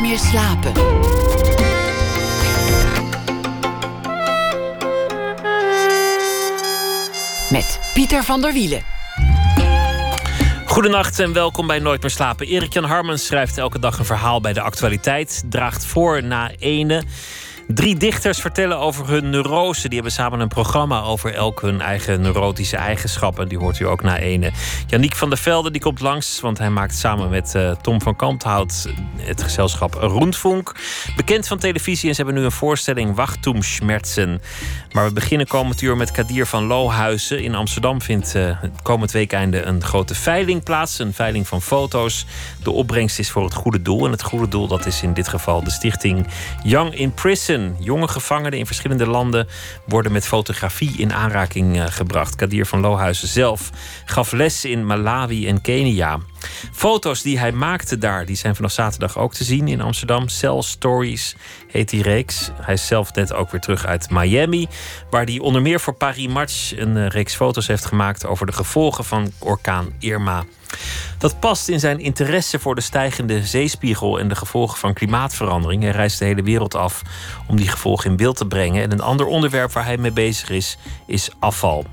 Meer slapen. Met Pieter van der Wielen. Goedenacht en welkom bij Nooit meer slapen. Erik-Jan Harmens schrijft elke dag een verhaal bij de actualiteit. Draagt voor na ene. Drie dichters vertellen over hun neurose. Die hebben samen een programma over elk hun eigen neurotische eigenschappen. Die hoort u ook na ene. Janiek van der Velde die komt langs, want hij maakt samen met uh, Tom van Kanthout het gezelschap Roentvonk. Bekend van televisie en ze hebben nu een voorstelling Wachtum Schmerzen. Maar we beginnen komend uur met Kadir van Lohuizen. In Amsterdam vindt uh, komend weekende een grote veiling plaats. Een veiling van foto's. De opbrengst is voor het goede doel. En het goede doel dat is in dit geval de stichting Young in Prison. Jonge gevangenen in verschillende landen worden met fotografie in aanraking uh, gebracht. Kadir van Lohuizen zelf gaf les in Malawi en Kenia. Foto's die hij maakte daar, die zijn vanaf zaterdag ook te zien in Amsterdam. Cell Stories heet die reeks. Hij is zelf net ook weer terug uit Miami, waar hij onder meer voor Paris Match een uh, reeks foto's heeft gemaakt over de gevolgen van orkaan Irma. Dat past in zijn interesse voor de stijgende zeespiegel en de gevolgen van klimaatverandering. Hij reist de hele wereld af om die gevolgen in beeld te brengen. En een ander onderwerp waar hij mee bezig is, is afval.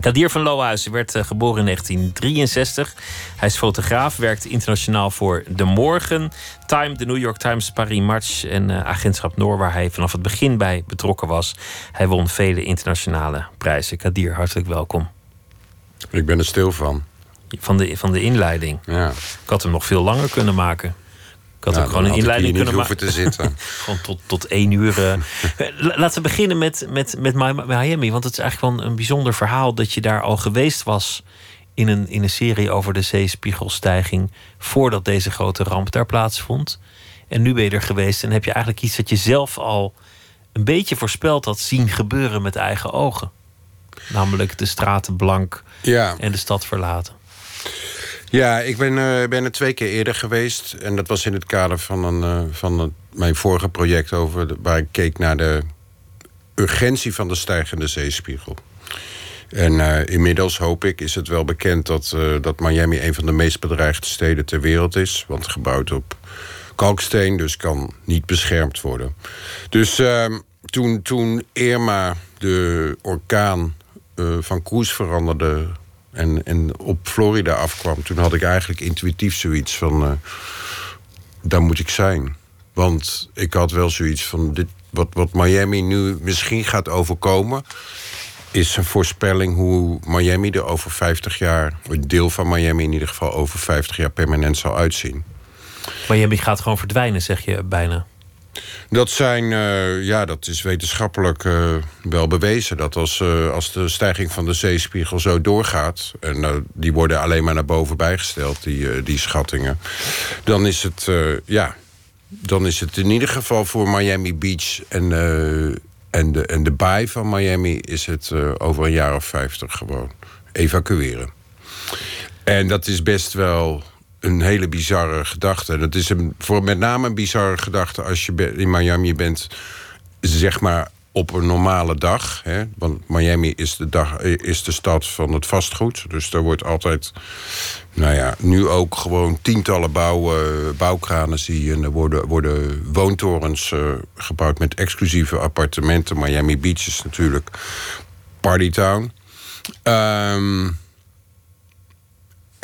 Kadir van Lohuizen werd uh, geboren in 1963. Hij is fotograaf, werkt internationaal voor De Morgen, Time, de New York Times, Paris Match en uh, Agentschap Noor, waar hij vanaf het begin bij betrokken was. Hij won vele internationale prijzen. Kadir, hartelijk welkom. Ik ben er stil van. Van de, van de inleiding. Ja. Ik had hem nog veel langer kunnen maken. Ik had Nou, ook gewoon dan een inleiding kunnen maken. te zitten. gewoon tot, tot één uur. eh. La- Laten we beginnen met, met, met Mi- Miami. Want het is eigenlijk wel een bijzonder verhaal dat je daar al geweest was. In een, in een serie over de zeespiegelstijging. voordat deze grote ramp daar plaatsvond. En nu ben je er geweest en heb je eigenlijk iets dat je zelf al een beetje voorspeld had zien gebeuren met eigen ogen. Namelijk de straten blank Ja, en de stad verlaten. Ja ik ben, eh, ben er twee keer eerder geweest. En dat was in het kader van, een, eh, van mijn vorige project... Over waar ik keek naar de urgentie van de stijgende zeespiegel. En eh, inmiddels, hoop ik, is het wel bekend dat, dat Miami... een van de meest bedreigde steden ter wereld is. Want gebouwd op kalksteen, dus kan niet beschermd worden. Dus ehm, toen, toen Irma, de orkaan, van koers veranderde... En, en op Florida afkwam, toen had ik eigenlijk intuïtief zoiets van... eh, daar moet ik zijn. Want ik had wel zoiets van... Dit, wat, wat Miami nu misschien gaat overkomen... is een voorspelling hoe Miami er over 50 jaar... een deel van Miami in ieder geval over 50 jaar permanent zal uitzien. Miami gaat gewoon verdwijnen, zeg je bijna. Dat zijn, eh, ja, dat is wetenschappelijk eh, wel bewezen. Dat als, eh, als de stijging van de zeespiegel zo doorgaat... en eh, die worden alleen maar naar boven bijgesteld, die, die schattingen... dan is het, ja, dan is het in ieder geval voor Miami Beach en, en, de, en de baai van Miami... is het over een jaar of vijftig gewoon evacueren. En dat is best wel een hele bizarre gedachte. Dat is een, voor met name een bizarre gedachte als je in Miami bent, zeg maar op een normale dag. Hè? Want Miami is de, dag, is de stad van het vastgoed. Dus daar wordt altijd, nou ja, nu ook gewoon tientallen bouw, eh, bouwkranen zie je. En er worden, worden woontorens eh, gebouwd met exclusieve appartementen. Miami Beach is natuurlijk partytown. Ehm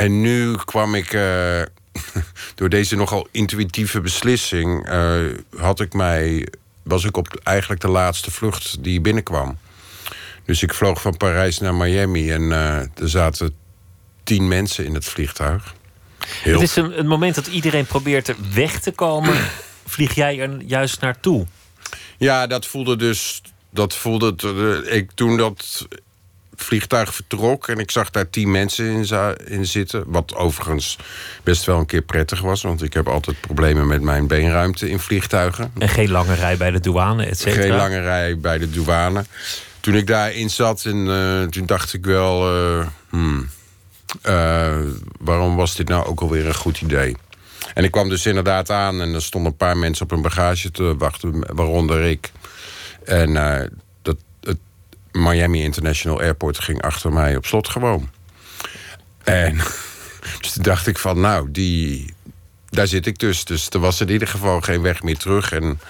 en nu kwam ik, eh, door deze nogal intuïtieve beslissing, eh, had ik mij, was ik op eigenlijk de laatste vlucht die binnenkwam. Dus ik vloog van Parijs naar Miami en eh, er zaten tien mensen in het vliegtuig. Heel Het is een, een moment dat iedereen probeert er weg te komen. Vlieg jij er juist naartoe? Ja, dat voelde dus. Dat voelde. ik, toen dat vliegtuig vertrok en ik zag daar tien mensen in, in zitten. Wat overigens best wel een keer prettig was, want ik heb altijd problemen met mijn beenruimte in vliegtuigen. En geen lange rij bij de douane, et cetera. Geen lange rij bij de douane. Toen ik daarin zat, en, eh, toen dacht ik wel... eh, hmm, eh, waarom was dit nou ook alweer een goed idee? En ik kwam dus inderdaad aan en er stonden een paar mensen op hun bagage te wachten, waaronder ik. En Miami International Airport ging achter mij op slot gewoon. En dus toen dacht ik van, nou, die, daar zit ik dus. Dus er was in ieder geval geen weg meer terug. En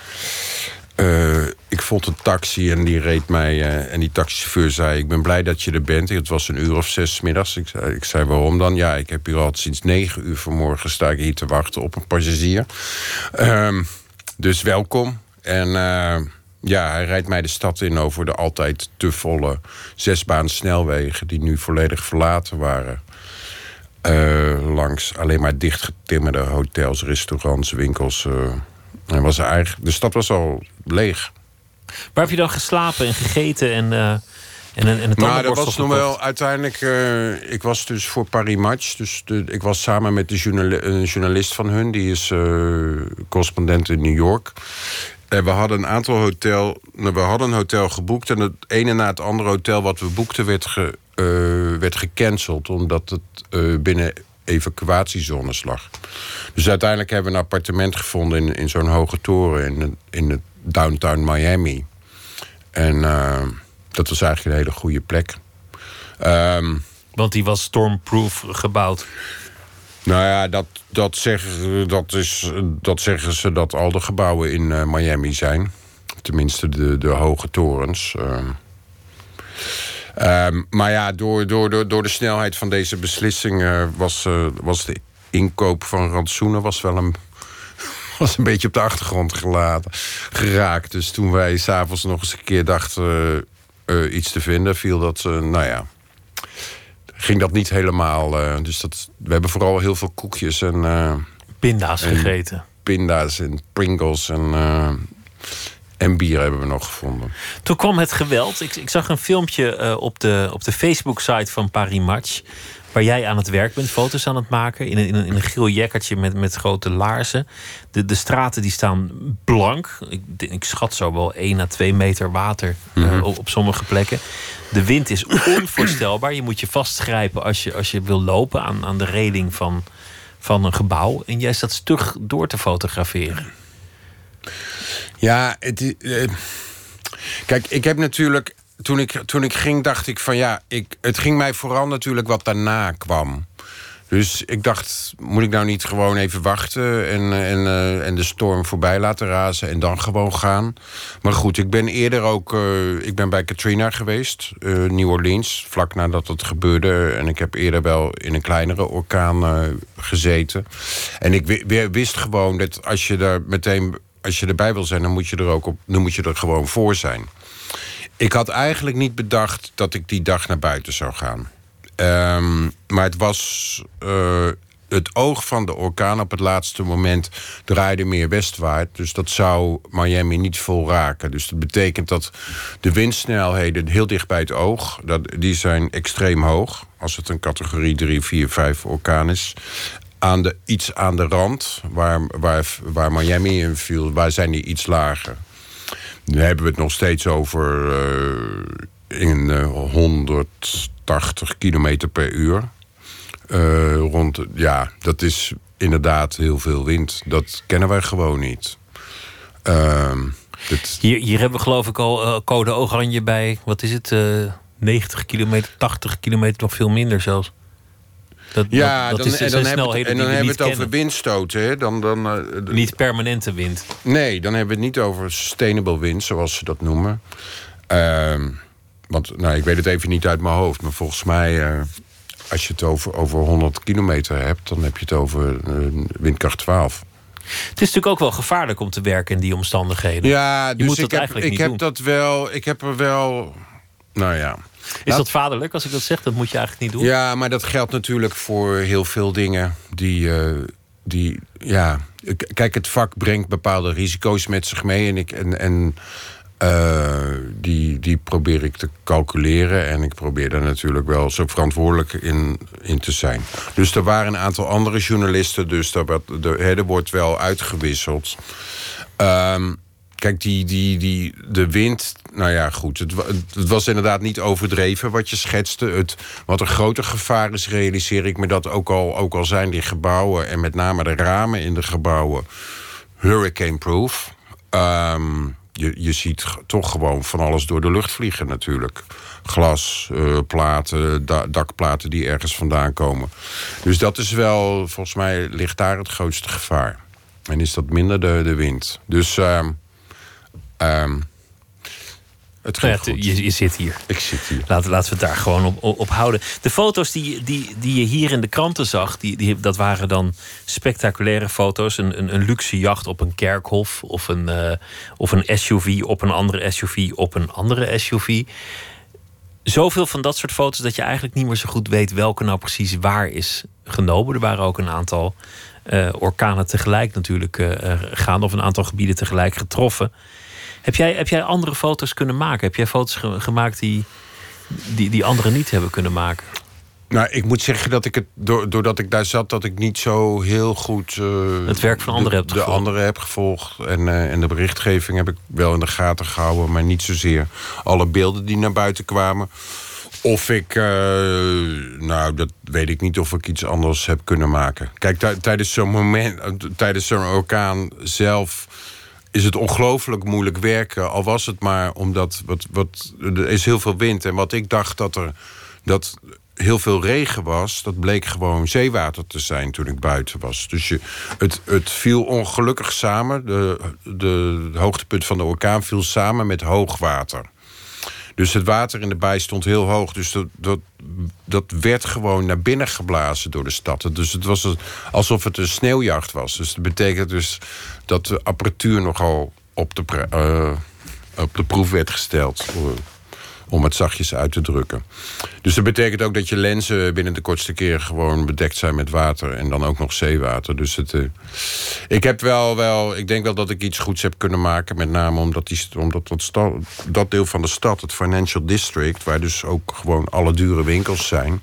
uh, ik vond een taxi en die reed mij. Uh, en die taxichauffeur zei: Ik ben blij dat je er bent. Het was een uur of zes middags. Ik zei, ik zei: Waarom dan? Ja, ik heb hier al sinds negen uur vanmorgen sta ik hier te wachten op een passagier. Um, dus welkom. En uh, ja, hij rijdt mij de stad in over de altijd te volle zesbaan snelwegen die nu volledig verlaten waren. Uh, langs alleen maar dichtgetimmerde hotels, restaurants, winkels. Uh, was eigenlijk, de stad was al leeg. Waar heb je dan geslapen en gegeten en, uh, en, en het Nou, dat was nog wel uiteindelijk... ik was dus voor Paris Match. Dus de, ik was samen met de journali een journalist van hun. Die is correspondent in New York. En we hadden een aantal hotel, nou, we hadden een hotel geboekt... en het ene na het andere hotel wat we boekten werd, ge, uh, werd gecanceld... omdat het uh, binnen evacuatiezones lag. Dus uiteindelijk hebben we een appartement gevonden... in, in zo'n hoge toren in, in de downtown Miami. En dat was eigenlijk een hele goede plek. Um, Want die was stormproof gebouwd? Nou ja, dat, dat, zeggen, dat, is, dat zeggen ze dat al de gebouwen in uh, Miami zijn. Tenminste, de, de hoge torens. Uh. Um, maar ja, door, door, door, door de snelheid van deze beslissing uh, was, was de inkoop van rantsoenen was wel een, was een beetje op de achtergrond gelaten, geraakt. Dus toen wij s'avonds nog eens een keer dachten iets te vinden, viel dat, nou ja ging dat niet helemaal. Uh, dus dat, we hebben vooral heel veel koekjes en. Uh, pinda's en gegeten. Pinda's en Pringles en. Uh, en bier hebben we nog gevonden. Toen kwam het geweld. Ik, ik zag een filmpje op de, op de Facebook-site van Paris Match. Waar jij aan het werk bent, foto's aan het maken. In een, in een, in een geel jackertje met, met grote laarzen. De, de straten die staan blank. Ik, ik schat zo wel 1 à 2 meter water mm -hmm. op, op sommige plekken. De wind is onvoorstelbaar. Je moet je vastgrijpen als je, als je wil lopen aan, aan de reling van, van een gebouw. En jij staat stug door te fotograferen. Ja, het, uh, kijk, ik heb natuurlijk. Toen ik, toen ik ging, dacht ik van ja, ik, het ging mij vooral natuurlijk wat daarna kwam. Dus ik dacht, moet ik nou niet gewoon even wachten en, en, uh, en de storm voorbij laten razen en dan gewoon gaan? Maar goed, ik ben eerder ook, uh, ik ben bij Katrina geweest, uh, New Orleans, vlak nadat het gebeurde. En ik heb eerder wel in een kleinere orkaan gezeten. En ik wist gewoon dat als je daar meteen, als je erbij wil zijn, dan moet je er ook op, dan moet je er gewoon voor zijn. Ik had eigenlijk niet bedacht dat ik die dag naar buiten zou gaan. Um, maar het was. Uh, het oog van de orkaan op het laatste moment draaide meer westwaarts. Dus dat zou Miami niet vol raken. Dus dat betekent dat de windsnelheden heel dicht bij het oog... Dat, die zijn extreem hoog. Als het een categorie 3, 4, 5 orkaan is. Aan de, iets aan de rand, waar, waar, waar Miami in viel, waar zijn die iets lager. Nu hebben we het nog steeds over uh, in uh, 100 80 kilometer per uur. Uh, rond, ja, dat is inderdaad heel veel wind. Dat kennen wij gewoon niet. Dit... hier, hier hebben we geloof ik al code oranje bij. Wat is het? Uh, 90 kilometer, 80 kilometer, nog veel minder zelfs. Dat, ja, dat, dat dan, is, en dan, hebben we het, en dan hebben we het over windstoten. Hè? Dan, dan, uh, niet permanente wind. Nee, dan hebben we het niet over sustainable wind, zoals ze dat noemen. Uh, want nou, ik weet het even niet uit mijn hoofd. Maar volgens mij, uh, als je het over, over 100 kilometer hebt... dan heb je het over uh, windkracht 12. Het is natuurlijk ook wel gevaarlijk om te werken in die omstandigheden. Ja, je dus moet ik dat heb, eigenlijk ik niet heb doen. dat wel. Ik heb er wel. Nou ja. Is dat vaderlijk als ik dat zeg? Dat moet je eigenlijk niet doen. Ja, maar dat geldt natuurlijk voor heel veel dingen die. eh, die ja, kijk, het vak brengt bepaalde risico's met zich mee. En, ik, en, en eh, die, die probeer ik te calculeren. En ik probeer daar natuurlijk wel zo verantwoordelijk in, in te zijn. Dus er waren een aantal andere journalisten. Dus daar werd, er wordt wel uitgewisseld. Ehm, kijk, die, die, die, de wind. Nou ja, goed. Het, het was inderdaad niet overdreven wat je schetste. Het, wat een groter gevaar is, realiseer ik me dat ook al, ook al zijn die gebouwen. en met name de ramen in de gebouwen. hurricane-proof. Ehm, je, je ziet toch gewoon van alles door de lucht vliegen natuurlijk. Glas, uh, platen, dakplaten die ergens vandaan komen. Dus dat is wel, volgens mij ligt daar het grootste gevaar. En is dat minder de, de wind. Dus um, het gaat nou ja, je, je, zit hier. Ik zit hier. Laten, laten we het daar gewoon op, op, houden. De foto's die, die, die je hier in de kranten zag, die, die, dat waren dan spectaculaire foto's. Een, een, een luxe jacht op een kerkhof. Of een, uh, of een SUV op een andere SUV op een andere SUV. Zoveel van dat soort foto's dat je eigenlijk niet meer zo goed weet welke nou precies waar is genomen. Er waren ook een aantal uh, orkanen tegelijk natuurlijk uh, gaande, of een aantal gebieden tegelijk getroffen. Heb jij, heb jij andere foto's kunnen maken? Heb jij foto's gemaakt die, die, die anderen niet hebben kunnen maken? Nou, ik moet zeggen dat ik het, doordat ik daar zat, dat ik niet zo heel goed. Uh, het werk van anderen heb gevolgd. De anderen heb gevolgd. En, uh, en de berichtgeving heb ik wel in de gaten gehouden, maar niet zozeer alle beelden die naar buiten kwamen. Of ik, uh, nou, dat weet ik niet of ik iets anders heb kunnen maken. Kijk, tijdens zo'n moment, tijdens zo'n orkaan zelf is het ongelooflijk moeilijk werken. Al was het maar omdat wat, wat, er is heel veel wind. En wat ik dacht dat er dat heel veel regen was, dat bleek gewoon zeewater te zijn toen ik buiten was. Dus je, het, het viel ongelukkig samen. De, de, hoogtepunt van de orkaan viel samen met hoogwater. Dus het water in de bij stond heel hoog. Dus dat, dat, dat werd gewoon naar binnen geblazen door de stad. Dus het was alsof het een sneeuwjacht was. Dus dat betekent dus dat de apparatuur nogal op de, uh, op de proef werd gesteld om het zachtjes uit te drukken. Dus dat betekent ook dat je lenzen binnen de kortste keer gewoon bedekt zijn met water en dan ook nog zeewater. Dus het, uh, ik heb wel, wel, ik denk wel dat ik iets goeds heb kunnen maken, met name omdat, die, omdat dat, dat deel van de stad, het Financial District, waar dus ook gewoon alle dure winkels zijn.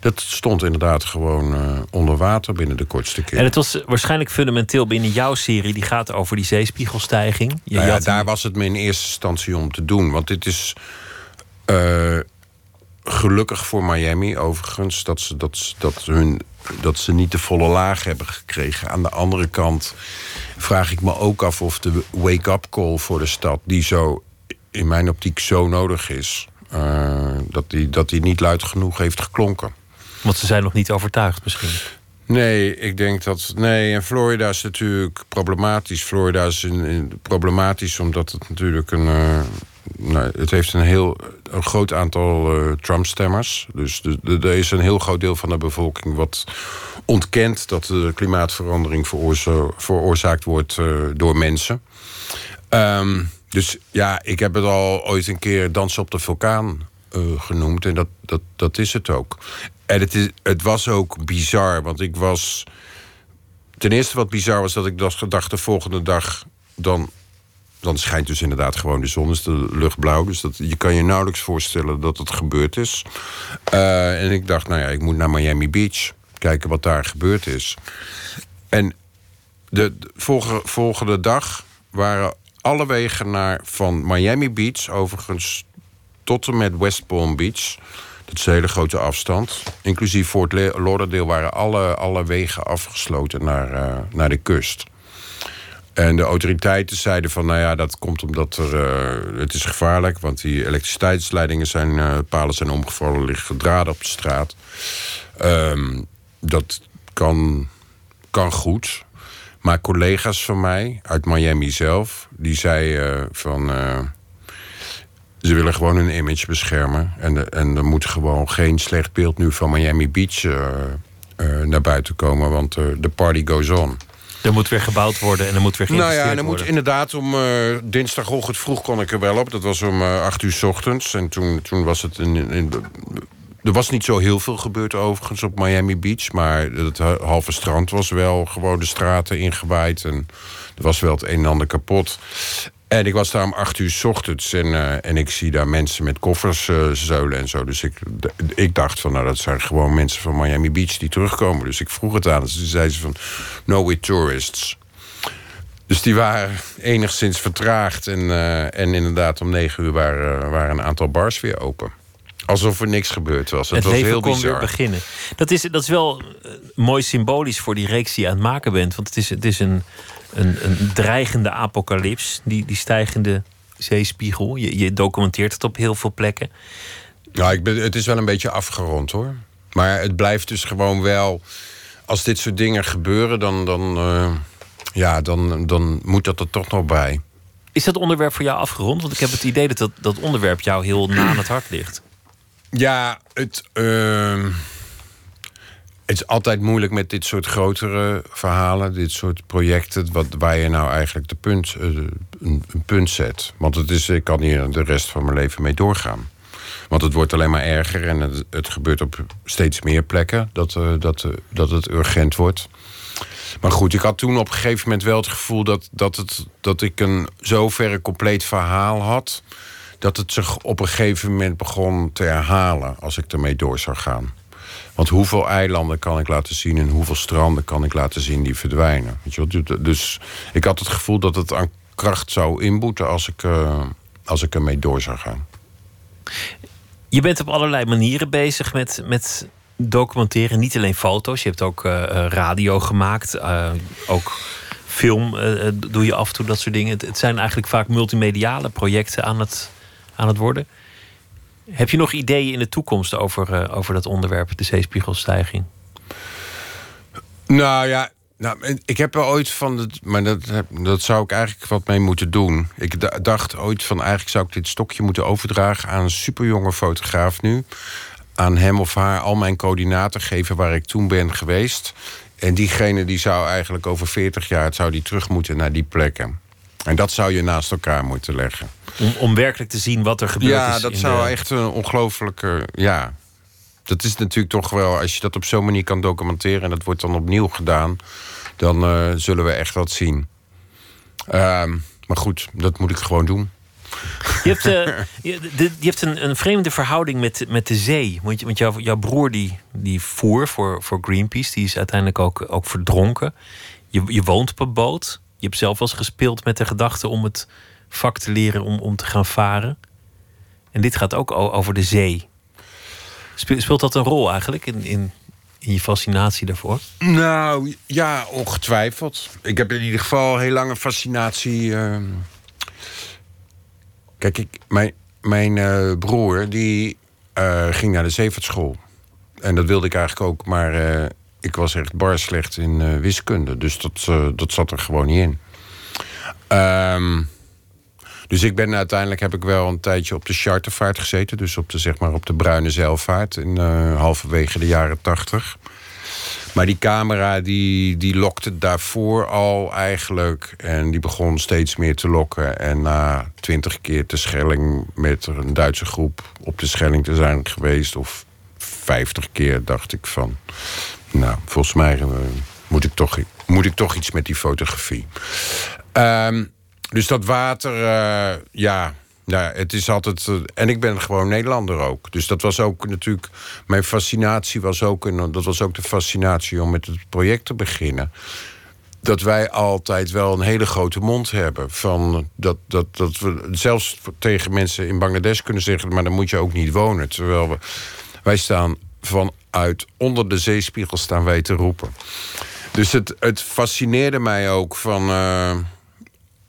Dat stond inderdaad gewoon uh, onder water binnen de kortste keer. En het was waarschijnlijk fundamenteel binnen jouw serie, die gaat over die zeespiegelstijging. Je nou ja, daar was het me in eerste instantie om te doen. Want dit is uh, gelukkig voor Miami overigens dat ze, dat, dat, hun, dat ze niet de volle laag hebben gekregen. Aan de andere kant vraag ik me ook af of de wake-up call voor de stad... die zo in mijn optiek zo nodig is... Uh, dat, die, dat die niet luid genoeg heeft geklonken. Want ze zijn nog niet overtuigd misschien. Nee, ik denk dat. Nee, en Florida is natuurlijk problematisch. Florida is in, in, problematisch omdat het natuurlijk een. Uh, nou, het heeft een heel een groot aantal uh, Trump-stemmers. Dus er is een heel groot deel van de bevolking wat ontkent dat de klimaatverandering veroorza veroorzaakt wordt uh, door mensen. Um, dus ja, ik heb het al ooit een keer dansen op de vulkaan genoemd. En dat, dat, dat is het ook. En het, is, het was ook bizar, want ik was. Ten eerste wat bizar was dat ik dacht de volgende dag dan dan schijnt dus inderdaad gewoon de zon, is de lucht blauw. Dus dat, je kan je nauwelijks voorstellen dat het gebeurd is. Uh, en ik dacht, nou ja, ik moet naar Miami Beach. Kijken wat daar gebeurd is. En de, de volgende, volgende dag waren alle wegen naar, van Miami Beach... overigens tot en met West Palm Beach... Dat is een hele grote afstand. Inclusief Fort Lauderdale waren alle, alle wegen afgesloten naar, uh, naar de kust. En de autoriteiten zeiden van, nou ja, dat komt omdat er, uh, het is gevaarlijk, want die elektriciteitsleidingen zijn, uh, palen zijn omgevallen, liggen draden op de straat. Um, dat kan, kan goed. Maar collega's van mij uit Miami zelf, die zeiden uh, van, ze willen gewoon hun image beschermen. En, en er moet gewoon geen slecht beeld nu van Miami Beach naar buiten komen, want de party goes on. Er moet weer gebouwd worden en er moet weer geïnvesteerd worden. Nou ja, er moet inderdaad om uh, dinsdagochtend vroeg kon ik er wel op. Dat was om uh, acht uur s ochtends. En toen, toen was het... In, in, er was niet zo heel veel gebeurd overigens op Miami Beach. Maar het halve strand was wel gewoon de straten ingewaaid. En er was wel het een en ander kapot. En ik was daar om acht uur s ochtends en, uh, en ik zie daar mensen met koffers uh, zeulen en zo. Dus ik, ik dacht van, nou, dat zijn gewoon mensen van Miami Beach die terugkomen. Dus ik vroeg het aan. Dus toen zei ze van, no with tourists. Dus die waren enigszins vertraagd. En, uh, en inderdaad, om negen uur waren, waren een aantal bars weer open. Alsof er niks gebeurd was. Het, het was leven heel kon bizar. weer beginnen. Dat is, dat is wel eh, mooi symbolisch voor die reeks die je aan het maken bent. Want het is, het is een, een, een dreigende apocalyps. Die, die stijgende zeespiegel. Je, je documenteert het op heel veel plekken. Ja, ik ben, het is wel een beetje afgerond hoor. Maar het blijft dus gewoon wel. Als dit soort dingen gebeuren, dan, dan, eh, ja, dan, dan moet dat er toch nog bij. Is dat onderwerp voor jou afgerond? Want ik heb het idee dat dat, dat onderwerp jou heel na aan het hart ligt. Ja, het, ehm, het is altijd moeilijk met dit soort grotere verhalen, dit soort projecten, wat, waar je nou eigenlijk de punt, eh, een, een punt zet. Want het is, ik kan hier de rest van mijn leven mee doorgaan. Want het wordt alleen maar erger en het, het gebeurt op steeds meer plekken dat, eh, dat, eh, dat het urgent wordt. Maar goed, ik had toen op een gegeven moment wel het gevoel dat, dat, het, dat ik een zoverre compleet verhaal had. Dat het zich op een gegeven moment begon te herhalen als ik ermee door zou gaan. Want hoeveel eilanden kan ik laten zien en hoeveel stranden kan ik laten zien die verdwijnen? Weet je wel? Dus ik had het gevoel dat het aan kracht zou inboeten als ik, uh, als ik ermee door zou gaan. Je bent op allerlei manieren bezig met, met documenteren. Niet alleen foto's, je hebt ook uh, radio gemaakt. Ook film doe je af en toe, dat soort dingen. Het, zijn eigenlijk vaak multimediale projecten aan het, aan het worden. Heb je nog ideeën in de toekomst over, over dat onderwerp, de zeespiegelstijging? Nou ja, nou, ik heb er ooit van, het, maar dat, dat zou ik eigenlijk wat mee moeten doen. Ik dacht ooit van, eigenlijk zou ik dit stokje moeten overdragen aan een superjonge fotograaf nu. Aan hem of haar al mijn coördinaten geven waar ik toen ben geweest. En diegene die zou eigenlijk over 40 jaar zou die terug moeten naar die plekken. En dat zou je naast elkaar moeten leggen. Om, om werkelijk te zien wat er gebeurt. Ja, dat zou de... echt een ongelofelijke. Ja, dat is natuurlijk toch wel, als je dat op zo'n manier kan documenteren en dat wordt dan opnieuw gedaan, dan uh, zullen we echt wat zien. Uh, maar goed, dat moet ik gewoon doen. Je hebt, uh, je, de, je, hebt een, een, vreemde verhouding met, met de zee. Want, want jouw, jouw broer die, die voer voor, voor Greenpeace, die is uiteindelijk ook, ook verdronken. Je, je woont op een boot. Je hebt zelf wel eens gespeeld met de gedachte om het vak te leren om, om te gaan varen. En dit gaat ook over de zee. Speelt dat een rol eigenlijk in, in, in je fascinatie daarvoor? Nou ja, ongetwijfeld. Ik heb in ieder geval heel lange fascinatie. Uh... Kijk, ik, mijn, mijn uh, broer die uh, ging naar de zeevaartschool. En dat wilde ik eigenlijk ook, maar uh, ik was echt bar slecht in wiskunde. Dus dat, dat zat er gewoon niet in. Um, dus ik ben uiteindelijk heb ik wel een tijdje op de chartervaart gezeten. Dus op de, zeg maar, op de bruine zeilvaart in uh, halverwege de jaren tachtig. Maar die camera die, die lokte daarvoor al eigenlijk. En die begon steeds meer te lokken. En na twintig keer de Schelling met een Duitse groep op de Schelling te zijn geweest. Of vijftig keer dacht ik van... Nou, volgens mij uh, moet, ik toch, moet ik toch iets met die fotografie. Um, dus dat water, uh, ja, ja, het is altijd. Uh, en ik ben gewoon Nederlander ook. Dus dat was ook natuurlijk. Mijn fascinatie was ook. En dat was ook de fascinatie om met het project te beginnen. Dat wij altijd wel een hele grote mond hebben. Van dat, dat, dat we zelfs tegen mensen in Bangladesh kunnen zeggen. Maar dan moet je ook niet wonen. Terwijl we, wij staan vanuit onder de zeespiegel staan wij te roepen. Dus het, het fascineerde mij ook van. Uh,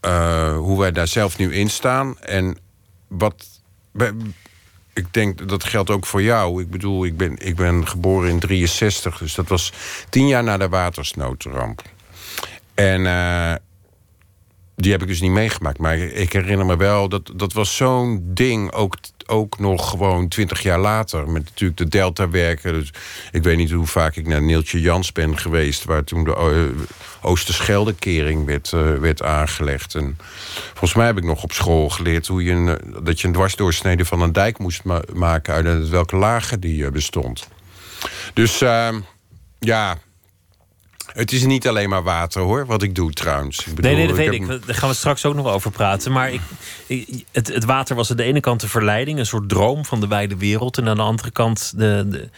uh, hoe wij daar zelf nu in staan. En wat. Ik denk dat geldt ook voor jou. Ik bedoel, ik ben, ik ben geboren in 63, dus dat was tien jaar na de watersnoodramp. En uh, die heb ik dus niet meegemaakt. Maar ik herinner me wel, dat, dat was zo'n ding, ook, ook nog gewoon twintig jaar later. Met natuurlijk de Delta-werken. Dus ik weet niet hoe vaak ik naar Neeltje Jans ben geweest... waar toen de uh, Oosterscheldekering werd, uh, werd aangelegd. En volgens mij heb ik nog op school geleerd... Hoe je een, dat je een dwarsdoorsnede van een dijk moest ma maken... uit welke lagen die uh, bestond. Dus ja... Het is niet alleen maar water hoor, wat ik doe trouwens. Ik bedoel, nee, nee, dat weet ik. Daar gaan we straks ook nog over praten. Maar ik, het, het, water was aan de ene kant de verleiding, een soort droom van de wijde wereld. En aan de andere kant de, de,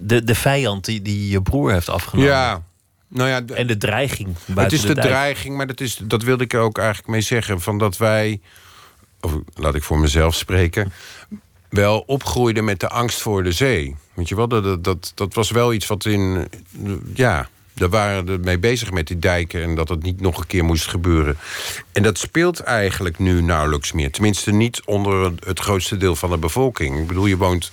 de, de vijand die, die je broer heeft afgenomen. Ja, nou ja, en de dreiging. Het is de, de dreiging, maar dat, is, dat wilde ik er ook eigenlijk mee zeggen. Van dat wij, of laat ik voor mezelf spreken. wel opgroeide met de angst voor de zee. Weet je wel, dat, dat, dat was wel iets wat in. Ja, daar waren we mee bezig met die dijken en dat het niet nog een keer moest gebeuren. En dat speelt eigenlijk nu nauwelijks meer. Tenminste, niet onder het grootste deel van de bevolking. Ik bedoel, je woont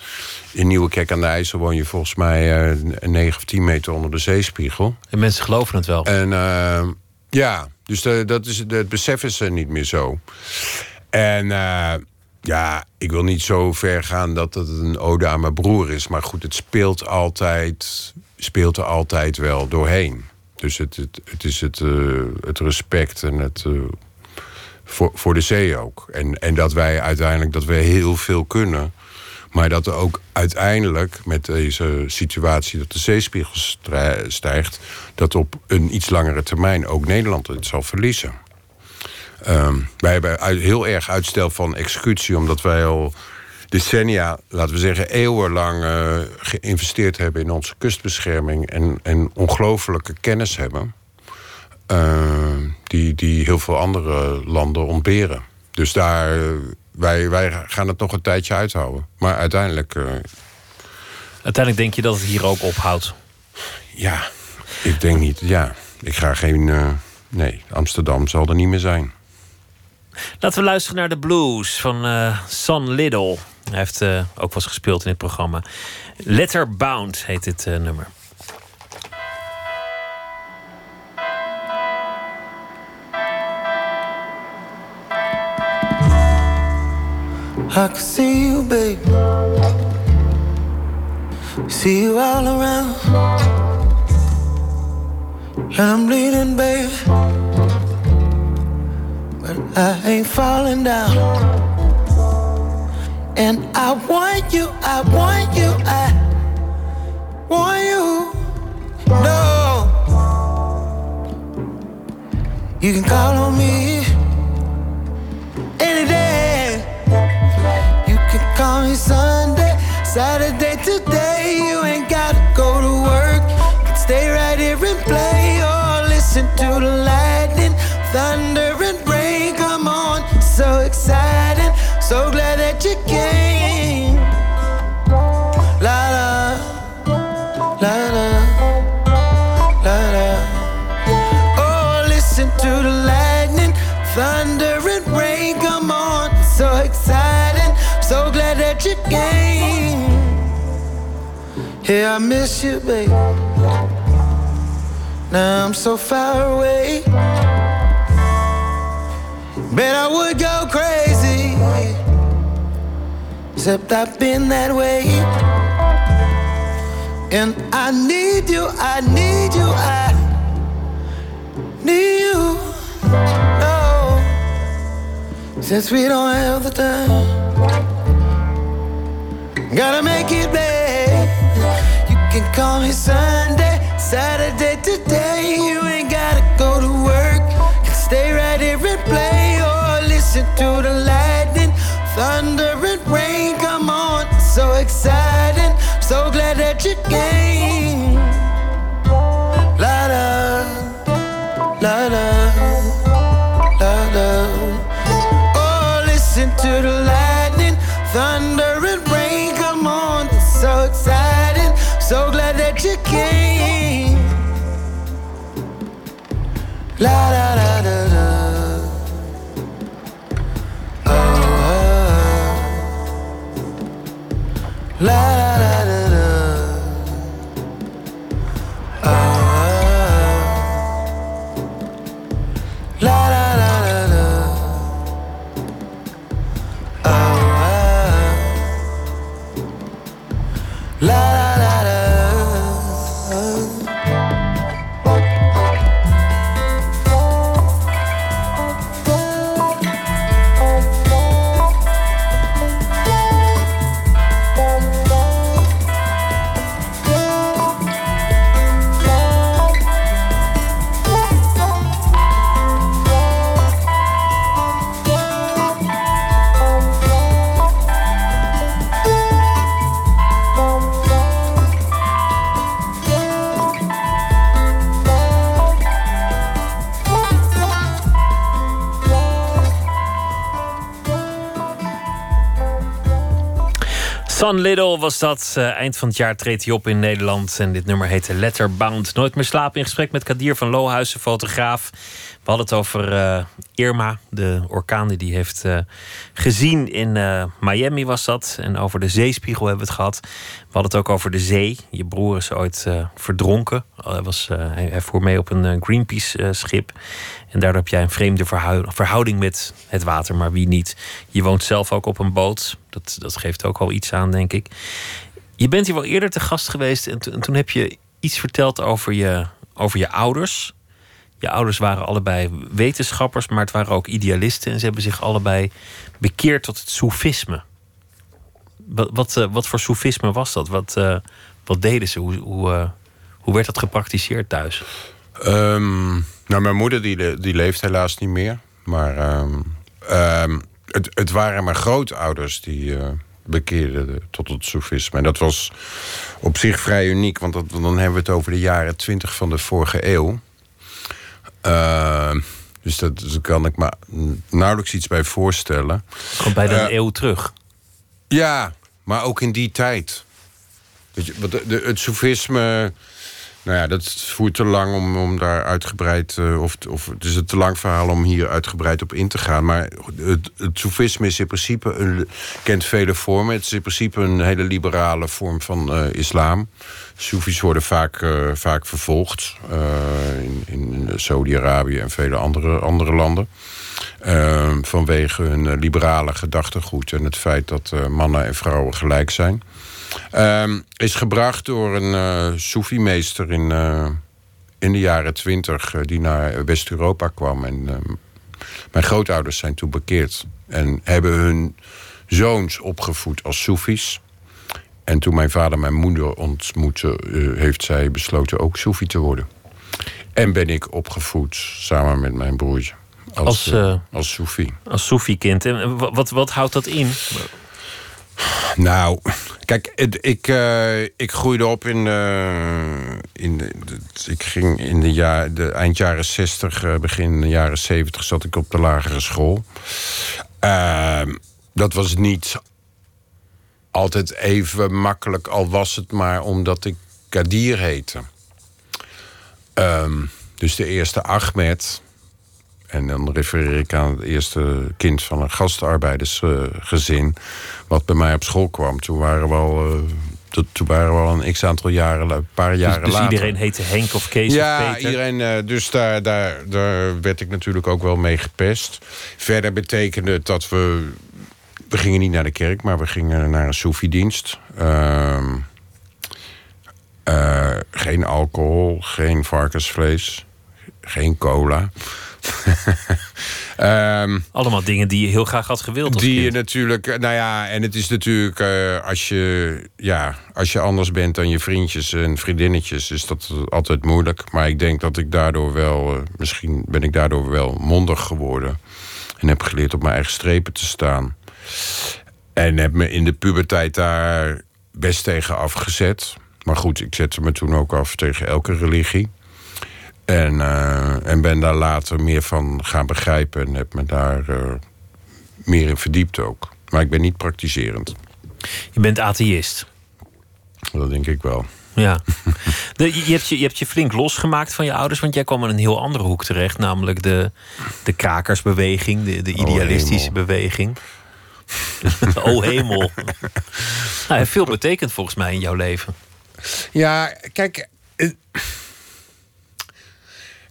in Nieuwekerk aan de IJssel, woon je volgens mij uh, 9 of 10 meter onder de zeespiegel. En mensen geloven het wel. En uh, ja, dus de, dat is, het besef is er niet meer zo. En. Uh, ja, ik wil niet zo ver gaan dat het een ode aan mijn broer is. Maar goed, het speelt altijd, speelt er altijd wel doorheen. Dus het, het, is het, uh, het respect en het. Uh, voor, voor de zee ook. En, en dat wij uiteindelijk dat we heel veel kunnen. Maar dat er ook uiteindelijk met deze situatie dat de zeespiegel stijgt, dat op een iets langere termijn ook Nederland het zal verliezen. Um, wij hebben heel erg uitstel van executie, omdat wij al decennia, laten we zeggen, eeuwenlang uh, geïnvesteerd hebben in onze kustbescherming en, en ongelooflijke kennis hebben. Uh, die, die heel veel andere landen ontberen. Dus daar, wij, wij gaan het nog een tijdje uithouden. Maar uiteindelijk. Uh, uiteindelijk denk je dat het hier ook ophoudt? Ja, ik denk niet. Ja, ik ga geen. nee, Amsterdam zal er niet meer zijn. Laten we luisteren naar de blues van uh, Son Little. Hij heeft uh, ook wel eens gespeeld in dit programma. Letterbound heet dit uh, nummer. I can see you, babe. See you all around. I'm bleeding, babe. But I ain't falling down. And I want you, I want you, I want you. No. You can call on me any day. You can call me Sunday, Saturday, today. You ain't gotta So glad that you came. La la, la la, la la. Oh, listen to the lightning, thunder, and rain. Come on, so exciting. So glad that you came. Yeah, I miss you, babe. Now I'm so far away. Bet I would go crazy. Except I've been that way. And I need you, I need you, I need you. Oh, since we don't have the time, gotta make it babe. You can call me Sunday, Saturday, today. You ain't gotta go to work. Can stay right here and play or listen to the lightning, thunder, and rain. So exciting. So glad that you came. La la, la la, la la. Oh, listen to the lightning, thunder, and rain. Come on, so exciting. So glad that you came. La la la. San Little was dat. Uh, eind van het jaar treedt hij op in Nederland. En dit nummer heette Letterbound. Nooit meer slapen in gesprek met Kadir van Lohuizen, fotograaf. We hadden het over uh, Irma, de orkaan die hij heeft uh, gezien in Miami was dat. En over de zeespiegel hebben we het gehad. We hadden het ook over de zee. Je broer is ooit verdronken. Hij, was, hij, hij, voer mee op een Greenpeace-schip. En daardoor heb jij een vreemde verhouding met het water, maar wie niet. Je woont zelf ook op een boot. Dat, dat geeft ook al iets aan, denk ik. Je bent hier wel eerder te gast geweest en, en toen heb je iets verteld over je, over je ouders. Je ouders waren allebei wetenschappers, maar het waren ook idealisten. En ze hebben zich allebei bekeerd tot het soefisme. Wat, wat, eh, voor soefisme was dat? Wat, uh, wat deden ze? Hoe, hoe, uh, hoe werd dat gepraktiseerd thuis? Um, nou, mijn moeder die, die leeft helaas niet meer. Maar um, het, het waren mijn grootouders die uh, bekeerden tot het soefisme. En dat was op zich vrij uniek, want dat, dan hebben we het over de jaren twintig van de vorige eeuw. Uh, dus dat, daar kan ik me nauwelijks iets bij voorstellen. Komt bij de uh, eeuw terug. Ja, maar ook in die tijd. Weet je, het soefisme nou ja, dat voert te lang om, om daar uitgebreid... Uh, of, of het is een te lang verhaal om hier uitgebreid op in te gaan. Maar het, het soefisme is in principe... Een, kent vele vormen. Het is in principe een hele liberale vorm van uh, islam. Soefies worden vaak, uh, vaak vervolgd. in, in Saudi-Arabië en vele andere, andere landen. vanwege hun liberale gedachtegoed... en het feit dat mannen en vrouwen gelijk zijn... Um, is gebracht door een uh, Soefi-meester in, uh, in de jaren twintig... Uh, die naar West-Europa kwam. En ehm, mijn grootouders zijn toen bekeerd. En hebben hun zoons opgevoed als Soefies. En toen mijn vader mijn moeder ontmoette... heeft zij besloten ook Soefi te worden. En ben ik opgevoed samen met mijn broertje. Als, als, als Soefi. Als Soefi-kind. En wat, wat houdt dat in? Nou, kijk, ik, uh, ik groeide op in. Uh, in de, ik ging in de, jaar, de eind jaren 60, uh, begin jaren 70 zat ik op de lagere school. Ehm, dat was niet altijd even makkelijk, al was het maar omdat ik Kadir heette. Um, dus de eerste Ahmed, en dan refereer ik aan het eerste kind van een gastarbeidersgezin. wat bij mij op school kwam. Toen waren we al. Uh, toen waren we al een x aantal jaren, een paar dus- jaren dus, later. iedereen heette Henk of Kees ja, of Peter? iedereen. Uh, dus daar, daar, daar werd ik natuurlijk ook wel mee gepest. Verder betekende het dat we... We gingen niet naar de kerk, maar we gingen naar een soefiedienst. Uh, uh, geen alcohol, geen varkensvlees, geen cola. Um, Allemaal dingen die je heel graag had gewild. Die je natuurlijk, nou ja, en het is natuurlijk uh, als je, ja, als je anders bent dan je vriendjes en vriendinnetjes, is dat altijd moeilijk. Maar ik denk dat ik daardoor wel, uh, misschien ben ik daardoor wel mondig geworden en heb geleerd op mijn eigen strepen te staan. En heb me in de puberteit daar best tegen afgezet. Maar goed, ik zette me toen ook af tegen elke religie. En, uh, en ben daar later meer van gaan begrijpen en heb me daar uh, meer in verdiept ook. Maar ik ben niet praktiserend. Je bent atheïst. Dat denk ik wel. Ja. De, je, hebt je, je hebt je flink losgemaakt van je ouders, want jij kwam in een heel andere hoek terecht, namelijk de, de krakersbeweging, de, de idealistische oh, beweging. oh hemel. nou, veel betekent volgens mij in jouw leven. Ja, kijk.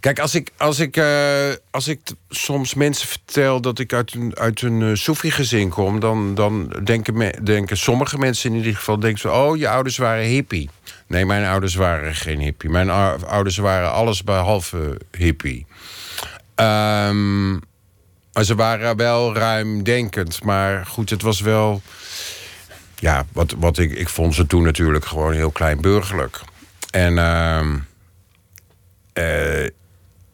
Kijk, als ik, als ik, uh, als ik soms mensen vertel dat ik uit een, uit een uh, Soefi-gezin kom, dan, dan denken, me, denken sommige mensen in ieder geval: denken ze, oh, je ouders waren hippie. Nee, mijn ouders waren geen hippie. Mijn ouders waren alles behalve hippie. Maar ze waren wel ruimdenkend. Maar goed, het was wel. Ja, wat, wat ik, ik vond ze toen natuurlijk gewoon heel klein burgerlijk. En. Uh, uh,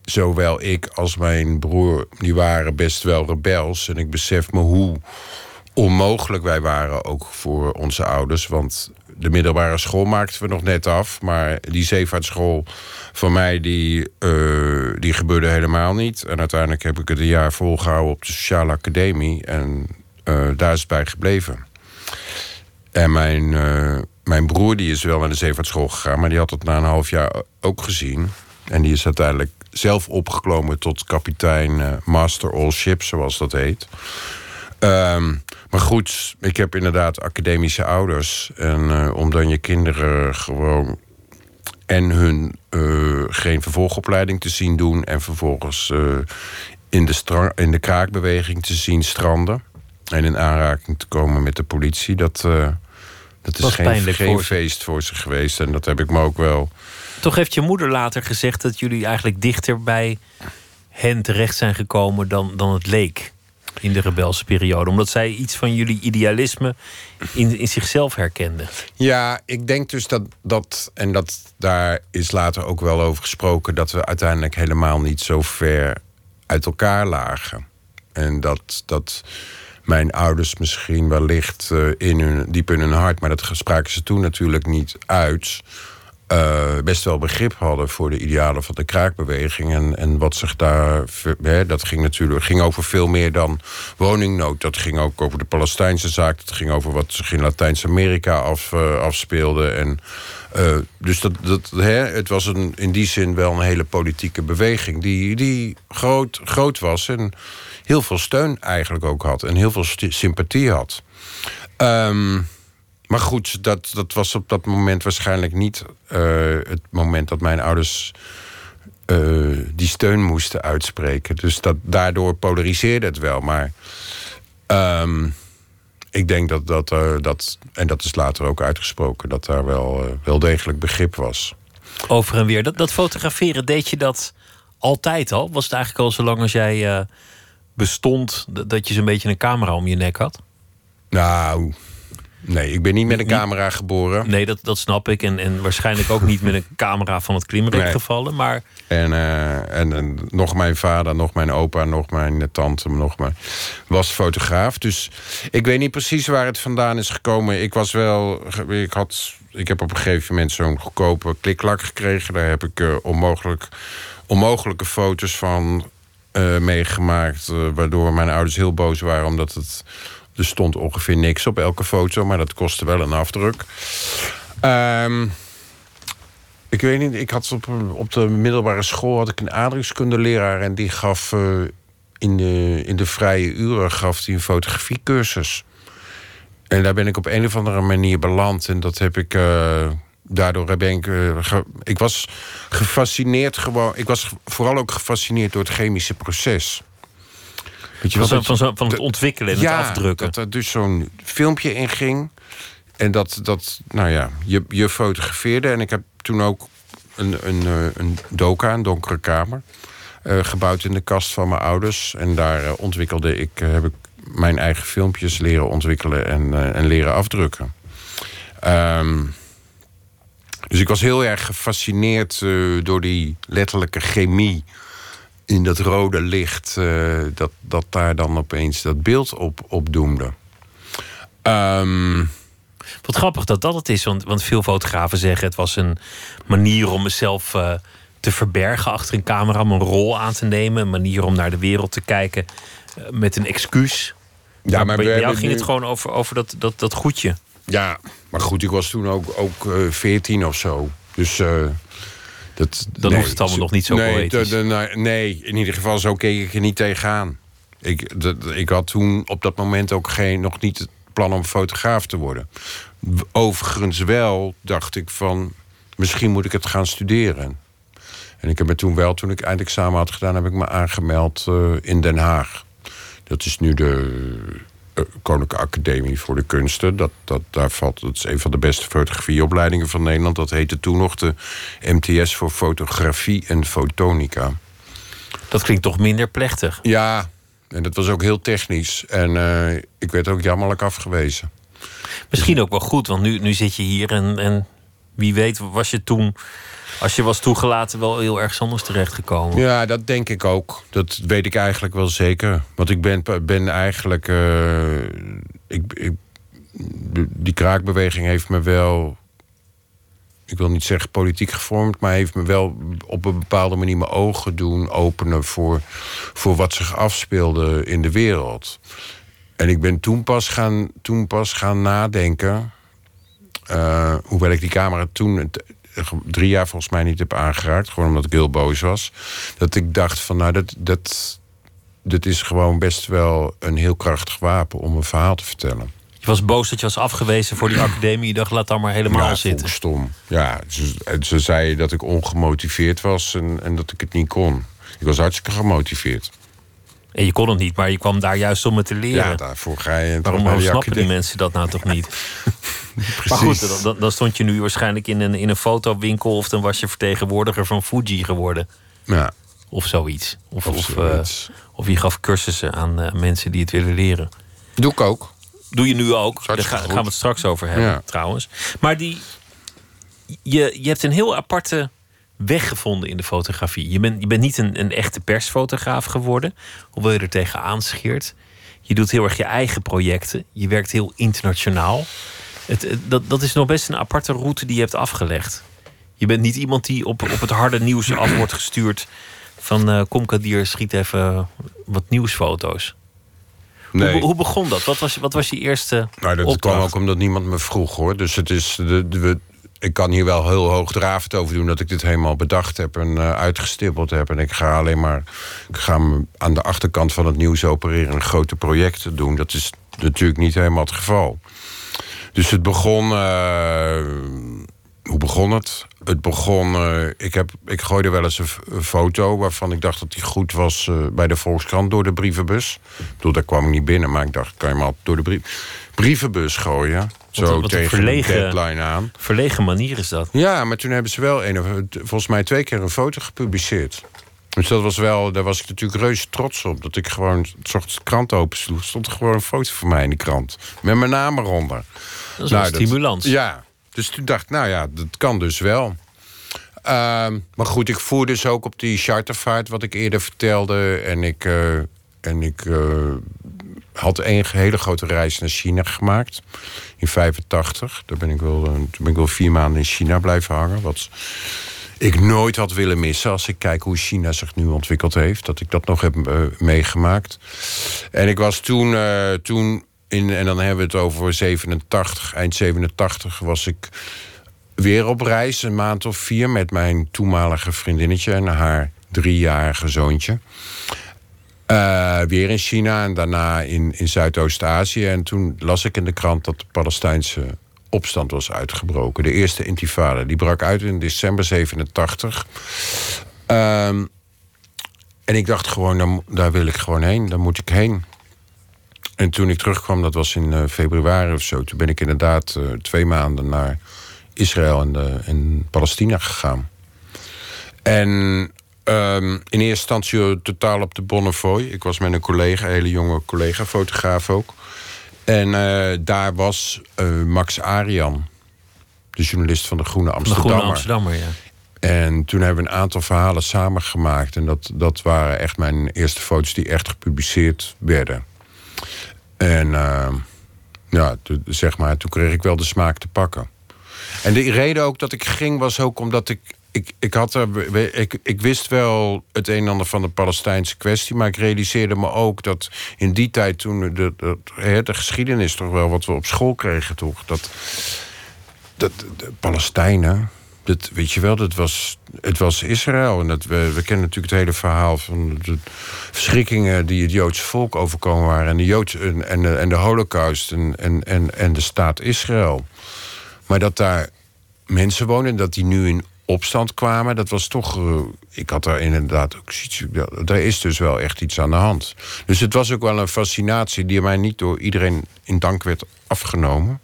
zowel ik als mijn broer, die waren best wel rebels. En ik besef me hoe onmogelijk wij waren, ook voor onze ouders. Want de middelbare school maakten we nog net af. Maar die zeevaartschool van mij, die, uh, die gebeurde helemaal niet. En uiteindelijk heb ik het een jaar volgehouden op de Sociale Academie. En uh, daar is het bij gebleven. En mijn, eh, mijn broer die is wel naar de zeevaartschool gegaan... maar die had het na een half jaar ook gezien. En die is uiteindelijk zelf opgeklommen tot kapitein uh, Master All Ships, zoals dat heet. Ehm, maar goed, ik heb inderdaad academische ouders. En uh, om dan je kinderen gewoon en hun uh, geen vervolgopleiding te zien doen... en vervolgens uh, in, de in de kraakbeweging te zien stranden... en in aanraking te komen met de politie... dat, dat is geen, geen voor feest voor ze geweest. En dat heb ik me ook wel... Toch heeft je moeder later gezegd dat jullie eigenlijk dichter bij hen terecht zijn gekomen dan, dan het leek in de rebelse periode. Omdat zij iets van jullie idealisme in, in zichzelf herkende. Ja, ik denk dus dat, dat, en dat daar is later ook wel over gesproken, dat we uiteindelijk helemaal niet zo ver uit elkaar lagen. En dat, dat mijn ouders misschien wellicht uh, in hun, diep in hun hart, maar dat spraken ze toen natuurlijk niet uit uh, best wel begrip hadden voor de idealen van de kraakbeweging. En, en wat zich daar. Hè, dat ging natuurlijk ging over veel meer dan woningnood. Dat ging ook over de Palestijnse zaak. Dat ging over wat zich in Latijns-Amerika af, uh, afspeelde. En, uh, dus dat, dat, hè, het was een, in die zin wel een hele politieke beweging. Die, die groot, groot was en heel veel steun eigenlijk ook had. En heel veel sympathie had. Um, maar goed, dat, dat was op dat moment waarschijnlijk niet uh, het moment dat mijn ouders uh, die steun moesten uitspreken. Dus dat, daardoor polariseerde het wel. Maar um, ik denk dat dat, uh, dat, en dat is later ook uitgesproken, dat daar wel, wel degelijk begrip was. Over en weer. Dat, dat fotograferen, deed je dat altijd al? Was het eigenlijk al zo lang als jij bestond dat je zo'n beetje een camera om je nek had? Nou, Nee, ik ben niet met een camera geboren. Nee, dat, dat snap ik. En, en waarschijnlijk ook niet met een camera van het klimrek gevallen. Maar... En, uh, en, en, nog mijn vader, nog mijn opa, nog mijn tante, nog mijn... was fotograaf. Dus ik weet niet precies waar het vandaan is gekomen. Ik was wel... Ik, had, ik heb op een gegeven moment zo'n goedkope kliklak gekregen. Daar heb ik uh, onmogelijk, onmogelijke foto's van uh, meegemaakt. waardoor mijn ouders heel boos waren, omdat het er stond ongeveer niks op elke foto, maar dat kostte wel een afdruk. Um, ik weet niet, ik had op, op de middelbare school had ik een aardrijkskundeleraar en die gaf uh, in, de, in de vrije uren gaf die een fotografiecursus. En daar ben ik op een of andere manier beland. En dat heb ik. Uh, daardoor ben ik. Ge, ik was gefascineerd gewoon. Ik was vooral ook gefascineerd door het chemische proces. Weet je van, van, het ontwikkelen en ja, het afdrukken. dat er dus zo'n filmpje in ging. En dat, dat nou ja, je, je fotografeerde. En ik heb toen ook een, een, eh, een doka, een donkere kamer... Uh, gebouwd in de kast van mijn ouders. En daar uh, ontwikkelde ik, uh, heb ik mijn eigen filmpjes leren ontwikkelen en, en leren afdrukken. Um, dus ik was heel erg gefascineerd door die letterlijke chemie in dat rode licht, uh, dat, dat daar dan opeens dat beeld op, op doemde. Um, Wat grappig dat dat het is, want, want veel fotografen zeggen het was een manier om mezelf uh, te verbergen achter een camera, om een rol aan te nemen, een manier om naar de wereld te kijken uh, met een excuus. Ja, maar, maar bij jou ging nu... het gewoon over, over dat, dat, dat goedje. Ja, maar goed, ik was toen ook, ook 14 of zo. Dus dat, Dan nee, hoeft het allemaal nog niet zo nee, poëtisch. De, de, nee, in ieder geval zo keek ik er niet tegenaan. Ik, de, ik had toen op dat moment ook geen, nog niet het plan om fotograaf te worden. Overigens wel dacht ik van... misschien moet ik het gaan studeren. En ik heb me toen wel, toen ik eindexamen had gedaan... heb ik me aangemeld uh, in Den Haag. Dat is nu de Koninklijke Academie voor de Kunsten. Dat, dat, daar valt, dat is een van de beste fotografieopleidingen van Nederland. Dat heette toen nog de MTS voor Fotografie en Fotonica. Dat klinkt toch minder plechtig? Ja, en dat was ook heel technisch. En uh, ik werd ook jammerlijk afgewezen. Misschien ook wel goed, want nu, nu zit je hier en, en wie weet was je toen als je was toegelaten, wel heel erg anders terechtgekomen. Ja, dat denk ik ook. Dat weet ik eigenlijk wel zeker. Want ik ben, ben eigenlijk. Uh, ik, ik, die kraakbeweging heeft me wel. Ik wil niet zeggen politiek gevormd, maar heeft me wel op een bepaalde manier mijn ogen doen openen voor, voor wat zich afspeelde in de wereld. En ik ben toen pas gaan, toen pas gaan nadenken Eh, hoewel ik die camera toen drie jaar volgens mij niet heb aangeraakt. Gewoon omdat ik heel boos was. Dat ik dacht van nou, dat, dat, dat is gewoon best wel een heel krachtig wapen om een verhaal te vertellen. Je was boos dat je was afgewezen voor die academie. Je dacht, laat dan maar helemaal ja, zitten. stom. Ja, ze, ze zei dat ik ongemotiveerd was en, en dat ik het niet kon. Ik was hartstikke gemotiveerd. En je kon het niet, maar je kwam daar juist om het te leren. Ja, daarvoor ga je... Waarom snappen die mensen dat nou toch niet? Precies. Maar goed, dan- stond je nu waarschijnlijk in een, in een fotowinkel... of dan was je vertegenwoordiger van Fuji geworden. Ja, Of zoiets. Of, Of of, eh, of je gaf cursussen aan eh, mensen die het willen leren. doe ik ook. Doe je nu ook. Daar ga- gaan we het straks over hebben, Ja. trouwens. Maar die, je, je hebt een heel aparte weg gevonden in de fotografie. Je bent, je bent niet een, een echte persfotograaf geworden, hoewel je er tegenaan scheert. Je doet heel erg je eigen projecten. Je werkt heel internationaal. Het, het- dat, dat is nog best een aparte route die je hebt afgelegd. Je bent niet iemand die op, op het harde nieuws af wordt gestuurd. Van eh kom Kadir, schiet even wat nieuwsfoto's. Nee. Hoe, hoe begon dat? Wat was, wat was je eerste Maar dat opdracht? kwam ook omdat niemand me vroeg, hoor. Dus het is... De, de, ik kan hier wel heel hoogdravend over doen... dat ik dit helemaal bedacht heb en eh, uitgestippeld heb. En ik ga alleen maar... Ik ga aan de achterkant van het nieuws opereren... en grote projecten doen. Dat is natuurlijk niet helemaal het geval. Dus het begon... eh, hoe begon het? Het begon... eh, ik, heb, ik gooide wel eens een, foto... waarvan ik dacht dat die goed was bij de Volkskrant... door de brievenbus. Ik bedoel, daar kwam ik niet binnen... maar ik dacht, kan je maar door de brievenbus gooien? Zo wat een tegen verlegen- de deadline aan. Verlegen manier is dat. Ja, maar toen hebben ze wel een, of- volgens mij twee keer een foto gepubliceerd. Dus dat was wel, daar was ik natuurlijk reuze trots op. Dat ik gewoon, s ochtends de krant opensloeg, stond er gewoon een foto van mij in de krant. Met mijn naam eronder. Dat is wel Nou, stimulans. Ja, dus toen dacht ik, nou ja, dat kan dus wel. Ehm, maar goed, ik voer dus ook op die chartervaart wat ik eerder vertelde. En ik, eh, en ik eh, had een hele grote reis naar China gemaakt. In 85. Daar ben ik wel, eh, toen ben ik wel vier maanden in China blijven hangen. Wat ik nooit had willen missen als ik kijk hoe China zich nu ontwikkeld heeft. Dat ik dat nog heb eh, meegemaakt. En ik was toen, eh, toen in, en dan hebben we het over 87, eind 87, was ik weer op reis, een maand of vier, met mijn toenmalige vriendinnetje en haar driejarige zoontje. Eh, weer in China en daarna in, in Zuidoost-Azië. En toen las ik in de krant dat de Palestijnse opstand was uitgebroken. De eerste intifada. Die brak uit in december 87. Ehm, en ik dacht gewoon, daar, daar wil ik gewoon heen. Daar moet ik heen. En toen ik terugkwam, dat was in eh, februari of zo... toen ben ik inderdaad eh, twee maanden naar Israël en, en Palestina gegaan. En ehm, in eerste instantie eh, totaal op de Bonnefoy. Ik was met een collega, een hele jonge collega, fotograaf ook. En eh, daar was eh, Max Arian, de journalist van de Groene De Amsterdammer. Groene Amsterdammer, ja. En toen hebben we een aantal verhalen samengemaakt. En dat, dat waren echt mijn eerste foto's die echt gepubliceerd werden. En eh, ja, zeg maar, toen kreeg ik wel de smaak te pakken. En de reden ook dat ik ging was ook omdat ik... Ik, ik, had er, ik, ik wist wel het een en ander van de Palestijnse kwestie... maar ik realiseerde me ook dat in die tijd toen... De, de, de, de geschiedenis toch wel wat we op school kregen, toch? Dat, dat de Palestijnen, dat, weet je wel, dat was, het was Israël. En dat, we, we kennen natuurlijk het hele verhaal van de verschrikkingen die het Joodse volk overkomen waren. En de, Joods, en, en, en de holocaust en, en, en, en de staat Israël. Maar dat daar mensen wonen en dat die nu in opstand kwamen, dat was toch. eh, ik had daar inderdaad ook ja, Daar is dus wel echt iets aan de hand. Dus het was ook wel een fascinatie die mij niet door iedereen in dank werd afgenomen.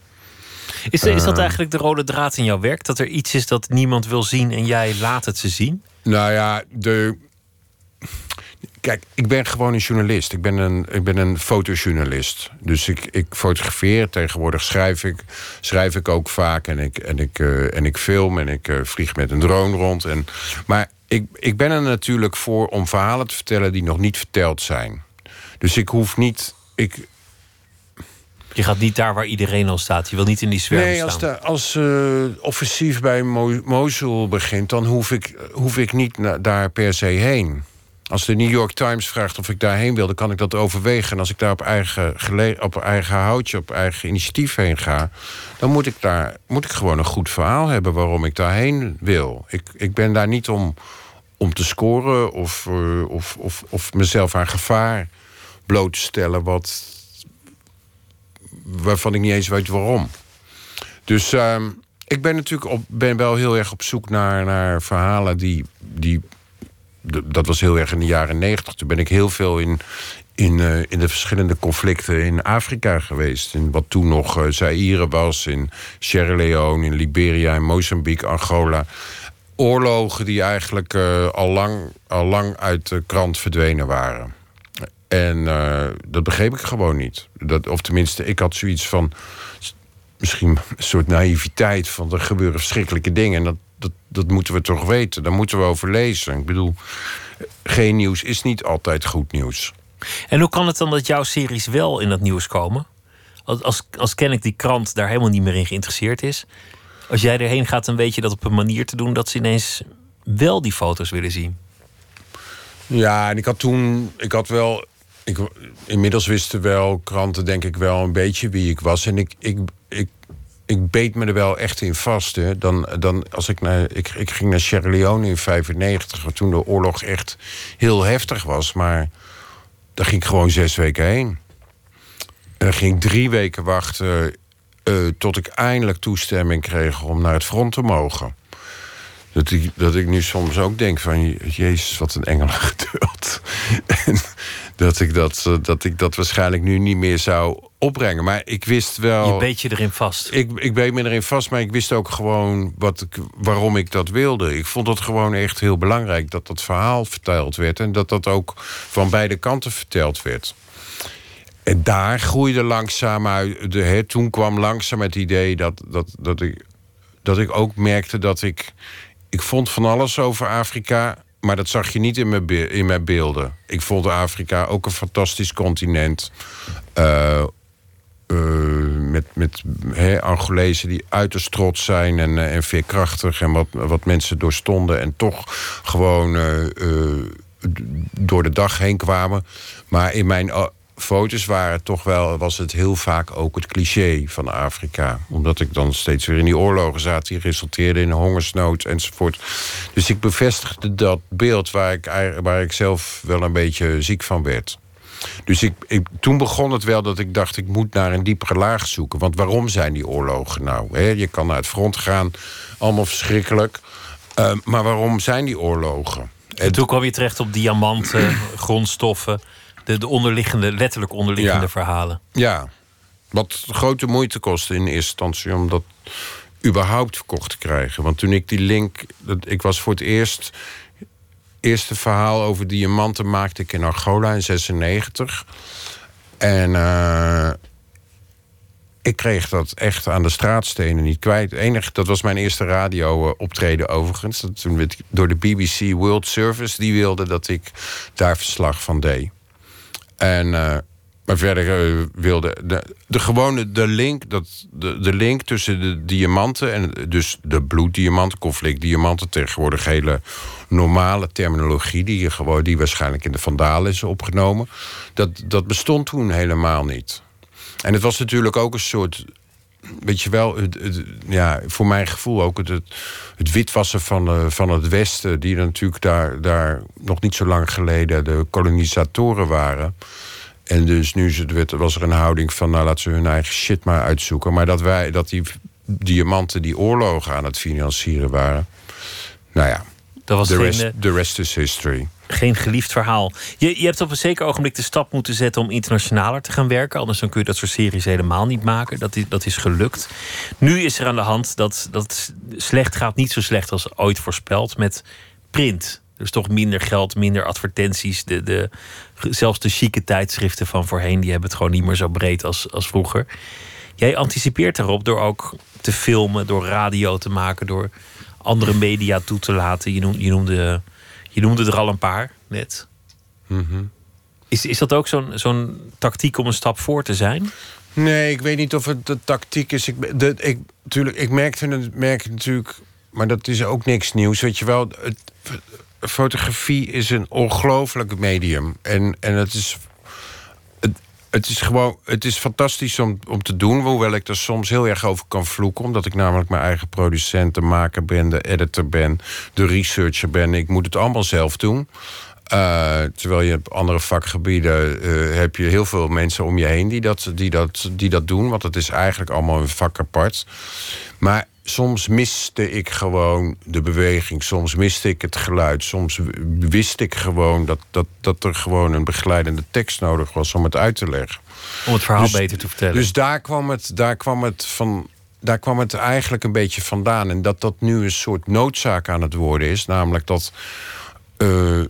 Is, is Eh. dat eigenlijk de rode draad in jouw werk? Dat er iets is dat niemand wil zien en jij laat het ze zien? Nou ja, de. Kijk, ik ben gewoon een journalist. Ik ben een, ik ben een fotojournalist. Dus ik, ik fotografeer. Tegenwoordig schrijf ik, schrijf ik ook vaak. En ik, en ik, eh, en ik film. En ik eh, vlieg met een drone rond. En, maar ik, ik ben er natuurlijk voor om verhalen te vertellen die nog niet verteld zijn. Dus ik hoef niet. Ik, Je gaat niet daar waar iedereen al staat. Je wil niet in die zwerm Nee, staan. als, de, als eh, offensief bij Mo Mosul begint, dan hoef ik, hoef ik niet daar per se heen. Als de New York Times vraagt of ik daarheen wil, dan kan ik dat overwegen. En als ik daar op eigen, op eigen houtje, op eigen initiatief heen ga, dan moet ik daar moet ik gewoon een goed verhaal hebben waarom ik daarheen wil. Ik, ik ben daar niet om, om te scoren of, uh, of, of, of mezelf aan gevaar bloot te stellen, wat, waarvan ik niet eens weet waarom. Dus uh, ik ben natuurlijk op, ben wel heel erg op zoek naar, naar verhalen die, die. Dat was heel erg in de jaren negentig. Toen ben ik heel veel in, in, uh, in de verschillende conflicten in Afrika geweest. In wat toen nog uh, Zaire was, in Sierra Leone, in Liberia, in Mozambique, Angola. Oorlogen die eigenlijk uh, al, lang, al lang uit de krant verdwenen waren. En dat begreep ik gewoon niet. Dat, of tenminste, ik had zoiets van misschien een soort naïviteit van er gebeuren verschrikkelijke dingen. En dat, dat, dat moeten we toch weten. Daar moeten we over lezen. Ik bedoel, geen nieuws is niet altijd goed nieuws. En hoe kan het dan dat jouw series wel in dat nieuws komen? Als, als, als ken ik die krant daar helemaal niet meer in geïnteresseerd is. Als jij erheen gaat, dan weet je dat op een manier te doen dat ze ineens wel die foto's willen zien. Ja, en ik had toen, ik had wel ik, inmiddels wisten wel kranten, denk ik wel, een beetje wie ik was. En ik, ik, ik, beet me er wel echt in vast. Hè. Dan, dan, als ik, naar, ik, ik ging naar Sierra Leone in 95, toen de oorlog echt heel heftig was. Maar daar ging ik gewoon zes weken heen. En dan ging ik drie weken wachten uh, tot ik eindelijk toestemming kreeg om naar het front te mogen. Dat ik, dat ik nu soms ook denk van... Jezus, wat een engel geduld. en dat ik dat, eh, dat ik dat waarschijnlijk nu niet meer zou opbrengen. Maar ik wist wel... Je beet je erin vast. Ik, ik beet me erin vast, maar ik wist ook gewoon wat ik, waarom ik dat wilde. Ik vond het gewoon echt heel belangrijk dat dat verhaal verteld werd... en dat dat ook van beide kanten verteld werd. En daar groeide langzaam uit... De, toen kwam langzaam het idee dat, dat, dat, ik, dat ik ook merkte dat ik ik vond van alles over Afrika, maar dat zag je niet in mijn, in mijn beelden. Ik vond Afrika ook een fantastisch continent. Uh, met met he, Angolezen die uiterst trots zijn en, uh, en veerkrachtig... en wat, wat mensen doorstonden en toch gewoon door de dag heen kwamen. Maar in mijn foto's waren toch wel, was het heel vaak ook het cliché van Afrika. Omdat ik dan steeds weer in die oorlogen zat, die resulteerden in hongersnood enzovoort. Dus ik bevestigde dat beeld waar ik, waar ik zelf wel een beetje ziek van werd. Dus ik, ik, toen begon het wel dat ik dacht, ik moet naar een diepere laag zoeken. Want waarom zijn die oorlogen nou? je kan naar het front gaan, allemaal verschrikkelijk. Uh, maar waarom zijn die oorlogen? En toen kwam je terecht op diamanten, grondstoffen de, de onderliggende, letterlijk onderliggende verhalen. Ja, wat grote moeite kostte in eerste instantie om dat überhaupt verkocht te krijgen. Want toen ik die link, dat, ik was voor het eerst, eerste verhaal over diamanten maakte ik in Angola in 96. En uh, ik kreeg dat echt aan de straatstenen niet kwijt. Enig, dat was mijn eerste radio-optreden overigens. Dat toen werd door de BBC World Service. Die wilde dat ik daar verslag van deed. En, uh, maar verder uh, wilde de, de gewone de link, dat, de, de link tussen de diamanten en dus de bloeddiamanten, conflictdiamanten, tegenwoordig hele normale terminologie die, gewoon, die waarschijnlijk in de Vandalen is opgenomen. Dat, dat bestond toen helemaal niet. En het was natuurlijk ook een soort weet je wel, het, ja, voor mijn gevoel ook het, het, witwassen van, uh, van het Westen, die natuurlijk daar, daar nog niet zo lang geleden de kolonisatoren waren. En dus nu was er een houding van, nou laten ze hun eigen shit maar uitzoeken. Maar dat wij, dat die diamanten die oorlogen aan het financieren waren. Nou ja, dat was the, rest, eh, the rest is history geen geliefd verhaal. Je, je hebt op een zeker ogenblik de stap moeten zetten om internationaler te gaan werken. Anders dan kun je dat soort series helemaal niet maken. Dat is, dat is gelukt. Nu is er aan de hand dat, dat slecht gaat niet zo slecht als ooit voorspeld met print. Dus toch minder geld, minder advertenties. De, de, zelfs de chique tijdschriften van voorheen die hebben het gewoon niet meer zo breed als, als vroeger. Jij anticipeert erop door ook te filmen, door radio te maken, door andere media toe te laten. Je noemde, je noemde je noemde er al een paar net. Mhm. Is, is dat ook zo'n zo'n tactiek om een stap voor te zijn? Nee, ik weet niet of het de tactiek is. Ik, de, ik, tuurlijk, ik merkte het, merk natuurlijk, maar dat is ook niks nieuws. Weet je wel, het, fotografie is een ongelooflijk medium. En, en het is het is gewoon, het is fantastisch om, om te doen. Hoewel ik er soms heel erg over kan vloeken. Omdat ik namelijk mijn eigen producent, de maker ben, de editor ben, de researcher ben. Ik moet het allemaal zelf doen. Uh, terwijl je op andere vakgebieden uh, heb je heel veel mensen om je heen die dat, die, dat, die dat doen. Want het is eigenlijk allemaal een vak apart. Maar soms miste ik gewoon de beweging. Soms miste ik het geluid. Soms wist ik gewoon dat, dat, dat er gewoon een begeleidende tekst nodig was om het uit te leggen. Om het verhaal dus- beter te vertellen. Dus daar kwam het, daar kwam het van. Daar kwam het eigenlijk een beetje vandaan. En dat dat nu een soort noodzaak aan het worden is. Namelijk dat. Uh,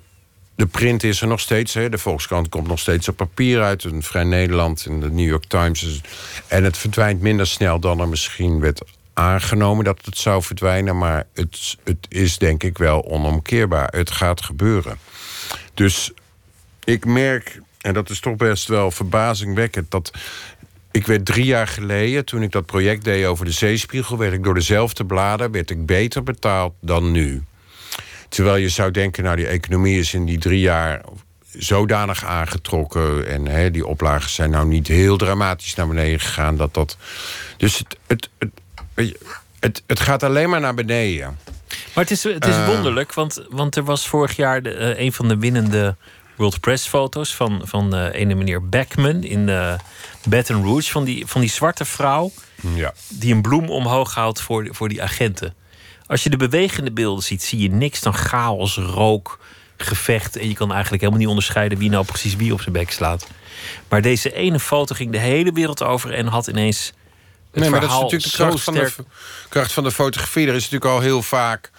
de print is er nog steeds. Hè. De Volkskrant komt nog steeds op papier uit. Een Vrij Nederland in de New York Times. En het verdwijnt minder snel dan er misschien werd aangenomen dat het zou verdwijnen, maar het, het is denk ik wel onomkeerbaar. Het gaat gebeuren. Dus ik merk, en dat is toch best wel verbazingwekkend, dat ik werd drie jaar geleden, toen ik dat project deed over de zeespiegel, werd ik door dezelfde bladen werd ik beter betaald dan nu. Terwijl je zou denken, nou, die economie is in die drie jaar zodanig aangetrokken. En die oplagen zijn nou niet heel dramatisch naar beneden gegaan. Dat dat. Dus het, het, het, het gaat alleen maar naar beneden. Maar het is, het is uh, wonderlijk, want, want er was vorig jaar de, uh, een van de winnende World Press foto's van, van uh, ene meneer Beckman in Baton Rouge. Van die, van die zwarte vrouw ja. die een bloem omhoog houdt voor, voor die agenten. Als je de bewegende beelden ziet, zie je niks dan chaos, rook, gevecht. En je kan eigenlijk helemaal niet onderscheiden wie nou precies wie op zijn bek slaat. Maar deze ene foto ging de hele wereld over en had ineens nee, maar dat is natuurlijk de kracht van de, kracht van de fotografie. Er is natuurlijk al heel vaak.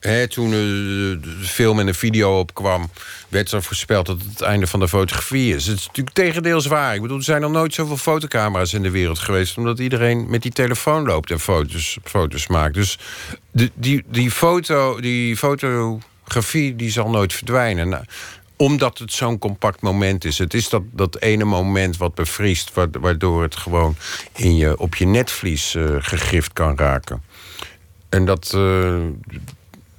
Hè, toen de, de, film en de video opkwam, werd er voorspeld dat het het einde van de fotografie is. Het is natuurlijk tegendeels waar. Ik bedoel, er zijn nog nooit zoveel fotocamera's in de wereld geweest, omdat iedereen met die telefoon loopt en foto's, foto's maakt. Dus de, die, die, foto, die fotografie die zal nooit verdwijnen. Omdat het zo'n compact moment is. Het is dat, dat ene moment wat bevriest, waardoor het gewoon in je, op je netvlies uh, gegrift kan raken. En dat, uh,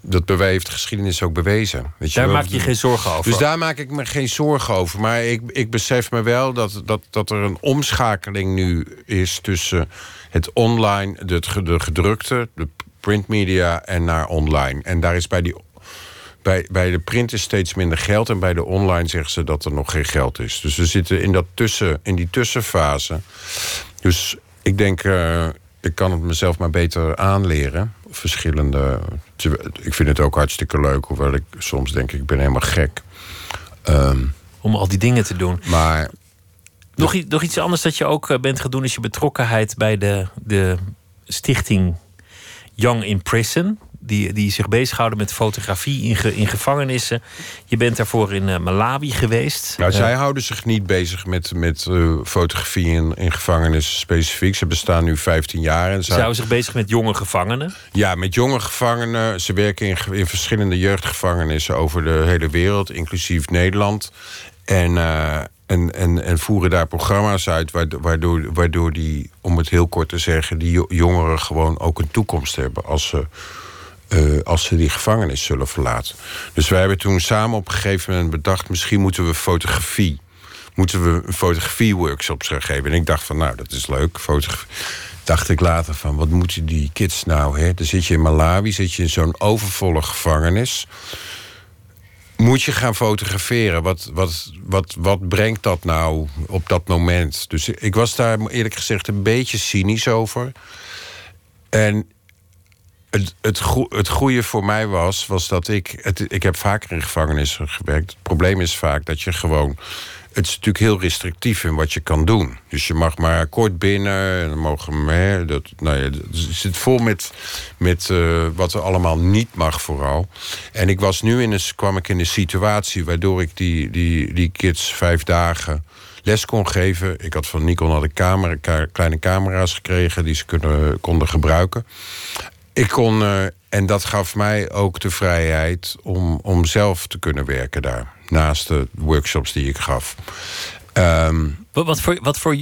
dat heeft de geschiedenis ook bewezen. Weet je daar maak je geen zorgen over. Dus daar maak ik me geen zorgen over. Maar ik, ik besef me wel dat, dat, dat er een omschakeling nu is tussen het online, de, de gedrukte, de printmedia en naar online. En daar is bij die bij, bij de print is steeds minder geld en bij de online zeggen ze dat er nog geen geld is. Dus we zitten in, dat tussen, in die tussenfase. Dus ik denk, uh, ik kan het mezelf maar beter aanleren. Verschillende. Ik vind het ook hartstikke leuk, hoewel ik soms denk ik ben helemaal gek. Um, Om al die dingen te doen. Maar. Nog, nog iets anders dat je ook eh, bent gaan doen, is je betrokkenheid bij de, de stichting Young in Prison die, die zich bezighouden met fotografie in, in gevangenissen. Je bent daarvoor in uh, Malawi geweest. Nou, zij houden zich niet bezig met, met uh, fotografie in, in gevangenissen specifiek. Ze bestaan nu 15 jaar. En ze houden zich bezig met jonge gevangenen? Ja, met jonge gevangenen. Ze werken in, in verschillende jeugdgevangenissen over de hele wereld, inclusief Nederland. En, en, en, en voeren daar programma's uit waardoor, waardoor die, om het heel kort te zeggen, die jongeren gewoon ook een toekomst hebben als ze uh, als ze die gevangenis zullen verlaten. Dus wij hebben toen samen op een gegeven moment bedacht... misschien moeten we fotografie... moeten we een fotografie-workshops gaan geven. En ik dacht van, nou, dat is leuk, fotografie dacht ik later van, wat moeten die kids nou? Hè? Dan zit je in Malawi, zit je in zo'n overvolle gevangenis. Moet je gaan fotograferen? Wat, wat, wat, wat brengt dat nou op dat moment? Dus ik was daar eerlijk gezegd een beetje cynisch over. En het, het, het goede voor mij was, was dat ik. Het, ik heb vaker in gevangenissen gewerkt. Het probleem is vaak dat je gewoon. Het is natuurlijk heel restrictief in wat je kan doen. Dus je mag maar kort binnen. En dan mogen hè, dat, nou ja, het zit vol met, met uh, wat er allemaal niet mag, vooral. En ik was nu in een, kwam ik in een situatie waardoor ik die, die, die kids vijf dagen les kon geven. Ik had van Nikon had ik camera, kleine camera's gekregen die ze kunnen, konden gebruiken. Ik kon, uh, en dat gaf mij ook de vrijheid om, om zelf te kunnen werken daar. Naast de workshops die ik gaf. Um, wat, voor, wat, voor,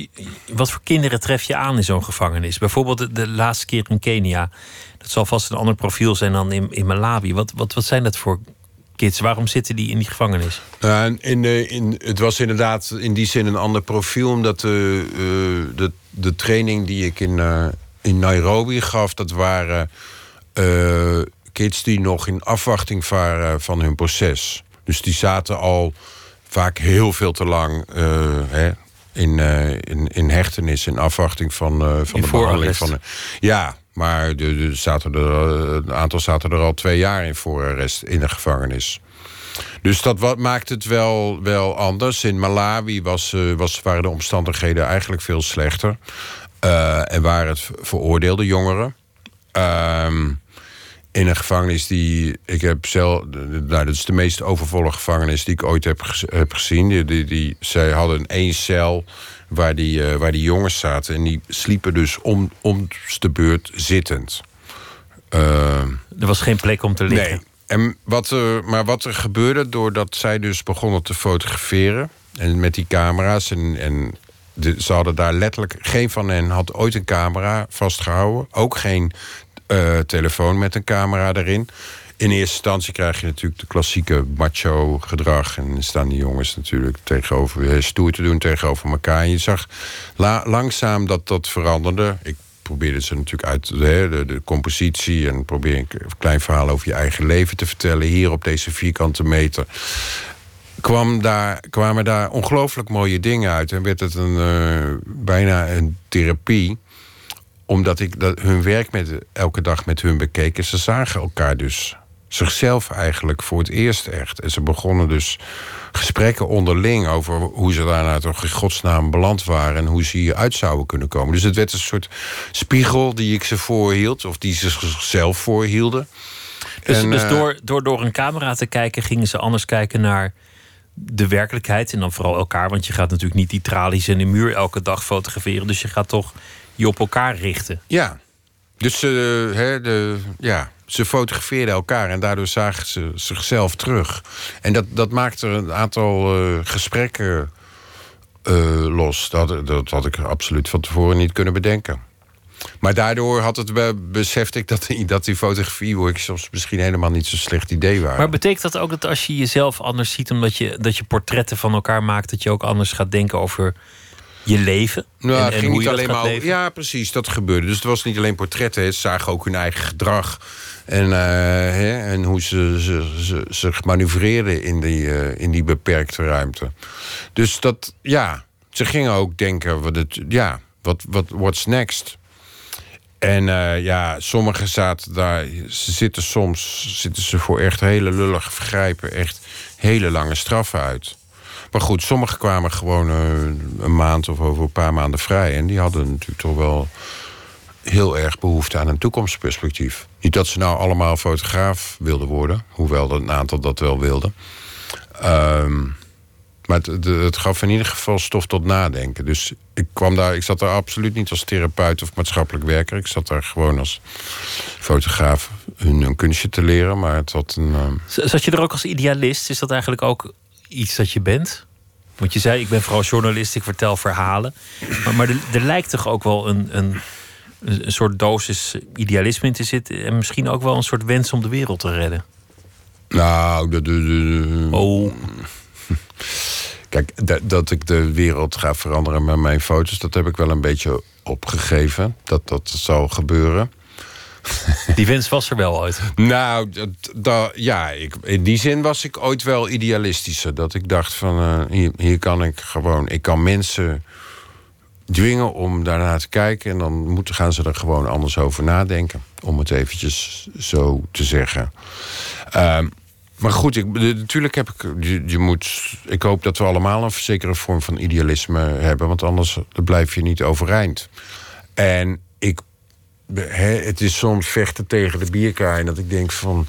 wat voor kinderen tref je aan in zo'n gevangenis? Bijvoorbeeld de, de, laatste keer in Kenia. Dat zal vast een ander profiel zijn dan in, in Malawi. Wat, wat, wat zijn dat voor kids. Waarom zitten die in die gevangenis? Uh, in, in, het was inderdaad in die zin een ander profiel, omdat de, uh, de, de training die ik in, uh, in Nairobi gaf, dat waren kids die nog in afwachting waren van hun proces. Dus die zaten al vaak heel veel te lang hè, in, in, in hechtenis, in afwachting van, van de behandeling. Van, ja, maar de, de zaten er, een aantal zaten er al twee jaar in voorarrest in de gevangenis. Dus dat wat, maakt het wel, wel anders. In Malawi was, was, waren de omstandigheden eigenlijk veel slechter. Uh, en waren het veroordeelde jongeren. Uh, in een gevangenis die ik heb zelf. Nou, dat is de meest overvolle gevangenis die ik ooit heb, heb gezien. Die, die, die, zij hadden één cel waar die, uh, waar die jongens zaten. En die sliepen dus om, om de beurt zittend. Uh, er was geen plek om te liggen. Nee. En wat er, maar wat er gebeurde doordat zij dus begonnen te fotograferen... en met die camera's en, en de, ze hadden daar letterlijk... geen van hen had ooit een camera vastgehouden. Ook geen uh, telefoon met een camera erin in eerste instantie krijg je natuurlijk de klassieke macho gedrag. En staan die jongens natuurlijk tegenover, eh, stoer te doen tegenover elkaar. En je zag langzaam dat dat veranderde. Ik probeerde ze natuurlijk uit de, de, compositie en probeer een klein verhaal over je eigen leven te vertellen. Hier op deze vierkante meter. Kwam daar, kwamen daar ongelooflijk mooie dingen uit. En werd het een, uh, bijna een therapie omdat ik dat, hun werk met, elke dag met hun bekeek. En ze zagen elkaar dus zichzelf eigenlijk voor het eerst echt. En ze begonnen dus gesprekken onderling over hoe ze daarna toch in godsnaam beland waren en hoe ze hieruit zouden kunnen komen. Dus het werd een soort spiegel die ik ze voorhield, of die ze zichzelf voorhielden. Dus, en, dus door, door door een camera te kijken, gingen ze anders kijken naar de werkelijkheid en dan vooral elkaar. Want je gaat natuurlijk niet die tralies en de muur elke dag fotograferen. Dus je gaat toch je op elkaar richten. Ja, dus uh, hè, de, ja, ze fotografeerden elkaar en daardoor zagen ze zichzelf terug. En dat, dat maakte een aantal uh, gesprekken uh, los. Dat, dat had ik absoluut van tevoren niet kunnen bedenken. Maar daardoor had het, besefte ik dat die, dat die fotografie workshops misschien helemaal niet zo'n slecht idee waren. Maar betekent dat ook dat als je jezelf anders ziet, omdat je, dat je portretten van elkaar maakt, dat je ook anders gaat denken over je leven? Nou, en, ging niet alleen maar. Ja, precies, dat gebeurde. Dus het was niet alleen portretten, ze zagen ook hun eigen gedrag. En, uh, hè, en hoe ze, ze, ze, zich manoeuvreerden in die, uh, in die beperkte ruimte. Dus dat, ja, ze gingen ook denken: wat het, ja, wat, wat, what's next? En uh, ja, sommigen zaten daar, ze zitten soms zitten ze voor echt hele lullige vergrijpen, echt hele lange straffen uit. Maar goed, sommigen kwamen gewoon een maand of over een paar maanden vrij. En die hadden natuurlijk toch wel heel erg behoefte aan een toekomstperspectief. Niet dat ze nou allemaal fotograaf wilden worden, hoewel een aantal dat wel wilden. Um, maar het, het, gaf in ieder geval stof tot nadenken. Dus ik kwam daar, ik zat daar absoluut niet als therapeut of maatschappelijk werker. Ik zat daar gewoon als fotograaf hun een kunstje te leren. Maar het had een. Um... Zat je er ook als idealist? Is dat eigenlijk ook iets dat je bent? Want je zei, ik ben vooral journalist, ik vertel verhalen. Maar, maar er, er lijkt toch ook wel een, een een soort dosis idealisme in te zitten. En misschien ook wel een soort wens om de wereld te redden. Nou, de, de, de, oh. Kijk, dat ik de wereld ga veranderen met mijn foto's, dat heb ik wel een beetje opgegeven. Dat dat zal gebeuren. Die wens was er wel ooit. nou, dat, ja, ik, in die zin was ik ooit wel idealistischer. Dat ik dacht van, uh, hier, hier kan ik gewoon... Ik kan mensen dwingen om daarnaar te kijken. En dan moeten, gaan ze er gewoon anders over nadenken. Om het eventjes zo te zeggen. Uh, maar goed, ik, natuurlijk heb ik. Je, je, moet, ik hoop dat we allemaal een zekere vorm van idealisme hebben. Want anders blijf je niet overeind. En ik. het is soms vechten tegen de bierkaai. Dat ik denk van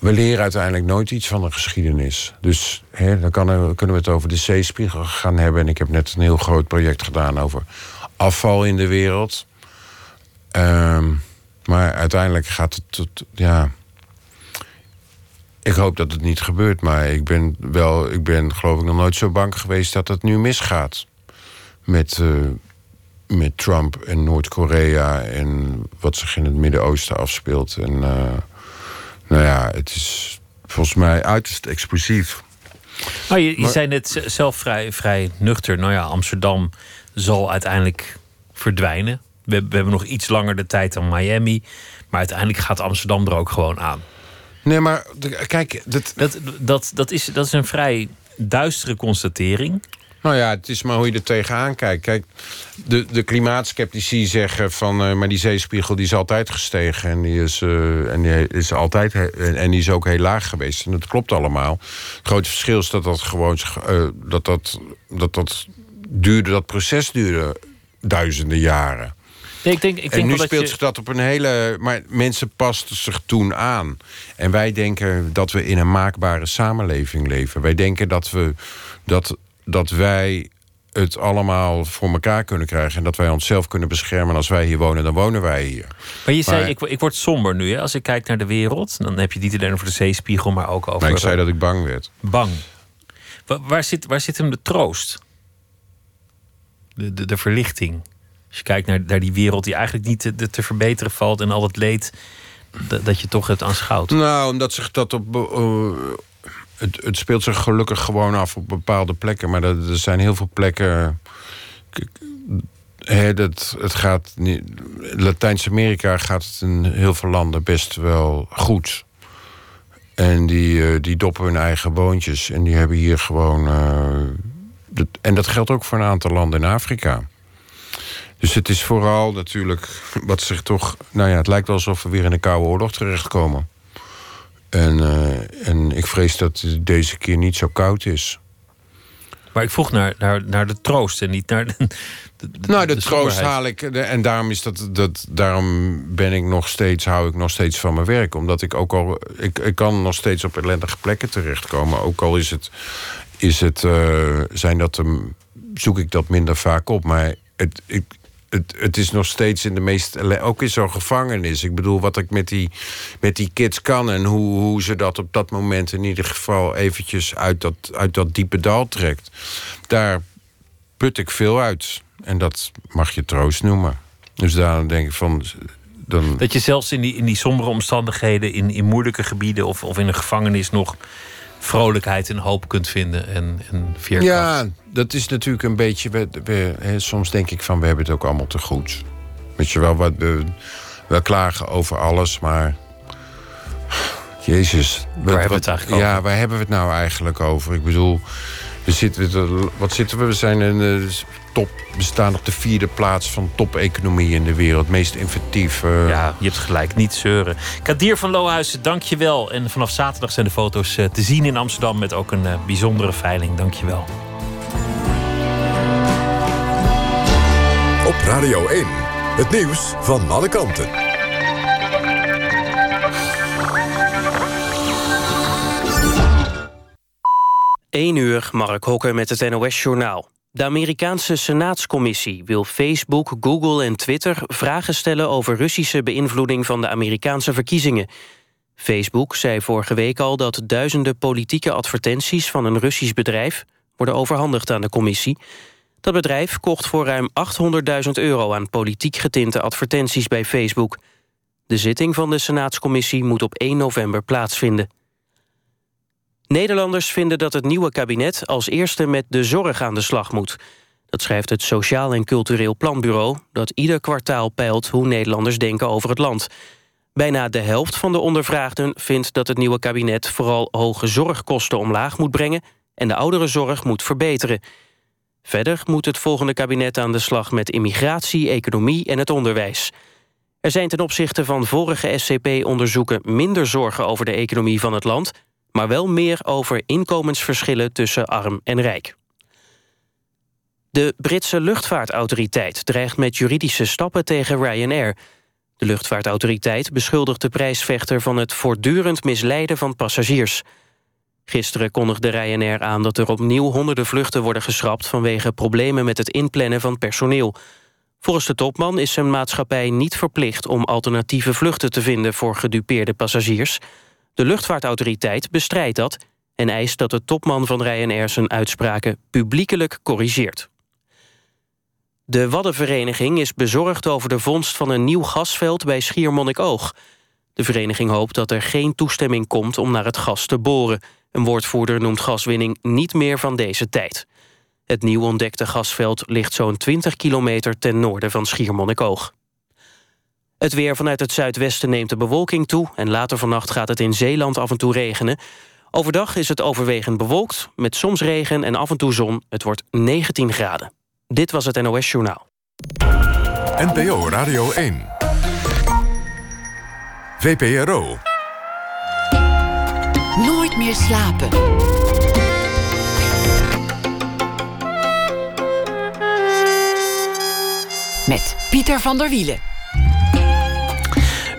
we leren uiteindelijk nooit iets van de geschiedenis. Dus hè, dan kan, kunnen we het over de zeespiegel gaan hebben. En ik heb net een heel groot project gedaan over afval in de wereld. Um, maar uiteindelijk gaat het tot, ja. Ik hoop dat het niet gebeurt, maar ik ben wel, ik ben geloof ik nog nooit zo bang geweest dat het nu misgaat. Met, uh, met Trump en Noord-Korea en wat zich in het Midden-Oosten afspeelt. En uh, Nou ja, het is volgens mij uiterst explosief. Nou, je, je zei net zelf vrij, vrij nuchter. Nou ja, Amsterdam zal uiteindelijk verdwijnen. We, we hebben nog iets langer de tijd dan Miami. Maar uiteindelijk gaat Amsterdam er ook gewoon aan. Nee, maar kijk... Dat... Dat, dat, dat, is, dat is een vrij duistere constatering. Nou ja, het is maar hoe je er tegenaan kijkt. Kijk, de, de klimaatskeptici zeggen van... Uh, maar die zeespiegel die is altijd gestegen. En die is, uh, en die is altijd en die is ook heel laag geweest. En dat klopt allemaal. Het grote verschil is dat dat gewoon... Uh, dat, dat, dat, dat duurde, dat proces duurde duizenden jaren. Nee, ik denk, ik denk en nu speelt je... zich dat op een hele... Maar mensen pasten zich toen aan. En wij denken dat we in een maakbare samenleving leven. Wij denken dat, we, dat, dat wij het allemaal voor elkaar kunnen krijgen... en dat wij onszelf kunnen beschermen. Als wij hier wonen, dan wonen wij hier. Maar je zei, ik, ik word somber nu. Hè? Als ik kijk naar de wereld, dan heb je het niet alleen over de zeespiegel... maar ook over... Maar ik zei dat ik bang werd. Bang. Waar, waar zit, waar zit hem de troost? De, de, de verlichting? Als je kijkt naar, naar die wereld die eigenlijk niet te, te verbeteren valt en al het leed dat, je toch het aanschouwt. Nou, omdat zich dat op. Uh, het, het, speelt zich gelukkig gewoon af op bepaalde plekken. Maar er, zijn heel veel plekken. He, dat, het gaat. Latijns-Amerika gaat het in heel veel landen best wel goed. En die, uh, die doppen hun eigen boontjes. En die hebben hier gewoon. Dat, en dat geldt ook voor een aantal landen in Afrika. Dus het is vooral natuurlijk wat zich toch... Nou ja, het lijkt wel alsof we weer in een koude oorlog terechtkomen. En, uh, en ik vrees dat het deze keer niet zo koud is. Maar ik vroeg naar, naar, naar de troost en niet naar de. de, nou, de, de troost haal ik. En daarom, is dat, dat, daarom ben ik nog steeds, hou ik nog steeds van mijn werk. Omdat ik ook al. Ik, ik kan nog steeds op ellendige plekken terechtkomen. Ook al is het. Is het uh, zijn dat zoek ik dat minder vaak op. Maar het, ik, het, het is nog steeds in de meest... Ook in zo'n gevangenis. Ik bedoel, wat ik met die, met die kids kan... en hoe, hoe ze dat op dat moment in ieder geval... eventjes uit dat, uit dat diepe dal trekt. Daar put ik veel uit. En dat mag je troost noemen. Dus daar denk ik van... Dan... Dat je zelfs in die, in die sombere omstandigheden... In, in moeilijke gebieden of, of in een gevangenis nog vrolijkheid en hoop kunt vinden en, en veerkracht. Ja, dat is natuurlijk een beetje... We, we, hè, soms denk ik van, we hebben het ook allemaal te goed. Weet je wel, wat, we, we klagen over alles, maar... Jezus. Waar hebben we het eigenlijk ja, waar hebben we het nou eigenlijk over? Ik bedoel, we zitten, wat zitten we? We zijn in de top. We staan op de vierde plaats van top-economie in de wereld. Meest inventief. Uh... Ja, je hebt gelijk. Niet zeuren. Kadir van Lohuizen, dank je wel. En vanaf zaterdag zijn de foto's uh, te zien in Amsterdam... met ook een uh, bijzondere veiling. Dank je wel. Op Radio 1, het nieuws van alle kanten. 1 uur, Mark Hokker met het NOS-journaal. De Amerikaanse Senaatscommissie wil Facebook, Google en Twitter... vragen stellen over Russische beïnvloeding van de Amerikaanse verkiezingen. Facebook zei vorige week al dat duizenden politieke advertenties... van een Russisch bedrijf worden overhandigd aan de commissie. Dat bedrijf kocht voor ruim 800.000 euro aan politiek getinte advertenties bij Facebook. De zitting van de Senaatscommissie moet op 1 november plaatsvinden. Nederlanders vinden dat het nieuwe kabinet als eerste met de zorg aan de slag moet. Dat schrijft het Sociaal en Cultureel Planbureau... dat ieder kwartaal peilt hoe Nederlanders denken over het land. Bijna de helft van de ondervraagden vindt dat het nieuwe kabinet... vooral hoge zorgkosten omlaag moet brengen... en de ouderenzorg moet verbeteren. Verder moet het volgende kabinet aan de slag met immigratie, economie en het onderwijs. Er zijn ten opzichte van vorige SCP-onderzoeken minder zorgen over de economie van het land maar wel meer over inkomensverschillen tussen arm en rijk. De Britse luchtvaartautoriteit dreigt met juridische stappen tegen Ryanair. De luchtvaartautoriteit beschuldigt de prijsvechter van het voortdurend misleiden van passagiers. Gisteren kondigde Ryanair aan dat er opnieuw honderden vluchten worden geschrapt... vanwege problemen met het inplannen van personeel. Volgens de topman is zijn maatschappij niet verplicht om alternatieve vluchten te vinden voor gedupeerde passagiers... De luchtvaartautoriteit bestrijdt dat en eist dat de topman van Ryanair zijn uitspraken publiekelijk corrigeert. De Waddenvereniging is bezorgd over de vondst van een nieuw gasveld bij Schiermonnikoog. De vereniging hoopt dat er geen toestemming komt om naar het gas te boren. Een woordvoerder noemt gaswinning niet meer van deze tijd. Het nieuw ontdekte gasveld ligt zo'n 20 kilometer ten noorden van Schiermonnikoog. Het weer vanuit het zuidwesten neemt de bewolking toe... en later vannacht gaat het in Zeeland af en toe regenen. Overdag is het overwegend bewolkt, met soms regen en af en toe zon. Het wordt 19 graden. Dit was het NOS Journaal. NPO Radio 1. VPRO. Nooit meer slapen. Met Pieter van der Wielen.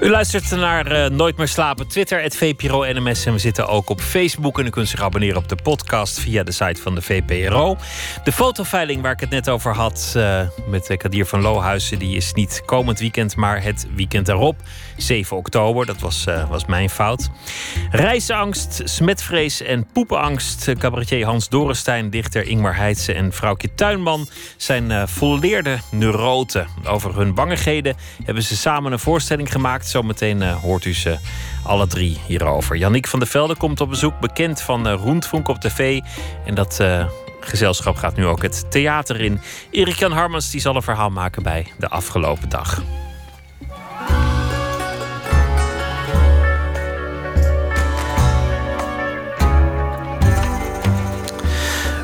U luistert naar uh, Nooit meer slapen. Twitter, het VPRO NMS. En we zitten ook op Facebook. En u kunt zich abonneren op de podcast via de site van de VPRO. De fotoveiling waar ik het net over had uh, met Kadir van Lohuizen... die is niet komend weekend, maar het weekend erop. 7 oktober, dat was, was mijn fout. Reisangst, smetvrees en poepenangst. Cabaretier Hans Dorenstein, dichter Ingmar Heitse en vrouwtje Tuinman... zijn volleerde neuroten. Over hun bangigheden hebben ze samen een voorstelling gemaakt... Zometeen uh, hoort u ze alle drie hierover. Janniek van der Velde komt op bezoek, bekend van uh, Roentvonk op tv. En dat uh, gezelschap gaat nu ook het theater in. Erik Jan Harmans die zal een verhaal maken bij de afgelopen dag.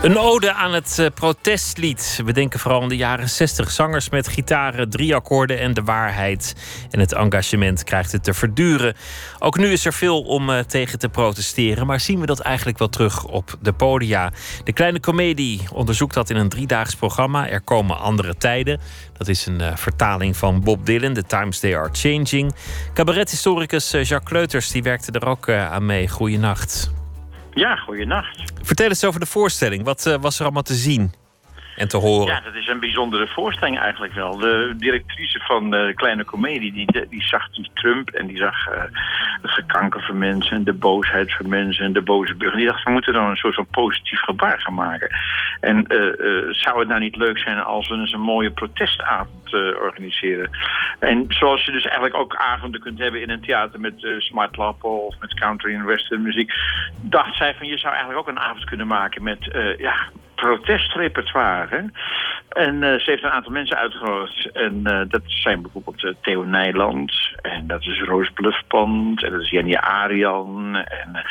Een ode aan het uh, protestlied. We denken vooral aan de jaren 60. Zangers met gitaren, drie akkoorden en de waarheid. En het engagement krijgt het te verduren. Ook nu is er veel om uh, tegen te protesteren. Maar zien we dat eigenlijk wel terug op de podia? De Kleine Comedie onderzoekt dat in een driedaags programma. Er komen andere tijden. Dat is een uh, vertaling van Bob Dylan, The Times They Are Changing. Cabarethistoricus Jacques Kleuters die werkte er ook aan mee. Goeienacht. Ja, goeienacht. Vertel eens over de voorstelling. Wat uh, was er allemaal te zien en te horen? Ja, dat is een bijzondere voorstelling eigenlijk wel. De directrice van de Kleine Comedie, die, die zag die Trump... en die zag uh, het gekanker van mensen en de boosheid van mensen... en de boze burger. Die dacht, we moeten dan een soort van positief gebaar gaan maken. En uh, zou het nou niet leuk zijn als we eens een mooie protestavond organiseren? En zoals je dus eigenlijk ook avonden kunt hebben in een theater... met smart lappen of met country en western muziek... dacht zij van, je zou eigenlijk ook een avond kunnen maken met... ja, protestrepertoire. En uh, ze heeft een aantal mensen uitgenodigd. En uh, dat zijn bijvoorbeeld uh, Theo Nijland. En dat is Roos Bluffpand. En dat is Jenny Arian. En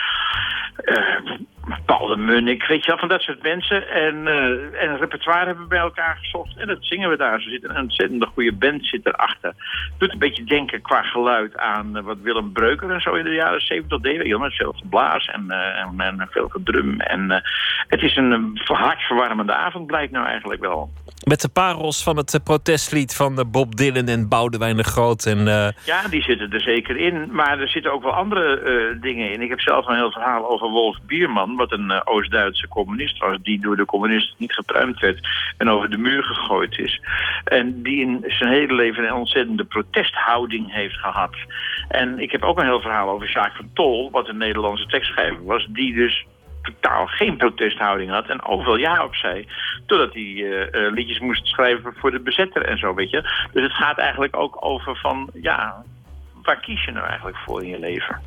Paul de Munnik. Weet je wel, van dat soort mensen. En, en een repertoire hebben we bij elkaar gezocht. En dat zingen we daar. Zo zit een ontzettend goede band zit erachter. Doet een beetje denken qua geluid aan wat Willem Breuker en zo in de jaren 70 deed. Je met veel geblaas en, en, en, veel gedrum. En het is een hartverwarmende avond, blijkt nou eigenlijk wel. Met de parels van het protestlied van Bob Dylan en Boudewijn de Groot. En, uh... Ja, die zitten er zeker in. Maar er zitten ook wel andere uh, dingen in. Ik heb zelf een heel verhaal over Wolf Bierman... wat een uh, Oost-Duitse communist was... die door de communisten niet gepruimd werd... en over de muur gegooid is. En die in zijn hele leven een ontzettende protesthouding heeft gehad. En ik heb ook een heel verhaal over Jacques van Tol... wat een Nederlandse tekstschrijver was... die dus totaal geen protesthouding had en overal ja op zei. Totdat hij uh, uh, liedjes moest schrijven voor de bezetter en zo, weet je. Dus het gaat eigenlijk ook over van, ja, waar kies je nou eigenlijk voor in je leven?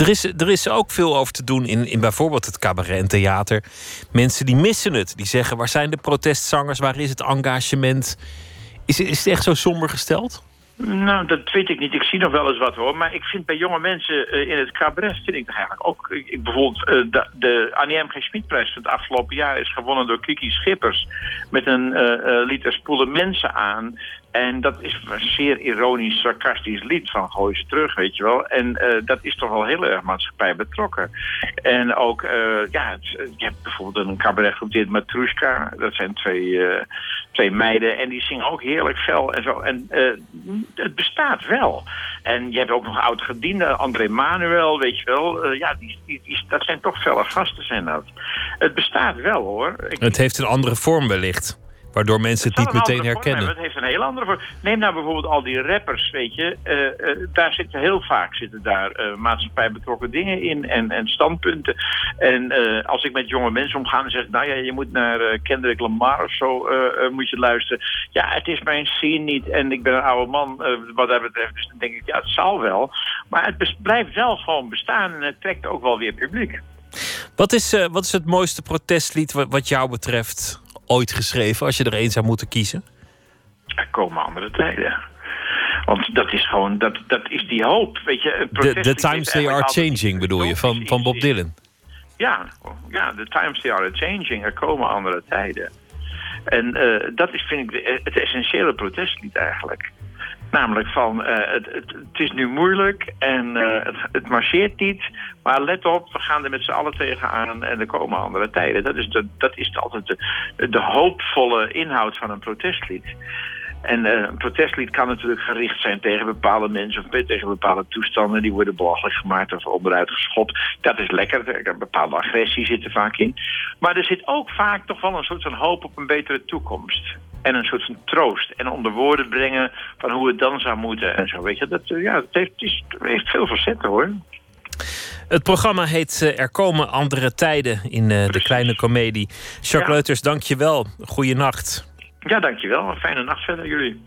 Er is, er is ook veel over te doen in, in bijvoorbeeld het cabaret en theater. Mensen die missen het. Die zeggen, waar zijn de protestzangers? Waar is het engagement? Is, is het echt zo somber gesteld? Nou, dat weet ik niet. Ik zie nog wel eens wat hoor. Maar ik vind bij jonge mensen uh, in het cabaret vind ik eigenlijk ook... Ik, bijvoorbeeld uh, de, de Annie M. G. Schmidprijs van het afgelopen jaar is gewonnen door Kiki Schippers. Met een lied Er spoelen mensen aan. En dat is een zeer ironisch, sarcastisch lied van Gooi ze terug, weet je wel. En uh, dat is toch wel heel erg maatschappij betrokken. En ook, uh, ja, het, je hebt bijvoorbeeld een cabaretgroep, dit Matrushka. Dat zijn twee, twee meiden en die zingen ook heerlijk fel en zo. En het bestaat wel. En je hebt ook nog oud-gediende, André Manuel, weet je wel. ja, die, die, dat zijn toch felle gasten zijn dat. Het bestaat wel, hoor. Het heeft een andere vorm wellicht. Waardoor mensen het niet meteen herkennen. Het heeft een heel andere vorm. Neem nou bijvoorbeeld al die rappers, weet je. eh, eh, daar zitten heel vaak zitten daar eh, maatschappij betrokken dingen in en, en standpunten. En als ik met jonge mensen omga en zeg, nou ja, je moet naar Kendrick Lamar of zo moet je luisteren. Ja, het is mijn scene niet en ik ben een oude man wat dat betreft. Dus dan denk ik, ja, het zal wel. Maar het blijft wel gewoon bestaan en het trekt ook wel weer publiek. Wat is, wat is het mooiste protestlied wat jou betreft ooit geschreven, als je er één zou moeten kiezen? Er komen andere tijden. Want dat is gewoon, dat, dat is die hoop, weet je. The, the Times They Are Changing bedoel je, van, van Bob Dylan. Ja, ja, the times they are changing. Er komen andere tijden. En eh, dat is, vind ik, het essentiële protestlied eigenlijk. Namelijk van, eh, het, het, het is nu moeilijk en eh, het, het marcheert niet. Maar let op, we gaan er met z'n allen tegenaan en er komen andere tijden. Dat is, de, dat is altijd de, de hoopvolle inhoud van een protestlied. En eh, een protestlied kan natuurlijk gericht zijn tegen bepaalde mensen of tegen bepaalde toestanden. Die worden belachelijk gemaakt of onderuit geschopt. Dat is lekker. Een bepaalde agressie zit er vaak in. Maar er zit ook vaak toch wel een soort van hoop op een betere toekomst. En een soort van troost. En onder woorden brengen van hoe het dan zou moeten en zo. Weet je, dat, eh, ja, het, heeft, het is- het heeft veel facetten hoor. Het programma heet eh, Er komen andere tijden in eh, de kleine komedie. Jacques Ja. Leuters, dank je wel. Goeienacht. Ja, dankjewel. Een fijne nacht verder jullie.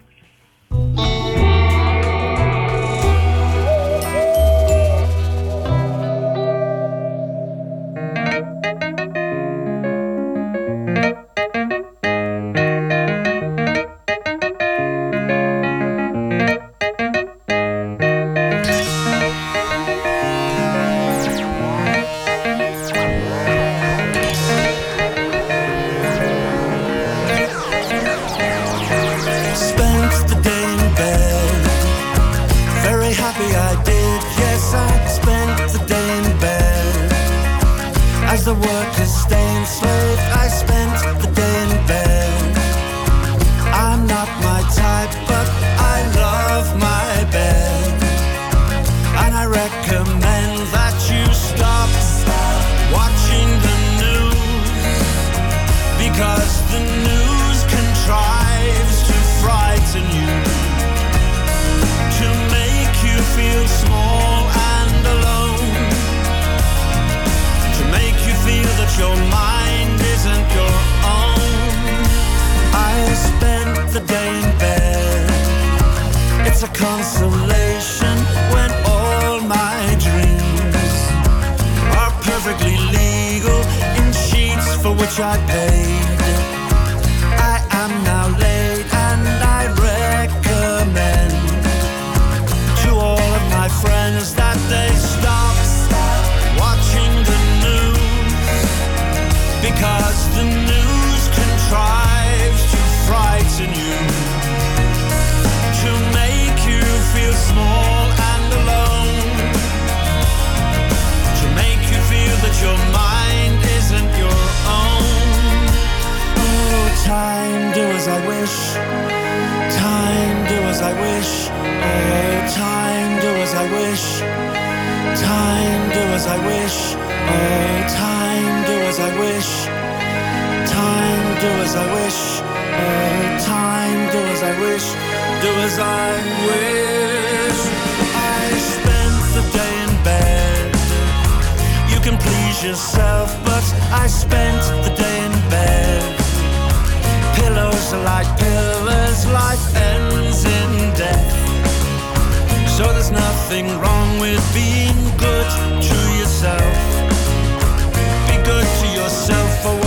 The workers stay enslaved, I spent the day in bed. When all my dreams are perfectly legal in sheets for which I paid. Time, do as I wish. Time, do as I wish. Oh, time, do as I wish. Time, do as I wish. Oh, time, do as I wish. Time, do as I wish. Oh, time, do as I wish. Do as I wish. I spent the day in bed. You can please yourself, but I spent the day in bed. Pillows like pillars, life ends in death. So there's nothing wrong with being good to yourself. Be good to yourself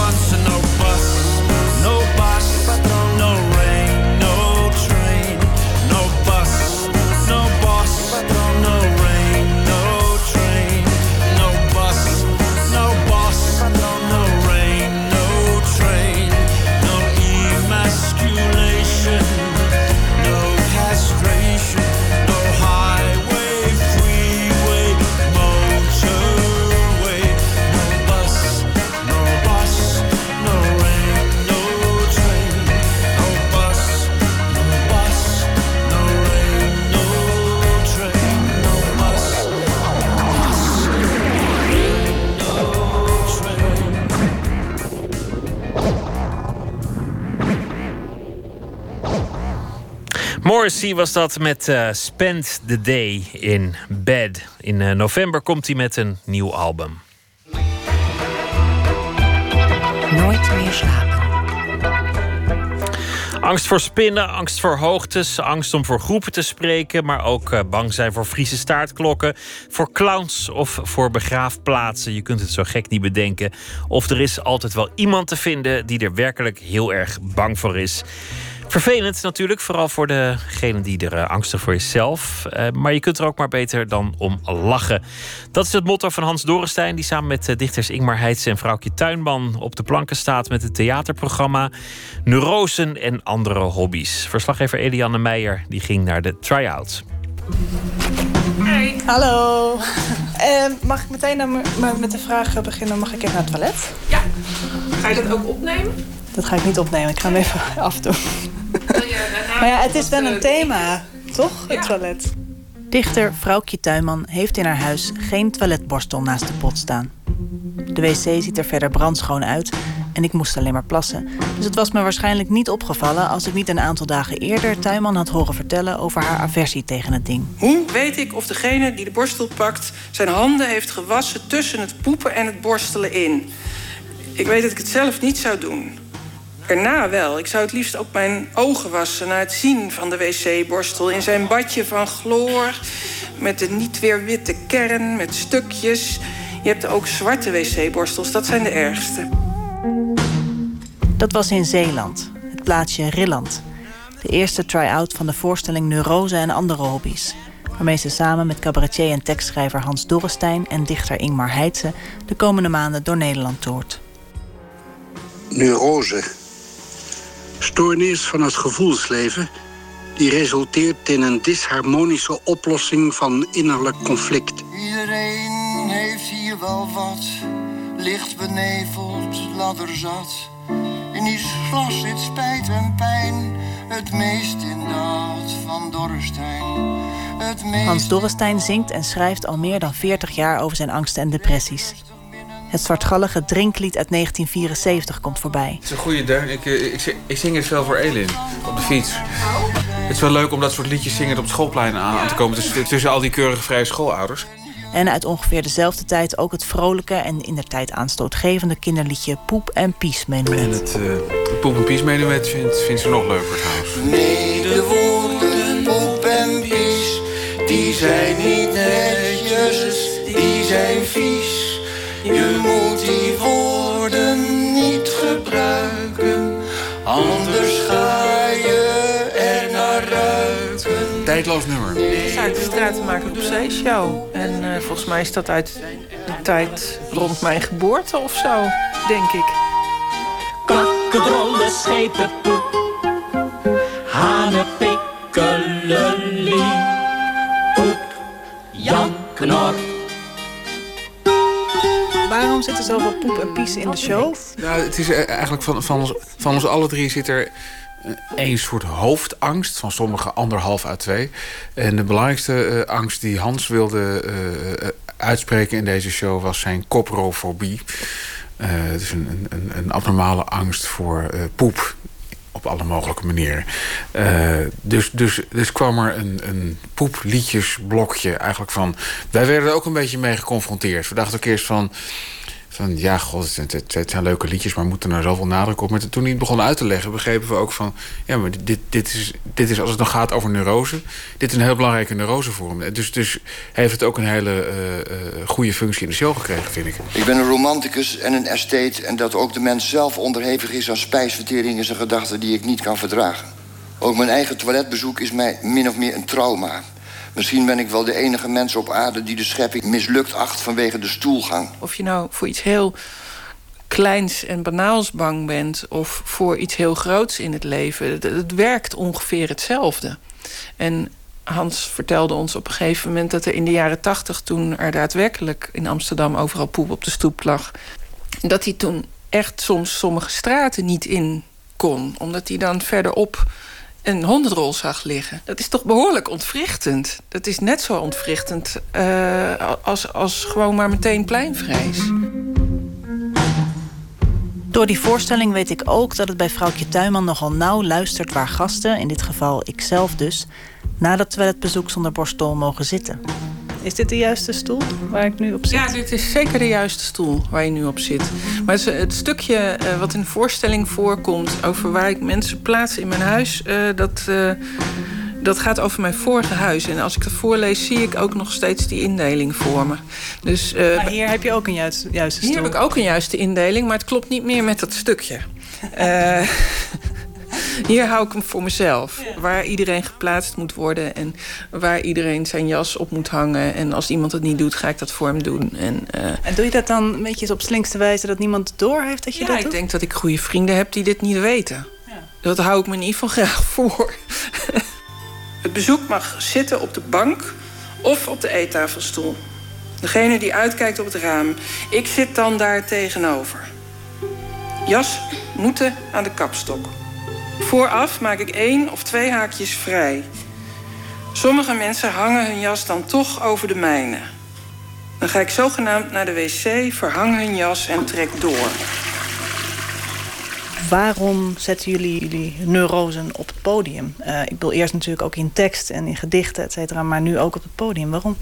Morrissey was dat met uh, Spend the Day in Bed. In uh, november komt hij met een nieuw album. Nooit meer slapen. Angst voor spinnen, angst voor hoogtes, angst om voor groepen te spreken, maar ook uh, bang zijn voor Friese staartklokken, voor clowns of voor begraafplaatsen. Je kunt het zo gek niet bedenken. Of er is altijd wel iemand te vinden die er werkelijk heel erg bang voor is. Vervelend natuurlijk, vooral voor degene die er uh, angstig voor is zelf. Uh, maar je kunt er ook maar beter dan om lachen. Dat is het motto van Hans Dorenstein, die samen met uh, dichters Ingmar Heitse en vrouwtje Tuinman op de planken staat met het theaterprogramma Neurosen en andere hobby's. Verslaggever Eliane Meijer die ging naar de try-out. Hey. Hallo. Mag ik meteen dan met de vraag beginnen? Mag ik even naar het toilet? Ja. Ga je dat ook opnemen? Dat ga ik niet opnemen. Ik ga hem even afdoen. maar ja, het is wel een thema, toch? Het toilet. Dichter Vrouwtje Tuinman heeft in haar huis geen toiletborstel naast de pot staan. De wc ziet er verder brandschoon uit en ik moest alleen maar plassen. Dus het was me waarschijnlijk niet opgevallen als ik niet een aantal dagen eerder Tuinman had horen vertellen over haar aversie tegen het ding. Hoe weet ik of degene die de borstel pakt zijn handen heeft gewassen tussen het poepen en het borstelen in? Ik weet dat ik het zelf niet zou doen. Erna wel. Ik zou het liefst ook mijn ogen wassen na het zien van de wc-borstel in zijn badje van chloor. Met de niet weer witte kern, met stukjes. Je hebt ook zwarte wc-borstels, dat zijn de ergste. Dat was in Zeeland, het plaatsje Rilland. De eerste try-out van de voorstelling Neurose en andere hobby's. Waarmee ze samen met cabaretier en tekstschrijver Hans Dorrestein en dichter Ingmar Heitse de komende maanden door Nederland toert. Neurose stoornis van het gevoelsleven die resulteert in een disharmonische oplossing van innerlijk conflict. Iedereen heeft hier wel wat, licht beneveld, ladderzat. In iets glas zit spijt en pijn, het meest in dat van Dorrestein. Hans Dorrestein zingt en schrijft al meer dan 40 jaar over zijn angsten en depressies. Het zwartgallige drinklied uit 1974 komt voorbij. Het is een goede deun. Ik, eh, ik, ik, zing het veel voor Elin op de fiets. Het is wel leuk om dat soort liedjes zingend op het schoolplein aan, te komen. Tussen, tussen al die keurige vrije schoolouders. En uit ongeveer dezelfde tijd ook het vrolijke en in der tijd aanstootgevende kinderliedje Poep en Pies Menuet. En het uh, Poep en Pies Menuet vindt, vindt ze nog leuker trouwens. Nee, de woorden Poep en Pies, die zijn niet netjes, die zijn vies. Je moet die woorden niet gebruiken, anders Tijdloos nummer. Het is uit de Stratenmaker op Zee show. En uh, volgens mij is dat uit de tijd rond mijn geboorte of zo, denk ik. Kakkedrollen, schepen, poep. Hanen, pikkelenlie. Poep, Jan, knor. Waarom zit er zoveel poep en pies in de show? Nou, het is eh, eigenlijk van, van, ons, van ons alle drie zit er een soort hoofdangst. Van sommigen anderhalf à twee. En de belangrijkste uh, angst die Hans wilde uh, uitspreken in deze show... was zijn coprofobie. het is een, een, een abnormale angst voor poep op alle mogelijke manieren. Uh, dus, dus, dus kwam er een, een poepliedjesblokje eigenlijk van... Wij werden er ook een beetje mee geconfronteerd. We dachten ook eerst van van ja, god, het, het, zijn leuke liedjes, maar moeten er zoveel nadruk op. Toen hij het begon uit te leggen, begrepen we ook van... ja, maar dit, dit, is, dit is als het nog gaat over neurose... dit is een heel belangrijke neurose voor hem. Dus, dus heeft het ook een hele uh, goede functie in de show gekregen, vind ik. Ik ben een romanticus en een estate... en dat ook de mens zelf onderhevig is aan spijsvertering... is een gedachte die ik niet kan verdragen. Ook mijn eigen toiletbezoek is mij min of meer een trauma... Misschien ben ik wel de enige mens op aarde die de schepping mislukt acht vanwege de stoelgang. Of je nou voor iets heel kleins en banaals bang bent of voor iets heel groots in het leven, het werkt ongeveer hetzelfde. En Hans vertelde ons op een gegeven moment dat er in de jaren tachtig, toen er daadwerkelijk in Amsterdam overal poep op de stoep lag, dat hij toen echt soms sommige straten niet in kon, omdat hij dan verderop een hondenrol zag liggen. Dat is toch behoorlijk ontwrichtend. Dat is net zo ontwrichtend uh, als, als gewoon maar meteen pleinvrees. Door die voorstelling weet ik ook dat het bij vrouwtje Tuinman nogal nauw luistert waar gasten, in dit geval ikzelf dus, na dat toiletbezoek zonder borstel mogen zitten. Is dit de juiste stoel waar ik nu op zit? Ja, dit is zeker de juiste stoel waar je nu op zit. Maar het, het stukje uh, wat in de voorstelling voorkomt over waar ik mensen plaats in mijn huis, uh, dat. Uh, dat gaat over mijn vorige huis. En als ik dat voorlees, zie ik ook nog steeds die indeling voor me. Dus, maar hier heb je ook een juiste, juiste stoel. Hier heb ik ook een juiste indeling, maar het klopt niet meer met dat stukje. Hier hou ik hem voor mezelf. Waar iedereen geplaatst moet worden en waar iedereen zijn jas op moet hangen. En als iemand het niet doet, ga ik dat voor hem doen. En, uh, en doe je dat dan een beetje op slinkste wijze dat niemand door heeft dat je ja, dat doet? ik denk dat ik goede vrienden heb die dit niet weten. Ja. Dat hou ik me in ieder geval graag voor. Het bezoek mag zitten op de bank of op de eettafelstoel. Degene die uitkijkt op het raam. Ik zit dan daar tegenover. Jas moeten aan de kapstok. Vooraf maak ik één of twee haakjes vrij. Sommige mensen hangen hun jas dan toch over de mijne. Dan ga ik zogenaamd naar de wc, verhang hun jas en trek door. Waarom zetten jullie jullie neurosen op het podium? Uh, ik wil eerst natuurlijk ook in tekst en in gedichten, et cetera, maar nu ook op het podium. Waarom?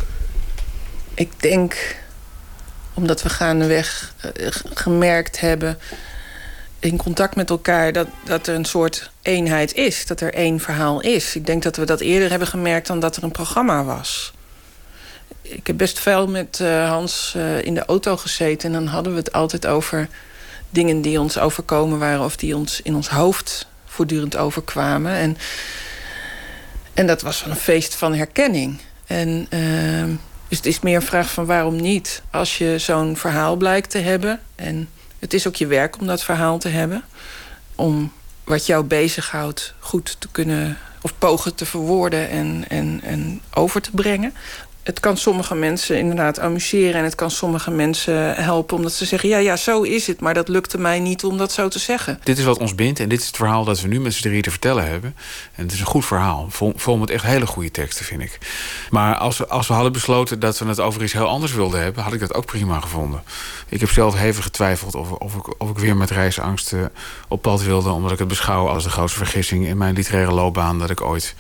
Ik denk omdat we gaandeweg uh, gemerkt hebben in contact met elkaar dat, dat er een soort eenheid is. Dat er één verhaal is. Ik denk dat we dat eerder hebben gemerkt dan dat er een programma was. Ik heb best veel met uh, Hans in de auto gezeten en dan hadden we het altijd over dingen die ons overkomen waren of die ons in ons hoofd voortdurend overkwamen. En, en dat was een feest van herkenning. En uh, dus het is meer een vraag van waarom niet? Als je zo'n verhaal blijkt te hebben. En het is ook je werk om dat verhaal te hebben. Om wat jou bezighoudt goed te kunnen of pogen te verwoorden en, en, en over te brengen het kan sommige mensen inderdaad amuseren... en het kan sommige mensen helpen omdat ze zeggen... ja, ja, zo is het, maar dat lukte mij niet om dat zo te zeggen. Dit is wat ons bindt en dit is het verhaal dat we nu met z'n drieën te vertellen hebben. En het is een goed verhaal, vol, vol met echt hele goede teksten, vind ik. Maar als we, als we hadden besloten dat we het over iets heel anders wilden hebben... had ik dat ook prima gevonden. Ik heb zelf hevig getwijfeld of, of, ik, of ik weer met reisangst op pad wilde... omdat ik het beschouw als de grootste vergissing in mijn literaire loopbaan... dat ik ooit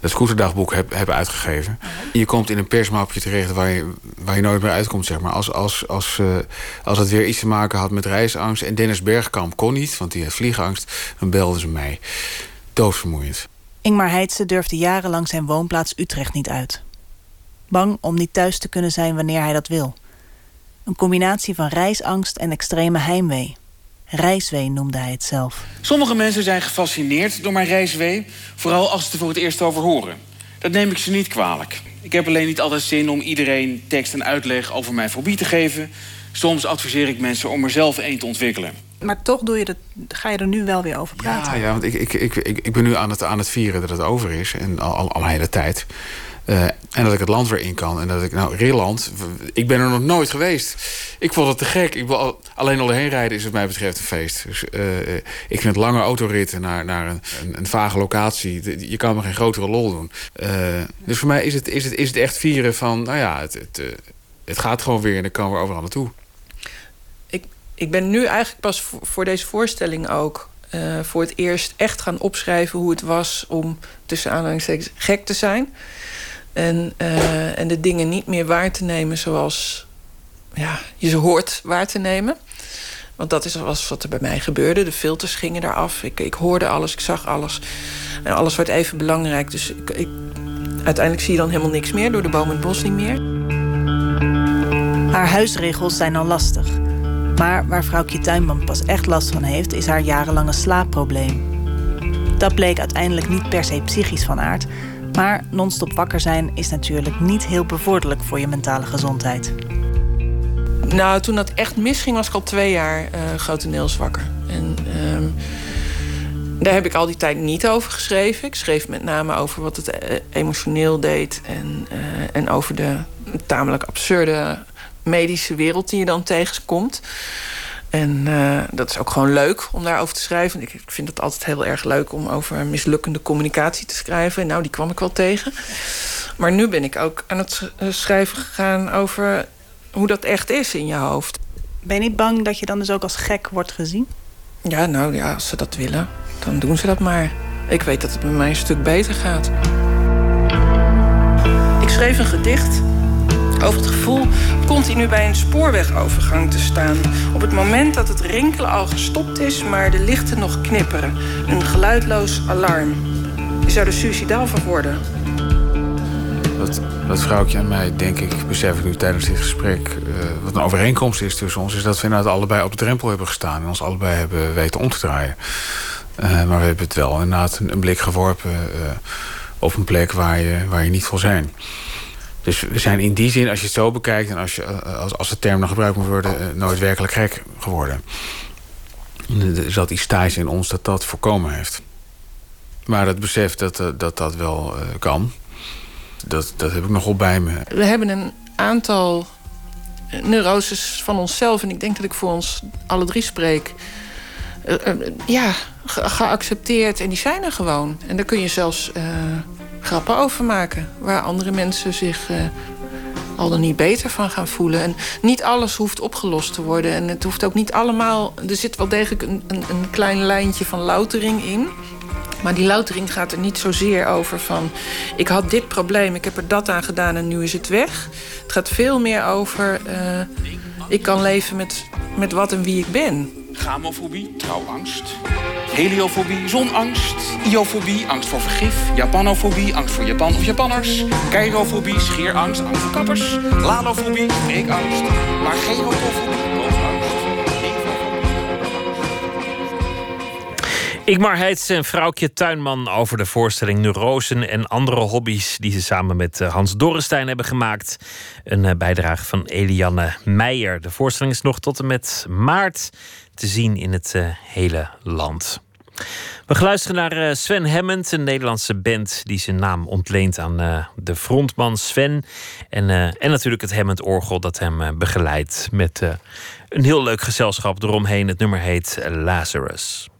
het scooterdagboek heb, heb uitgegeven. Je komt in een persmapje terecht waar je, waar je nooit meer uitkomt, zeg maar. Als, als, als, uh, als het weer iets te maken had met reisangst... en Dennis Bergkamp kon niet, want die heeft vliegangst... dan belden ze mij. Doodvermoeiend. Ingmar Heitse durfde jarenlang zijn woonplaats Utrecht niet uit. Bang om niet thuis te kunnen zijn wanneer hij dat wil. Een combinatie van reisangst en extreme heimwee. Reiswee noemde hij het zelf. Sommige mensen zijn gefascineerd door mijn reiswee, vooral als ze er voor het eerst over horen. Dat neem ik ze niet kwalijk. Ik heb alleen niet altijd zin om iedereen tekst en uitleg over mijn fobie te geven. Soms adviseer ik mensen om er zelf een te ontwikkelen. Maar toch doe je dat, ga je er nu wel weer over praten. Ja, ja want ik, ik, ik, ik, ben nu aan het, aan het vieren dat het over is. En al, al, al een hele tijd. Uh, en dat ik het land weer in kan. En dat ik, nou, Rilland, ik ben er nog nooit geweest. Ik vond het te gek. Ik wil, alleen al heen rijden is wat mij betreft een feest. Dus uh, ik vind lange autoritten naar, naar een, een, een, vage locatie. Je kan me geen grotere lol doen. Uh, dus voor mij is het, is, het, is het echt vieren van, nou ja, het, het, het gaat gewoon weer en ik kan weer overal naartoe. Ik, ben nu eigenlijk pas voor, deze voorstelling ook uh, voor het eerst echt gaan opschrijven hoe het was om tussen aanhalingstekens gek te zijn. En, uh, en de dingen niet meer waar te nemen zoals ja, je ze hoort waar te nemen. Want dat is was wat er bij mij gebeurde. De filters gingen eraf. Ik, ik hoorde alles, ik zag alles. En alles werd even belangrijk. Dus ik, ik, uiteindelijk zie je dan helemaal niks meer. Door de boom en het bos niet meer. Haar huisregels zijn al lastig. Maar waar vrouwtje Tuinman pas echt last van heeft... is haar jarenlange slaapprobleem. Dat bleek uiteindelijk niet per se psychisch van aard... maar non-stop wakker zijn is natuurlijk niet heel bevorderlijk... voor je mentale gezondheid. Nou, toen dat echt misging was ik al twee jaar uh, grotendeels wakker. En uh, daar heb ik al die tijd niet over geschreven. Ik schreef met name over wat het uh, emotioneel deed... en, uh, en over de tamelijk absurde medische wereld die je dan tegenkomt. En uh, dat is ook gewoon leuk om daarover te schrijven. Ik, ik vind het altijd heel erg leuk om over mislukkende communicatie te schrijven. Nou, die kwam ik wel tegen. Maar nu ben ik ook aan het schrijven gegaan over hoe dat echt is in je hoofd. Ben je niet bang dat je dan dus ook als gek wordt gezien? Ja, nou ja, als ze dat willen, dan doen ze dat maar. Ik weet dat het met mij een stuk beter gaat. Ik schreef een gedicht over het gevoel continu bij een spoorwegovergang te staan. Op het moment dat het rinkelen al gestopt is, maar de lichten nog knipperen. Een geluidloos alarm. Je zou er suicidaal van worden. Wat, wat vrouwtje en mij, denk ik, besef ik nu tijdens dit gesprek... Uh, wat een overeenkomst is tussen ons... is dat we inderdaad allebei op de drempel hebben gestaan... en ons allebei hebben weten om te draaien. Uh, maar we hebben het wel inderdaad een, een blik geworpen... Uh, op een plek waar je, waar je niet wil zijn. Dus we zijn in die zin, als je het zo bekijkt... en als, je, als, als de term dan gebruikt moet worden... nooit werkelijk gek geworden. Er zat iets thijs in ons dat dat voorkomen heeft. Maar het besef dat dat, dat wel kan dat, dat heb ik nogal bij me. We hebben een aantal neuroses van onszelf... en ik denk dat ik voor ons alle drie spreek... Ja, ge geaccepteerd en die zijn er gewoon. En daar kun je zelfs grappen over maken... waar andere mensen zich al dan niet beter van gaan voelen. En niet alles hoeft opgelost te worden. En het hoeft ook niet allemaal... Er zit wel degelijk een, een, een klein lijntje van loutering in... Maar die loutering gaat er niet zozeer over van... ik had dit probleem, ik heb er dat aan gedaan en nu is het weg. Het gaat veel meer over... Uh, ik kan leven met, met wat en wie ik ben. Gamofobie, trouwangst. Heliofobie, zonangst. Iofobie, angst voor vergif. Japanofobie, angst voor Japan of Japanners. Kairofobie, scheerangst, angst voor kappers. Lalofobie. Maar Igmar Heits en vrouwtje Tuinman over de voorstelling Neurosen en andere hobby's die ze samen met eh, Hans Dorrestein hebben gemaakt. Een eh, bijdrage van Eliane Meijer. De voorstelling is nog tot en met maart te zien in het eh, hele land. We luisteren naar Sven Hammond, een Nederlandse band die zijn naam ontleent aan de frontman Sven. En, en natuurlijk het Hammond-orgel dat hem begeleidt met een heel leuk gezelschap eromheen. Het nummer heet Lazarus.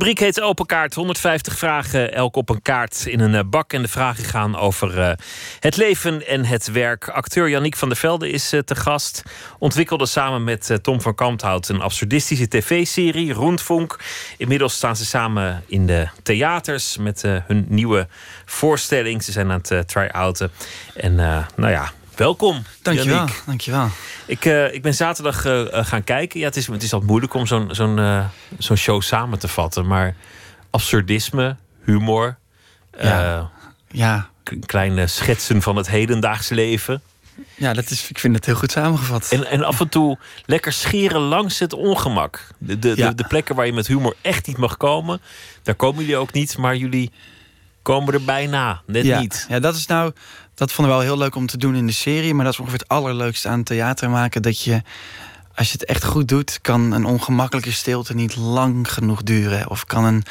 Rubriek heet Open Kaart. 150 vragen, elk op een kaart in een eh, bak. En de vragen gaan over uh, het leven en het werk. Acteur Yannick van der Velde is uh, te gast. Ontwikkelde samen met Tom van Kamphout een absurdistische tv-serie, Rondvonk. Inmiddels staan ze samen in de theaters met hun nieuwe voorstelling. Ze zijn aan het try-outen. En nou ja, welkom. Dankjewel. Yannick. Dankjewel. Ik, uh, ik ben zaterdag uh, gaan kijken. Ja, het is, het is altijd moeilijk om zo'n zo'n uh, zo'n show samen te vatten. Maar absurdisme, humor. Ja. ja. Kleine schetsen van het hedendaags leven. Ja, dat is, ik vind het heel goed samengevat. En, en af en toe lekker scheren langs het ongemak. De, de, ja. de, de plekken waar je met humor echt niet mag komen. Daar komen jullie ook niet. Maar jullie komen er bijna. Net ja. niet. Ja, dat is nou dat vonden we wel heel leuk om te doen in de serie. Maar dat is ongeveer het allerleukste aan theater maken. Dat je, als je het echt goed doet, kan een ongemakkelijke stilte niet lang genoeg duren. Of kan een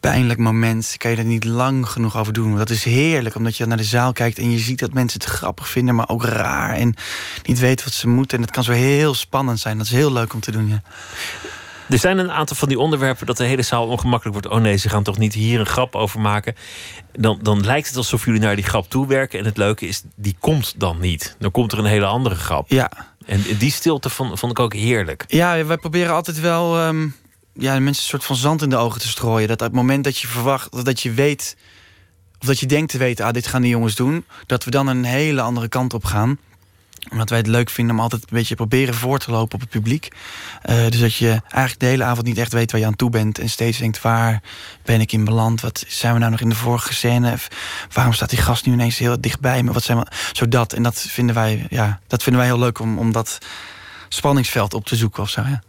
pijnlijk moment, kan je er niet lang genoeg over doen. Dat is heerlijk, omdat je naar de zaal kijkt en je ziet dat mensen het grappig vinden, maar ook raar. En niet weten wat ze moeten. En dat kan zo heel spannend zijn. Dat is heel leuk om te doen, ja. Er zijn een aantal van die onderwerpen dat de hele zaal ongemakkelijk wordt. Oh nee, ze gaan toch niet hier een grap over maken. Dan, dan lijkt het alsof jullie naar die grap toewerken. En het leuke is, die komt dan niet. Dan komt er een hele andere grap. Ja. En die stilte vond, vond ik ook heerlijk. Ja, wij proberen altijd wel um, ja, mensen een soort van zand in de ogen te strooien. Dat op het moment dat je verwacht, dat je weet... of dat je denkt te weten, ah, dit gaan die jongens doen... dat we dan een hele andere kant op gaan omdat wij het leuk vinden om altijd een beetje proberen voor te lopen op het publiek. Uh, dus dat je eigenlijk de hele avond niet echt weet waar je aan toe bent. En steeds denkt, waar ben ik in beland? Wat zijn we nou nog in de vorige scène? Waarom staat die gast nu ineens heel dichtbij me? Wat zijn we... Zodat. En dat vinden wij, ja, dat vinden wij heel leuk om, om dat spanningsveld op te zoeken of zo. Ja.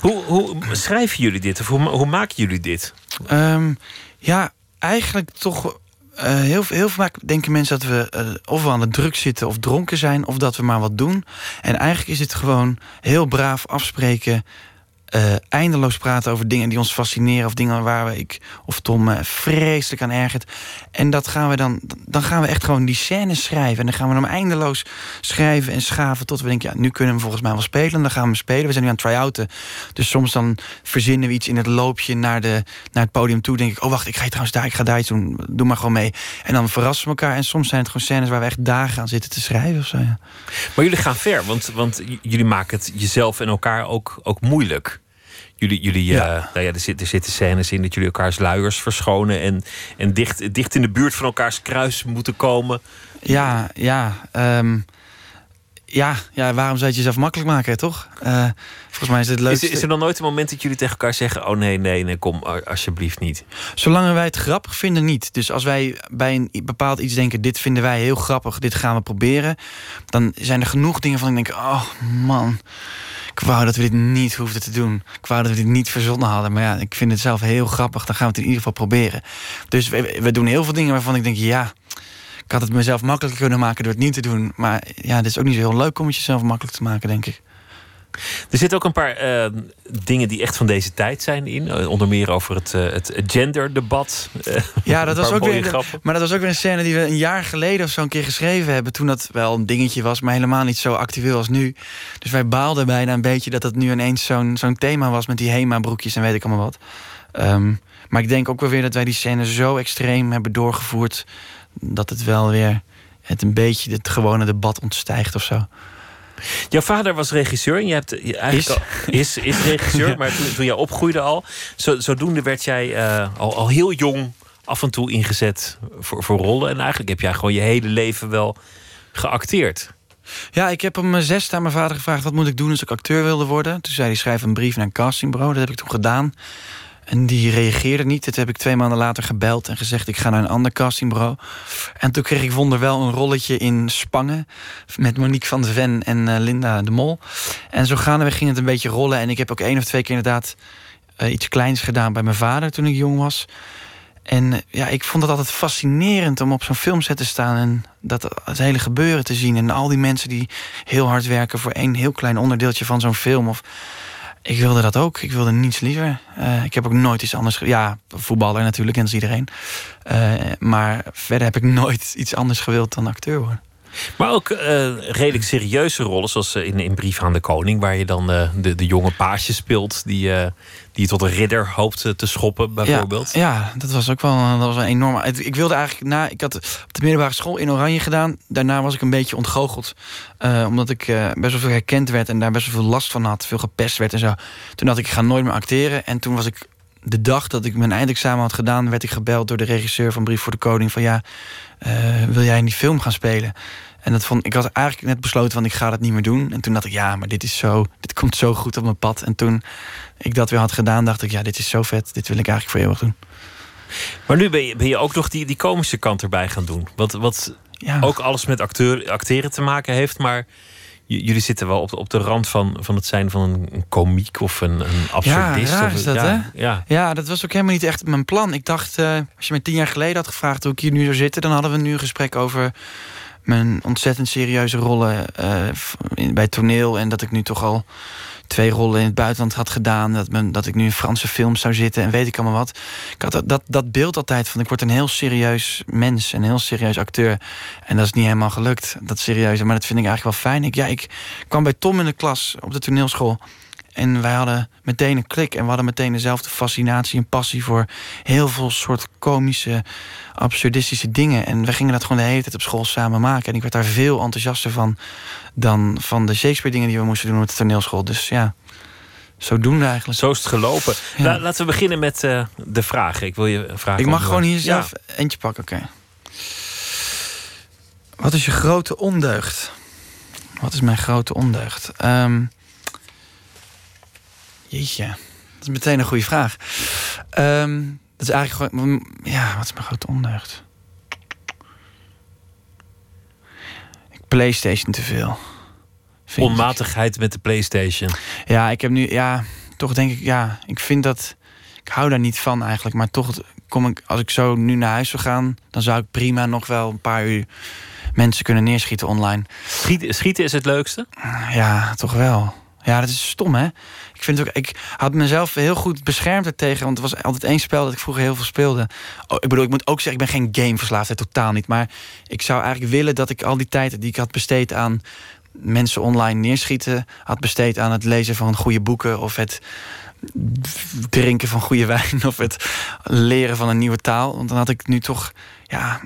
Hoe, hoe schrijven jullie dit? Of hoe, hoe maken jullie dit? Um, ja, eigenlijk toch uh, heel, heel vaak denken mensen dat we uh, of we aan de druk zitten of dronken zijn, of dat we maar wat doen. En eigenlijk is het gewoon heel braaf afspreken uh, eindeloos praten over dingen die ons fascineren. Of dingen waar we, ik of Tom uh, vreselijk aan ergert. En dat gaan we dan, dan gaan we echt gewoon die scènes schrijven. En dan gaan we hem eindeloos schrijven en schaven. Tot we denken, ja, nu kunnen we volgens mij wel spelen. Dan gaan we hem spelen. We zijn nu aan try-outen. Dus soms dan verzinnen we iets in het loopje naar, de, naar het podium toe. denk ik, oh wacht, ik ga trouwens daar, ik ga daar iets doen. Doe maar gewoon mee. En dan verrassen we elkaar. En soms zijn het gewoon scènes waar we echt dagen aan zitten te schrijven. Of zo. Maar jullie gaan ver, want, want jullie maken het jezelf en elkaar ook, ook moeilijk. Jullie, jullie ja. Uh, nou ja, er, zit, er zitten scènes in dat jullie elkaars luiers verschonen en, en dicht, dicht in de buurt van elkaars kruis moeten komen. Ja, ja. Um, ja, ja, waarom zou je het jezelf makkelijk maken, toch? Uh, volgens mij is het leuk. Is, is, er dan nooit een moment dat jullie tegen elkaar zeggen: Oh nee, nee, nee, kom alsjeblieft niet? Zolang wij het grappig vinden, niet. Dus als wij bij een bepaald iets denken: Dit vinden wij heel grappig, dit gaan we proberen. Dan zijn er genoeg dingen van ik denk: Oh man ik wou dat we dit niet hoefden te doen. Ik wou dat we dit niet verzonnen hadden. Maar ja, ik vind het zelf heel grappig. Dan gaan we het in ieder geval proberen. Dus we, doen heel veel dingen waarvan ik denk, ja... Ik had het mezelf makkelijker kunnen maken door het niet te doen. Maar ja, het is ook niet zo heel leuk om het jezelf makkelijk te maken, denk ik. Er zitten ook een paar uh, dingen die echt van deze tijd zijn in. Uh, onder meer over het, uh, het genderdebat. ja, dat was ook weer. Maar dat was ook weer een scène die we een jaar geleden of zo een keer geschreven hebben. Toen dat wel een dingetje was, maar helemaal niet zo actueel als nu. Dus wij baalden bijna een beetje dat het nu ineens zo'n zo'n thema was met die HEMA-broekjes en weet ik allemaal wat. Um, maar ik denk ook wel weer dat wij die scène zo extreem hebben doorgevoerd. dat het wel weer het een beetje het gewone debat ontstijgt of zo. Jouw vader was regisseur en je hebt eigenlijk is. Al, is, is regisseur, maar toen, toen jij opgroeide al, zo, zodoende werd jij uh, al, al heel jong af en toe ingezet voor, voor rollen. En eigenlijk heb jij gewoon je hele leven wel geacteerd. Ja, ik heb om mijn zesde aan mijn vader gevraagd... wat moet ik doen als ik acteur wilde worden? Toen zei hij, schrijf een brief naar een castingbureau. Dat heb ik toen gedaan. En die reageerde niet. Toen heb ik twee maanden later gebeld en gezegd... ik ga naar een ander castingbureau. En toen kreeg ik wonderwel een rolletje in Spangen... met Monique van de Ven en uh, Linda de Mol. En zo gaandeweg ging het een beetje rollen. En ik heb ook één of twee keer inderdaad uh, iets kleins gedaan... bij mijn vader toen ik jong was. En uh, ja, ik vond het altijd fascinerend om op zo'n filmset te staan... en dat het hele gebeuren te zien. En al die mensen die heel hard werken... voor één heel klein onderdeeltje van zo'n film... of ik wilde dat ook. Ik wilde niets liever. Uh, ik heb ook nooit iets anders... Ja, voetballer natuurlijk, kent iedereen. Uh, maar verder heb ik nooit iets anders gewild dan acteur worden. Maar ook eh, redelijk serieuze rollen, zoals eh, in, in Brief aan de Koning, waar je dan eh, de, de jonge paasje speelt die, eh, die tot een ridder hoopt te schoppen, bijvoorbeeld. Ja, dat was ook wel, dat was een enorm. het- Ik wilde eigenlijk na, ik had op de middelbare school in Oranje gedaan. Daarna was ik een beetje ontgoocheld, omdat ik best wel veel herkend werd en daar best wel veel last van had, veel gepest werd en zo. Toen dacht ik, ik ga nooit meer acteren. En toen was ik de dag dat ik mijn eindexamen had gedaan, werd ik gebeld door de regisseur van Brief voor de Koning van ja, eh, wil jij in die film gaan spelen? En dat vond, ik had eigenlijk net besloten van ik ga dat niet meer doen. En toen dacht ik, ja, maar dit is zo, dit komt zo goed op mijn pad. En toen ik dat weer had gedaan, dacht ik, ja, dit is zo vet. Dit wil ik eigenlijk voor eeuwig doen. Maar nu ben je, ben je ook nog die, die komische kant erbij gaan doen. Wat, wat ook alles met acteur, acteren te maken heeft. Maar jullie zitten wel op, op de rand van, van het zijn van een, een komiek of een, een Ja, absurdist. raar of, is dat, ja, hè? Ja. Ja, dat was ook helemaal niet echt mijn plan. Ik dacht, eh, als je me tien jaar geleden had gevraagd hoe ik hier nu zou zitten... dan hadden we nu een gesprek over mijn ontzettend serieuze rollen in- bij toneel. En dat ik nu toch al twee rollen in het buitenland had gedaan. Dat, men, dat ik nu in Franse films zou zitten en weet ik allemaal wat. Ik had dat, dat, dat beeld altijd van ik word een heel serieus mens. Een heel serieus acteur. En dat is niet helemaal gelukt, dat serieuze. Maar dat vind ik eigenlijk wel fijn. Ik, ja, ik kwam bij Tom in de klas op de toneelschool. En wij hadden meteen een klik. En we hadden meteen dezelfde fascinatie en passie voor heel veel soort komische, absurdistische dingen. En we gingen dat gewoon de hele tijd op school samen maken. En ik werd daar veel enthousiaster van dan van de Shakespeare dingen die we moesten doen op de toneelschool. Dus ja, zodoende eigenlijk. Zo is het gelopen. La- laten we beginnen met eh, de vragen. Ik wil je vragen. Ik mag gewoon hier ja. zelf eentje pakken, oké. Wat is je grote ondeugd? Wat is mijn grote ondeugd? Ehm, jeetje, dat is meteen een goede vraag. Ehm, dat is eigenlijk gewoon... Ja, wat is mijn grote ondeugd? Ik Playstation te veel. Ik. Onmatigheid met de PlayStation. Ja, ik heb nu, ja, toch denk ik, ja, ik vind dat, ik hou daar niet van eigenlijk, maar toch kom ik, als ik zo nu naar huis zou gaan, dan zou ik prima nog wel een paar uur mensen kunnen neerschieten online. Schieten, schieten is het leukste? Ja, toch wel. Ja, dat is stom, hè? Ik vind ook, ik had mezelf heel goed beschermd ertegen, want het was altijd één spel dat ik vroeger heel veel speelde. Oh, ik bedoel, ik moet ook zeggen, ik ben geen gameverslaafd, totaal niet. Maar ik zou eigenlijk willen dat ik al die tijd die ik had besteed aan mensen online neerschieten, had besteed aan het lezen van goede boeken of het drinken van goede wijn of het leren van een nieuwe taal. Want dan had ik nu toch, ja,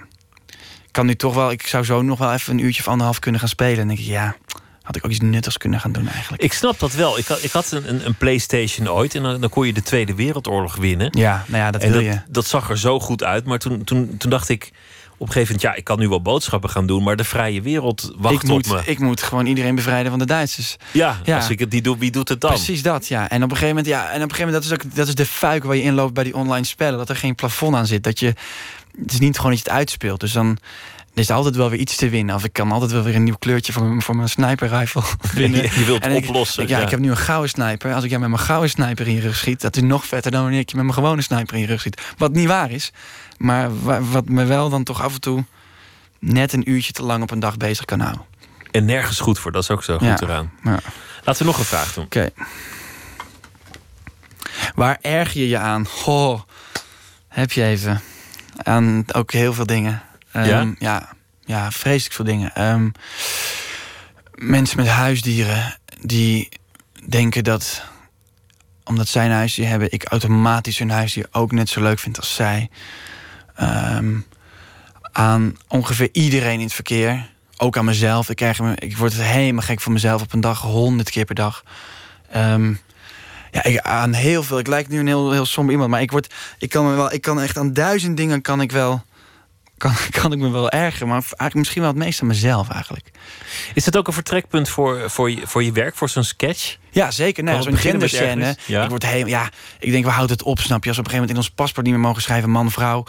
kan nu toch wel, ik zou zo nog wel even een uurtje of anderhalf kunnen gaan spelen. En denk ik, ja, had ik ook iets nuttigs kunnen gaan doen eigenlijk. Ik snap dat wel. Ik had, ik had een, een, PlayStation ooit en dan, dan kon je de Tweede Wereldoorlog winnen. Ja, nou ja, dat en wil dat, je. dat zag er zo goed uit. Maar toen, toen, toen dacht ik op een gegeven moment, ja, ik kan nu wel boodschappen gaan doen, maar de vrije wereld wacht ik, moet, op me. ik moet gewoon iedereen bevrijden van de Duitsers. ja, als ik het niet doe, wie doet het dan? Precies dat, ja. En op een gegeven moment, ja, en op een gegeven moment, dat is ook dat is de fuik waar je inloopt bij die online spellen. Dat er geen plafond aan zit. Dat je, het is niet gewoon dat je het uitspeelt. Dus dan er is altijd wel weer iets te winnen. Of ik kan altijd wel weer een nieuw kleurtje voor mijn, voor mijn sniper rifle winnen. Je wilt En oplossen, ik- ja, ja. ik heb nu een gouden sniper. Als ik jou met mijn gouden sniper in je rug schiet, dat is nog vetter dan wanneer ik je met mijn gewone sniper in je rug schiet. Wat niet waar is, maar wa- wat me wel dan toch af en toe net een uurtje te lang op een dag bezig kan houden. En nergens goed voor, dat is ook zo goed Ja, eraan. ja. Laten we nog een vraag doen. Oké. Waar erg je je aan? Goh, heb je even. Aan ook heel veel dingen. Ehm, Ja? ja? Ja, vreselijk veel dingen. Ehm, mensen met huisdieren die denken dat omdat zij een huisdier hebben, ik automatisch hun huisdier ook net zo leuk vind als zij. Ehm, aan ongeveer iedereen in het verkeer. Ook aan mezelf. Ik, krijg me, ik word helemaal gek van mezelf op een dag, honderd keer per dag. Ja, ik, aan heel veel. Ik lijk nu een heel, heel somber iemand, maar ik, word, ik, kan wel, ik kan echt aan duizend dingen kan ik wel. Kan, kan ik me wel ergeren, maar eigenlijk misschien wel het meest aan mezelf eigenlijk. Is dat ook een vertrekpunt voor, voor, je, voor je werk, voor zo'n sketch? Ja, zeker. Nee, zo'n genderscène. Ja. Ik word helemaal. Ja, ik denk, we houden het op, snap je? Als we op een gegeven moment in ons paspoort niet meer mogen schrijven man, vrouw.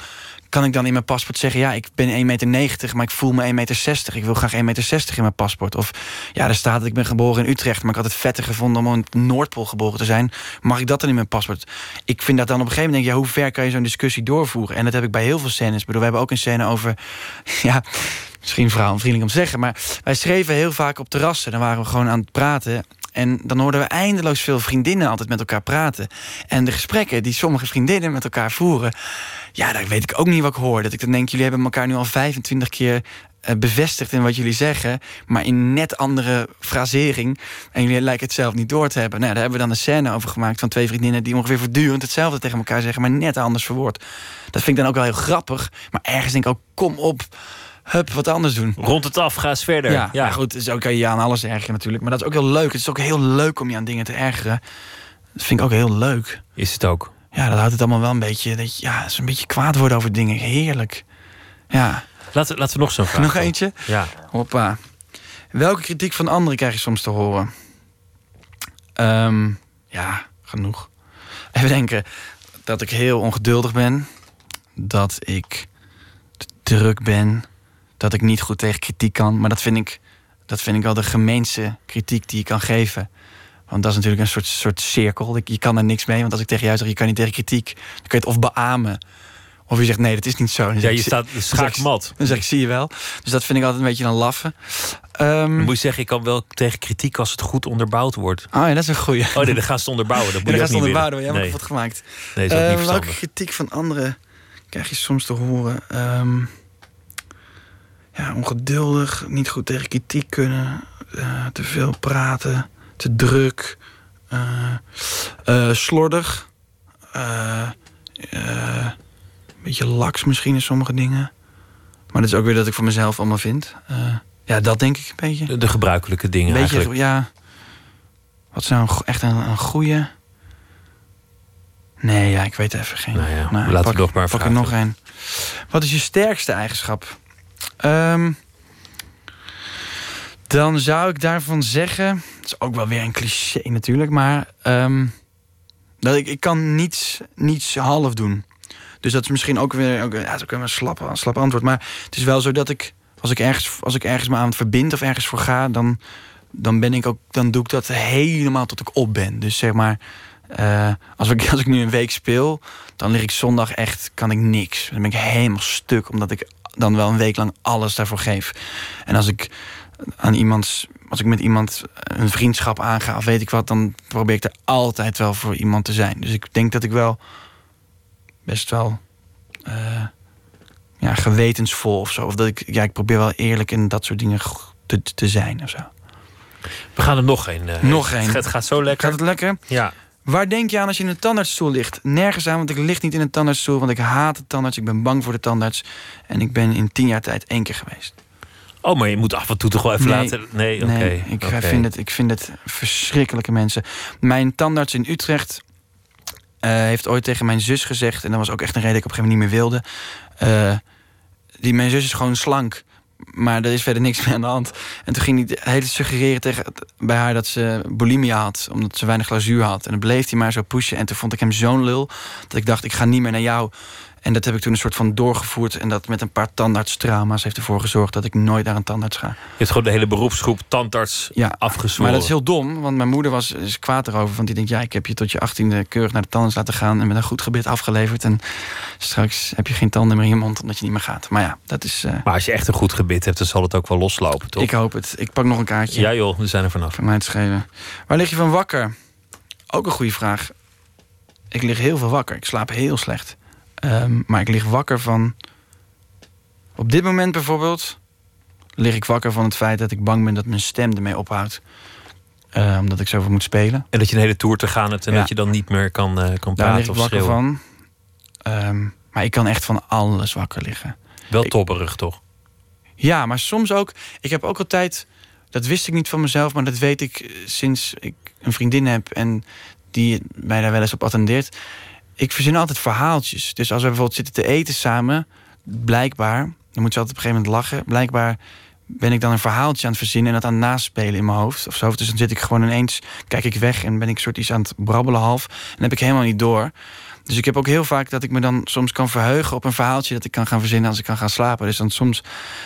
Kan ik dan in mijn paspoort zeggen, ja, ik ben 1,90 meter, maar ik voel me 1,60 meter. Ik wil graag 1,60 meter in mijn paspoort. Of ja, er staat dat ik ben geboren in Utrecht, maar ik had het vetter gevonden om in Noordpool geboren te zijn. Mag ik dat dan in mijn paspoort? Ik vind dat dan op een gegeven moment, denk ja, hoe ver kan je zo'n discussie doorvoeren? En dat heb ik bij heel veel scènes. Ik bedoel, we hebben ook een scène over, ja, misschien vrouwenvriendelijk om te zeggen, maar wij schreven heel vaak op terrassen. Dan waren we gewoon aan het praten. En dan hoorden we eindeloos veel vriendinnen altijd met elkaar praten. En de gesprekken die sommige vriendinnen met elkaar voeren... ja, daar weet ik ook niet wat ik hoor. Dat ik dan denk, jullie hebben elkaar nu al 25 keer eh, bevestigd in wat jullie zeggen... maar in net andere frasering. En jullie lijken het zelf niet door te hebben. Nou, daar hebben we dan een scène over gemaakt van twee vriendinnen... die ongeveer voortdurend hetzelfde tegen elkaar zeggen... maar net anders verwoord. Dat vind ik dan ook wel heel grappig. Maar ergens denk ik ook, kom op... Hup, wat anders doen. Rond het af, ga eens verder. Ja, ja. goed, zo kan je je aan alles ergeren natuurlijk. Maar dat is ook heel leuk. Het is ook heel leuk om je aan dingen te ergeren. Dat vind ik ook heel leuk. Is het ook? Ja, dat houdt het allemaal wel een beetje... Dat je, ja, is een beetje kwaad worden over dingen. Heerlijk. Ja. Laten, laten we nog zo'n vraag Nog eentje? Ja. Hoppa. Welke kritiek van anderen krijg je soms te horen? Ehm, ja, genoeg. Even denken dat ik heel ongeduldig ben. Dat ik druk ben. Dat ik niet goed tegen kritiek kan. Maar dat vind ik, dat vind ik wel de gemeenste kritiek die je kan geven. Want dat is natuurlijk een soort, soort cirkel. Je kan er niks mee. Want als ik tegen jou zeg, je kan niet tegen kritiek... dan kun je het of beamen. Of je zegt, nee, dat is niet zo. Dan Ja, ik, je staat dan zeg ik- schaakmat. Dan zeg ik, zie je wel. Dus dat vind ik altijd een beetje een laffe. Ehm, moet je zeggen, ik kan wel tegen kritiek als het goed onderbouwd wordt. Oh ja, dat is een goeie. Oh nee, dan gaan ze onderbouwen. Dat Ja, moet dan je ook ze onderbouwen. Jij hebt kapot gemaakt. Nee, is ook niet Eh, welke kritiek van anderen krijg je soms te horen? Ehm, ja, ongeduldig, niet goed tegen kritiek kunnen, eh, te veel praten, te druk, eh, eh, slordig, eh, een beetje laks misschien in sommige dingen. Maar dat is ook weer dat ik voor mezelf allemaal vind. Ja, dat denk ik een beetje. De, de gebruikelijke dingen beetje, eigenlijk. ja. Wat is nou go- echt een, een goede? Nee, ja, ik weet even geen. Nou ja, Nou, laten pak, we nog maar pak er nog een. Wat is je sterkste eigenschap? Ehm, dan zou ik daarvan zeggen. Dat is ook wel weer een cliché natuurlijk, maar. ehm, dat ik, ik kan niets, niets half doen. Dus dat is misschien ook weer. Ook, ja, dat is ook een slap, een slap antwoord. Maar het is wel zo dat ik. Als ik ergens, als ik ergens me aan het verbind of ergens voor ga, dan, dan ben ik ook. Dan doe ik dat helemaal tot ik op ben. Dus zeg maar. eh, als, ik, als ik nu een week speel, dan lig ik zondag echt, kan ik niks. Dan ben ik helemaal stuk, omdat ik dan wel een week lang alles daarvoor geef. En als ik aan iemand, als ik met iemand een vriendschap aanga of weet ik wat, dan probeer ik er altijd wel voor iemand te zijn. Dus ik denk dat ik wel best wel eh, ja, gewetensvol of zo. Of dat ik, ja, ik probeer wel eerlijk in dat soort dingen te, te zijn of zo. We gaan er nog een. eh, Nog het- één. Het gaat zo lekker. Gaat het lekker? Ja. Waar denk je aan als je in een tandartsstoel ligt? Nergens aan, want ik lig niet in een tandartsstoel, want ik haat de tandarts. Ik ben bang voor de tandarts. En ik ben in tien jaar tijd één keer geweest. Oh, maar je moet af en toe toch wel even laten. Nee, oké. nee ik, vind het, ik vind het verschrikkelijke mensen. Mijn tandarts in Utrecht eh, heeft ooit tegen mijn zus gezegd... en dat was ook echt een reden dat ik op een gegeven moment niet meer wilde... eh, die, mijn zus is gewoon slank, maar er is verder niks meer aan de hand. En toen ging hij hele suggereren tegen, bij haar dat ze bulimia had... omdat ze weinig glazuur had. En dan bleef hij maar zo pushen. En toen vond ik hem zo'n lul dat ik dacht, ik ga niet meer naar jou... En dat heb ik toen een soort van doorgevoerd. En dat met een paar tandartstrauma's heeft ervoor gezorgd dat ik nooit naar een tandarts ga. Je hebt gewoon de hele beroepsgroep tandarts Ja, afgezworen. Maar dat is heel dom, want mijn moeder was is kwaad erover. Want die denkt, ja, ik heb je tot je achttiende keurig naar de tandarts laten gaan... en met een goed gebit afgeleverd. En straks heb je geen tanden meer in je mond omdat je niet meer gaat. Maar ja, dat is... eh, Maar als je echt een goed gebit hebt, dan zal het ook wel loslopen, toch? ik hoop het. Ik pak nog een kaartje. Ja joh, we zijn er vanaf. Van mij te schelen. Waar lig je van wakker? Ook een goede vraag. Ik lig heel veel wakker. Ik slaap heel slecht. Ehm, maar ik lig wakker van... Op dit moment bijvoorbeeld... lig ik wakker van het feit dat ik bang ben dat mijn stem ermee ophoudt. Omdat ik zoveel moet spelen. En dat je een hele tour te gaan hebt en Ja. dat je dan niet meer kan, eh, kan Daar lig praten ik of wakker schreeuwen. van. Ehm, maar ik kan echt van alles wakker liggen. Wel topperig, toch? Ja, maar soms ook. Ik heb ook altijd. Dat wist ik niet van mezelf, maar dat weet ik eh, sinds ik een vriendin heb en die mij daar wel eens op attendeert. Ik verzin altijd verhaaltjes. Dus als we bijvoorbeeld zitten te eten samen, blijkbaar, dan moet ze altijd op een gegeven moment lachen. Blijkbaar ben ik dan een verhaaltje aan het verzinnen en dat aan het naspelen in mijn hoofd of zo. Dus dan zit ik gewoon ineens, kijk ik weg en ben ik soort iets aan het brabbelen half. En heb ik helemaal niet door. Dus ik heb ook heel vaak dat ik me dan soms kan verheugen op een verhaaltje dat ik kan gaan verzinnen als ik kan gaan slapen. Dus dan soms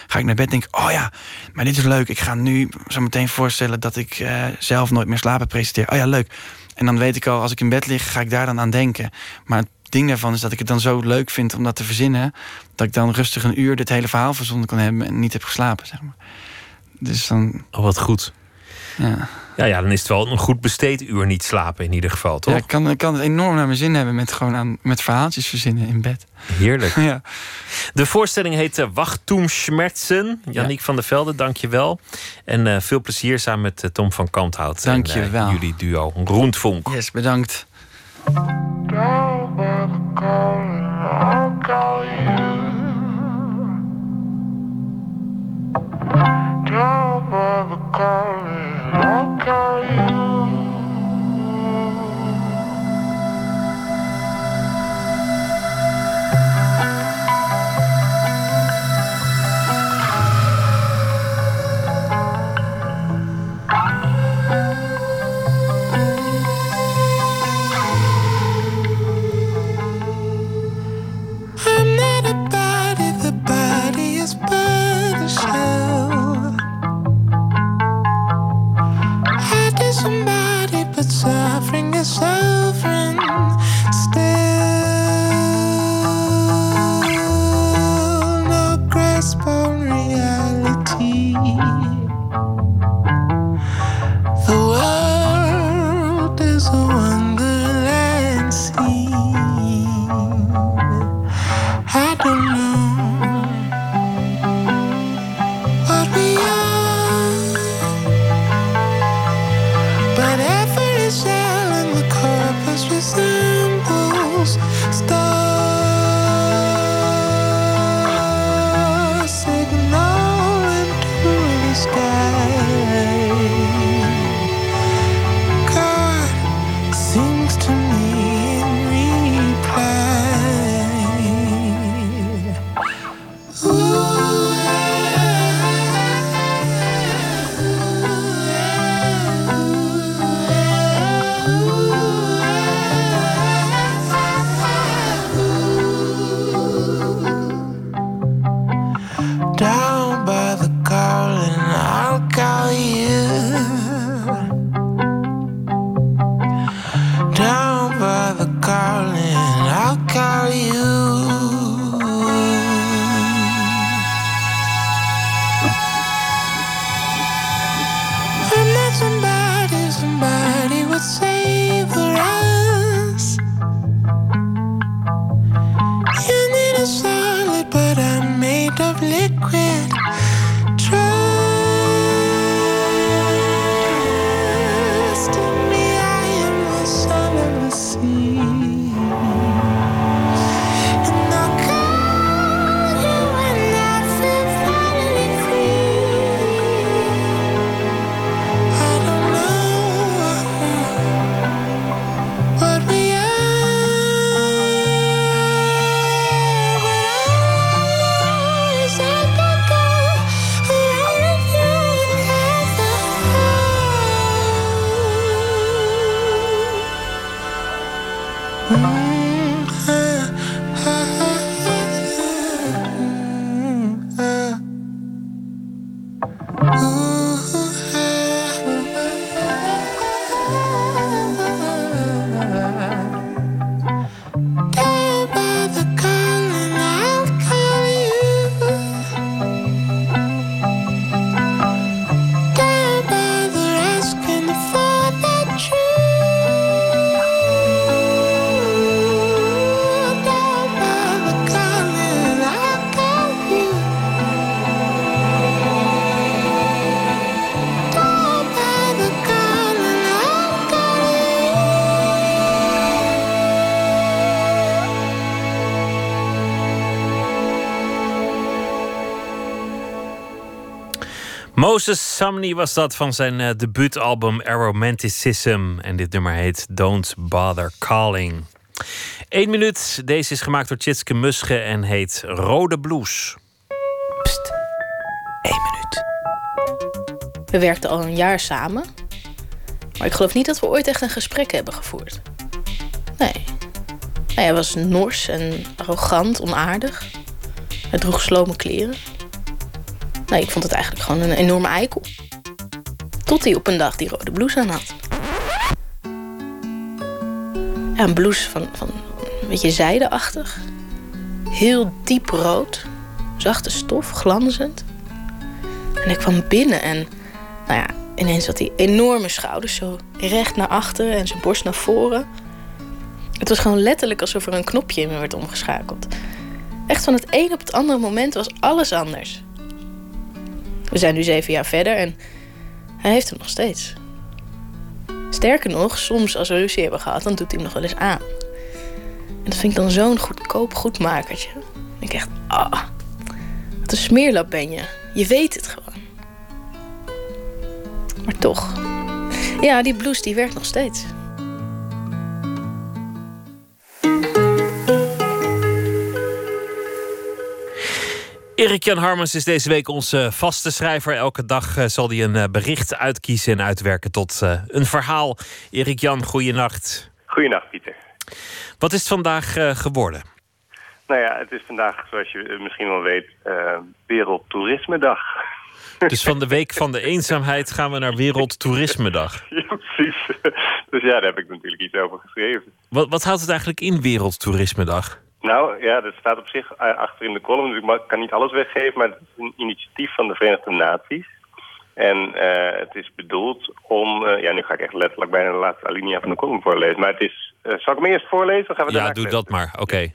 ga ik naar bed en denk, oh ja, maar dit is leuk. Ik ga nu zo meteen voorstellen dat ik eh, zelf nooit meer slapen presenteer. Oh ja, leuk. En dan weet ik al, als ik in bed lig, ga ik daar dan aan denken. Maar het ding daarvan is dat ik het dan zo leuk vind om dat te verzinnen, dat ik dan rustig een uur dit hele verhaal verzonnen kan hebben en niet heb geslapen, zeg maar. Dus dan. Oh, wat goed. Ja. Ja, ja, dan is het wel een goed besteed uur niet slapen in ieder geval, toch? Ja, ik kan, ik kan het enorm naar mijn zin hebben met gewoon aan, met verhaaltjes verzinnen in bed. Heerlijk. Ja. De voorstelling heet uh, Wachtum Schmerzen. Janiek van der Velde, dank je wel. En eh, veel plezier samen met eh, Tom van Kanthout. Dank je wel. jullie duo Roentvonk. Yes, bedankt. I'm suffering is Moses Sumney was dat van zijn eh, debuutalbum Aromanticism. En dit nummer heet Don't Bother Calling. Eén minuut. Deze is gemaakt door Tjitske Musche en heet Rode Blues. We werkten al een jaar samen. Maar ik geloof niet dat we ooit echt een gesprek hebben gevoerd. Nee. Hij was nors en arrogant, onaardig. Hij droeg slome kleren. Nee, ik vond het eigenlijk gewoon een enorme eikel. Tot hij op een dag die rode blouse aan had. Een blouse van, van een beetje zijdeachtig. Heel diep rood. Zachte stof, glanzend. En ik kwam binnen en, nou ja, Ineens had hij enorme schouders, zo recht naar achteren en zijn borst naar voren. Het was gewoon letterlijk alsof er een knopje in me werd omgeschakeld. Echt van het een op het andere moment was alles anders. We zijn nu zeven jaar verder en hij heeft hem nog steeds. Sterker nog, soms als we ruzie hebben gehad, dan doet hij hem nog wel eens aan. En dat vind ik dan zo'n goedkoop goedmakertje. Ik echt, ah, wat een smeerlap ben je. Je weet het gewoon. Maar toch. Ja, die blouse die werkt nog steeds. Erik-Jan Harmens is deze week onze vaste schrijver. Elke dag eh, zal hij een eh, bericht uitkiezen en uitwerken tot eh, een verhaal. Erik-Jan, goeienacht. Goeienacht, Pieter. Wat is het vandaag geworden? Nou ja, het is vandaag, zoals je misschien wel weet, uh, Wereldtoerismedag. Dus van de week van de eenzaamheid gaan we naar Wereldtoerismedag. Ja, precies. Dus ja, daar heb ik natuurlijk iets over geschreven. Wat, wat houdt het eigenlijk in Wereldtoerismedag? Nou ja, dat staat op zich achter in de column. Dus ik kan niet alles weggeven, maar het is een initiatief van de Verenigde Naties. En uh, het is bedoeld om... Uh, ja, nu ga ik echt letterlijk bijna de laatste alinea van de column voorlezen. Maar het is... Uh, zal ik hem eerst voorlezen? Gaan we ja, doe dat maar. Oké.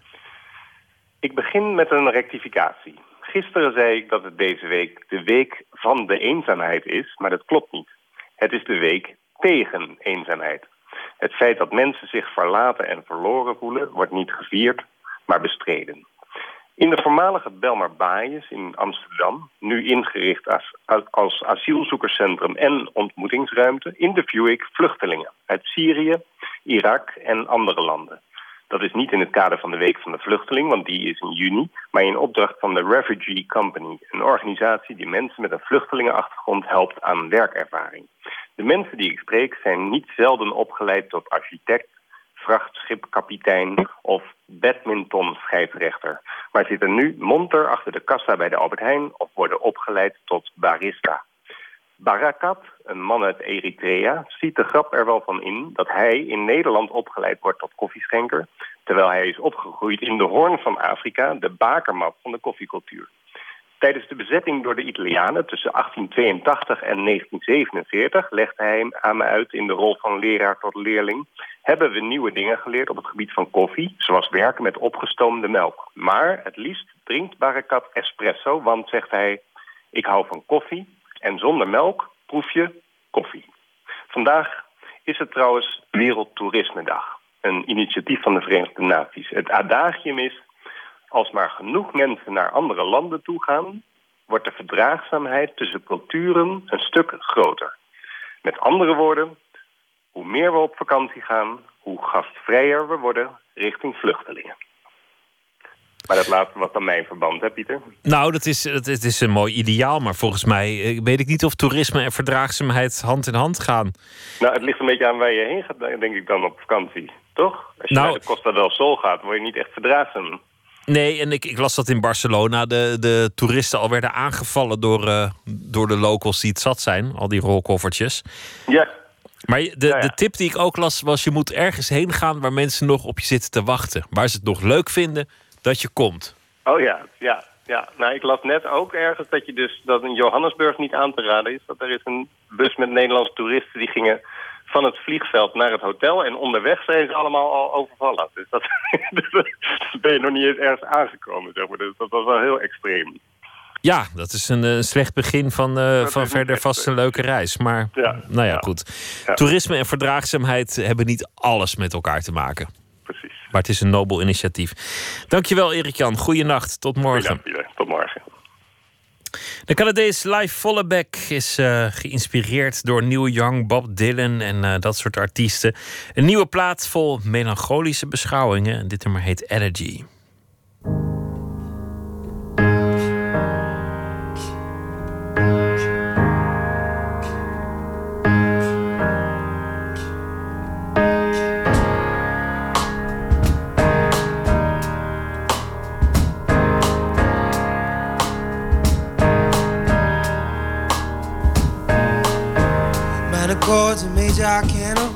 Ik begin met een rectificatie. Gisteren zei ik dat het deze week de week van de eenzaamheid is, maar dat klopt niet. Het is de week tegen eenzaamheid. Het feit dat mensen zich verlaten en verloren voelen, wordt niet gevierd, bestreden. In de voormalige Belmar Baaiers in Amsterdam, nu ingericht als, als asielzoekerscentrum en ontmoetingsruimte, interview ik vluchtelingen uit Syrië, Irak en andere landen. Dat is niet in het kader van de Week van de Vluchteling, want die is in juni, maar in opdracht van de Refugee Company, een organisatie die mensen met een vluchtelingenachtergrond helpt aan werkervaring. De mensen die ik spreek zijn niet zelden opgeleid tot architect, vrachtschipkapitein of badmintonscheidsrechter, maar zitten nu monter achter de kassa bij de Albert Heijn of worden opgeleid tot barista. Barakat, een man uit Eritrea, ziet de grap er wel van in dat hij in Nederland opgeleid wordt tot koffieschenker, terwijl hij is opgegroeid in de hoorn van Afrika, de bakermat van de koffiecultuur. Tijdens de bezetting door de Italianen tussen 1882 en 1947 legde hij aan me uit in de rol van leraar tot leerling. Hebben we nieuwe dingen geleerd op het gebied van koffie, zoals werken met opgestoomde melk. Maar het liefst drinkt Barakat espresso, want, zegt hij, ik hou van koffie en zonder melk proef je koffie. Vandaag is het trouwens Wereldtoerismedag, een initiatief van de Verenigde Naties. Het adagium is als maar genoeg mensen naar andere landen toe gaan, wordt de verdraagzaamheid tussen culturen een stuk groter. Met andere woorden, hoe meer we op vakantie gaan, hoe gastvrijer we worden richting vluchtelingen. Maar dat laatste was dan mijn verband, hè Pieter? Nou, dat is, het, is een mooi ideaal, maar volgens mij eh, weet ik niet of toerisme en verdraagzaamheid hand in hand gaan. Nou, het ligt een beetje aan waar je heen gaat, denk ik dan op vakantie, toch? Als je nou, naar de Costa del Sol gaat, word je niet echt verdraagzaam. Nee, en ik, ik las dat in Barcelona de, de toeristen al werden aangevallen door, uh, door de locals die het zat zijn. Al die rolkoffertjes. Ja. Maar de, de tip die ik ook las was: je moet ergens heen gaan waar mensen nog op je zitten te wachten. Waar ze het nog leuk vinden dat je komt. Oh ja, ja. Ja, nou ik las net ook ergens dat je dus dat in Johannesburg niet aan te raden is. Dat er is een bus met Nederlandse toeristen die gingen van het vliegveld naar het hotel. En onderweg zijn ze allemaal al overvallen. Dus dat, ben je nog niet eens ergens aangekomen, zeg maar. Dus dat was wel heel extreem. Ja, dat is een, een slecht begin van, uh, van verder vast een leuke reis. Maar ja, nou ja, goed. Toerisme en verdraagzaamheid hebben niet alles met elkaar te maken. Precies. Maar het is een nobel initiatief. Dankjewel Erik-Jan. Goeienacht. Tot morgen. Tot morgen. De Canadees Live Volleback is uh, geïnspireerd door Neil Young, Bob Dylan en uh, dat soort artiesten. Een nieuwe plaat vol melancholische beschouwingen. Dit nummer heet Energy. Major arcana.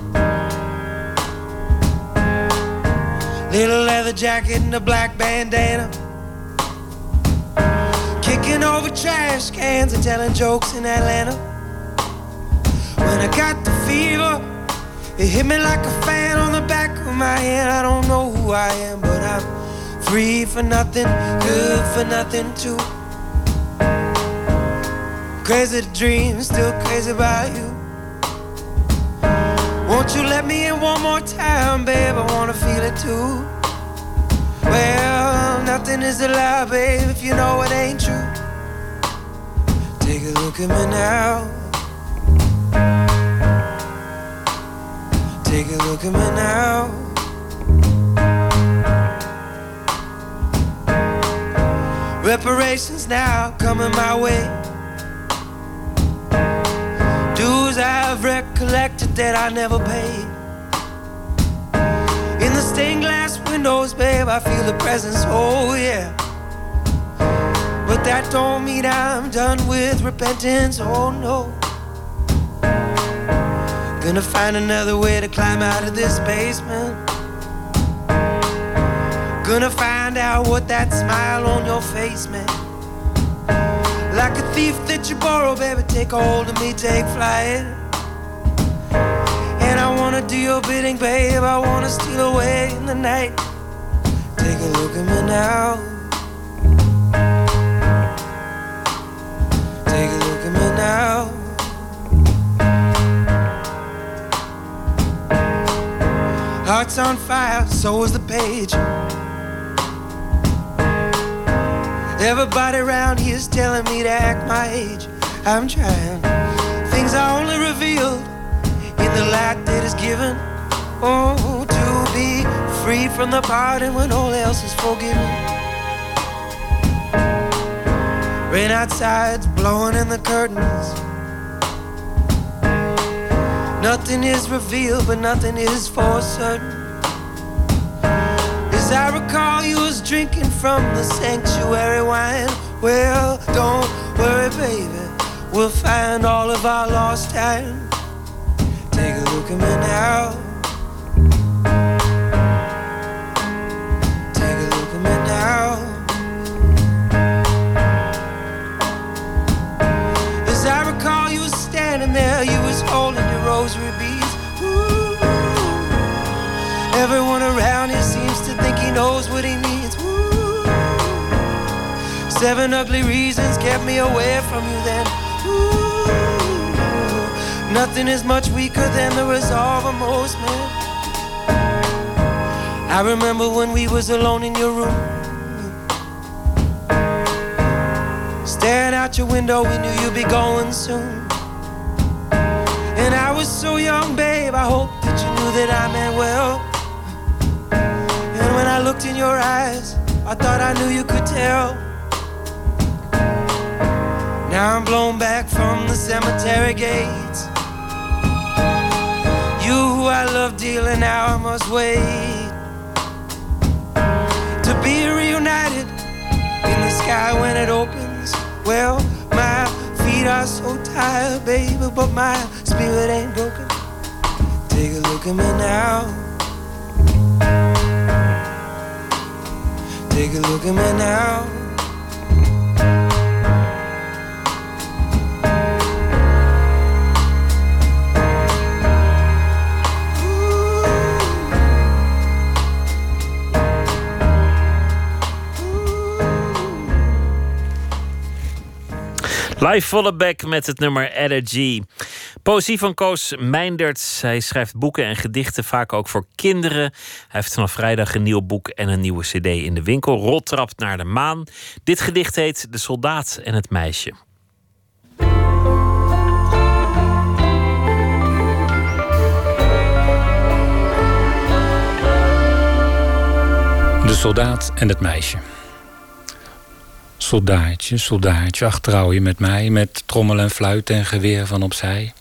Little leather jacket and a black bandana. Kicking over trash cans and telling jokes in Atlanta. when I got the fever. It hit me like a fan on the back of my head. I don't know who I am, but I'm free for nothing, good for nothing too. Crazy to dream, still crazy about you. Won't you let me in one more time, babe? I wanna feel it too. Well, nothing is a lie, babe, if you know it ain't true. Take a look at me now. Take a look at me now. Reparations now coming my way. Recollected that I never paid. In the stained glass windows, babe, I feel the presence, oh yeah. But that don't mean I'm done with repentance, oh no. Gonna find another way to climb out of this basement. Gonna find out what that smile on your face meant. Like a thief that you borrow, baby, take hold of me, take flight. I do your bidding, babe. I wanna steal away in the night. Take a look at me now. Take a look at me now. Heart's on fire, so is the page. Everybody around here's telling me to act my age. I'm trying. Things are only revealed in the light that is given. Oh, to be free from the pardon when all else is forgiven. Rain outside's blowing in the curtains. Nothing is revealed, but nothing is for certain. As I recall, you was drinking from the sanctuary wine. Well, don't worry, baby. We'll find all of our lost time. Take me. Take a look. As I recall, you standing there, you was holding your rosary beads. Ooh. Everyone around here seems to think he knows what he needs. Ooh. Seven ugly reasons kept me away from you then. Ooh. Nothing is much weaker than the resolve of most men. I remember when we was alone in your room. Staring out your window, we knew you'd be going soon. And I was so young, babe, I hope that you knew that I meant well. And when I looked in your eyes, I thought I knew you could tell. Now I'm blown back from the cemetery gates. You who I love dearly, now I must wait. To be reunited in the sky when it opens. Well, my feet are so tired, baby, but my spirit ain't broken. Take a look at me now. Take a look at me now. Live Volleback met het nummer Energy. Poëzie van Koos Meindert. Hij schrijft boeken en gedichten, vaak ook voor kinderen. Hij heeft vanaf vrijdag een nieuw boek en een nieuwe cd in de winkel. Roltrapt naar de maan. Dit gedicht heet De Soldaat en het Meisje. De soldaat en het meisje. Soldaatje, soldaatje, ach trouw je met mij... met trommel en fluit en geweer van opzij?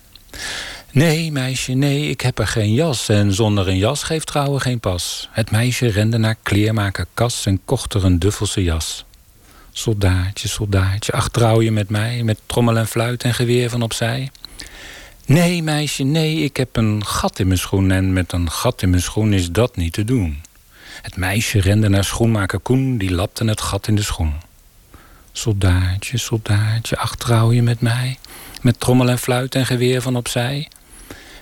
Nee, meisje, nee, ik heb er geen jas... en zonder een jas geeft trouwen geen pas. Het meisje rende naar kleermaker Kas... en kocht er een duffelse jas. Soldaatje, soldaatje, ach trouw je met mij... met trommel en fluit en geweer van opzij? Nee, meisje, nee, ik heb een gat in mijn schoen... en met een gat in mijn schoen is dat niet te doen. Het meisje rende naar schoenmaker Koen... die lapte het gat in de schoen. Soldaatje, soldaatje, ach trouw je met mij? met trommel en fluit en geweer van opzij.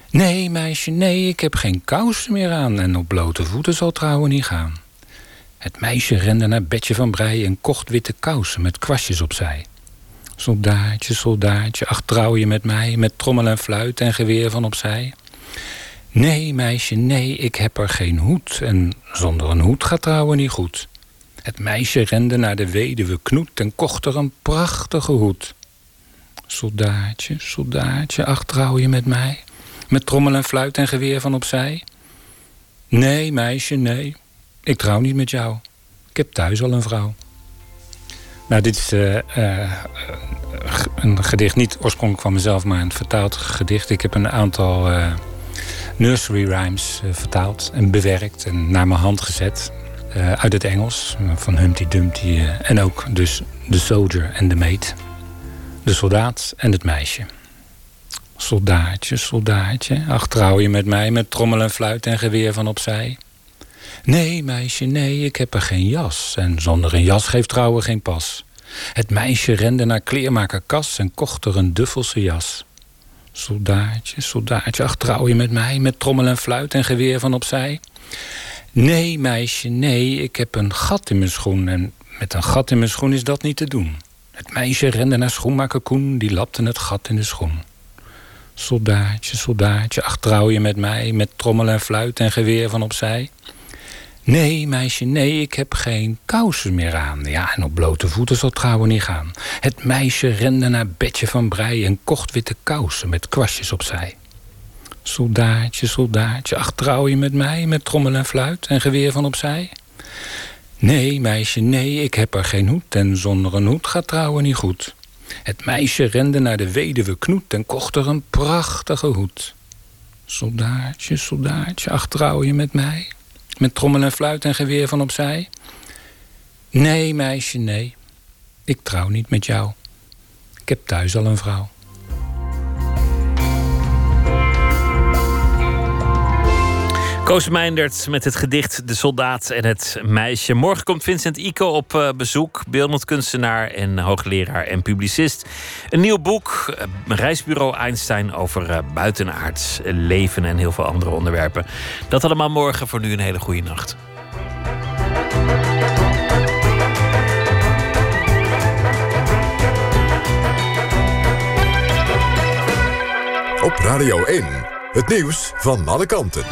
Nee, meisje, nee, ik heb geen kousen meer aan en op blote voeten zal trouwen niet gaan. Het meisje rende naar Betje van Brei en kocht witte kousen met kwastjes opzij. Soldaatje, soldaatje, ach trouw je met mij, met trommel en fluit en geweer van opzij. Nee, meisje, nee, ik heb er geen hoed en zonder een hoed gaat trouwen niet goed. Het meisje rende naar de weduwe Knoet en kocht er een prachtige hoed. Soldaatje, soldaatje, ach trouw je met mij, met trommel en fluit en geweer van opzij. Nee, meisje, nee, ik trouw niet met jou. Ik heb thuis al een vrouw. Nou, dit is uh, uh, een gedicht niet oorspronkelijk van mezelf, maar een vertaald gedicht. Ik heb een aantal uh, nursery rhymes vertaald en bewerkt en naar mijn hand gezet. Uit het Engels, van Humpty Dumpty. en ook dus de soldier en de maid. De soldaat en het meisje. Soldaatje, soldaatje, ach trouw je met mij met trommel en fluit en geweer van opzij. Nee, meisje, nee, ik heb er geen jas. En zonder een jas geeft trouwen geen pas. Het meisje rende naar kleermaker Kas en kocht er een duffelse jas. Soldaatje, soldaatje, ach trouw je met mij, met trommel en fluit en geweer van opzij? Nee, meisje, nee, ik heb een gat in mijn schoen en met een gat in mijn schoen is dat niet te doen. Het meisje rende naar schoenmaker Koen, die lapte het gat in de schoen. Soldaatje, soldaatje, ach trouw je met mij, met trommel en fluit en geweer van opzij? Nee, meisje, nee, ik heb geen kousen meer aan. Ja, en op blote voeten zal trouwen niet gaan. Het meisje rende naar Betje van Brei en kocht witte kousen met kwastjes opzij. Soldaatje, soldaatje, ach trouw je met mij, met trommel en fluit en geweer van opzij? Nee, meisje, nee, ik heb er geen hoed en zonder een hoed gaat trouwen niet goed. Het meisje rende naar de weduwe Knoet en kocht er een prachtige hoed. Soldaatje, soldaatje, ach trouw je met mij, met trommel en fluit en geweer van opzij? Nee, meisje, nee. Ik trouw niet met jou. Ik heb thuis al een vrouw. Koos met het gedicht De Soldaat en het Meisje. Morgen komt Vincent Ico op uh, bezoek. Beeldend kunstenaar en hoogleraar en publicist. Een nieuw boek, uh, Reisbureau Einstein... over uh, buitenaards leven en heel veel andere onderwerpen. Dat allemaal morgen. Voor nu een hele goede nacht. Op Radio 1, het nieuws van alle kanten.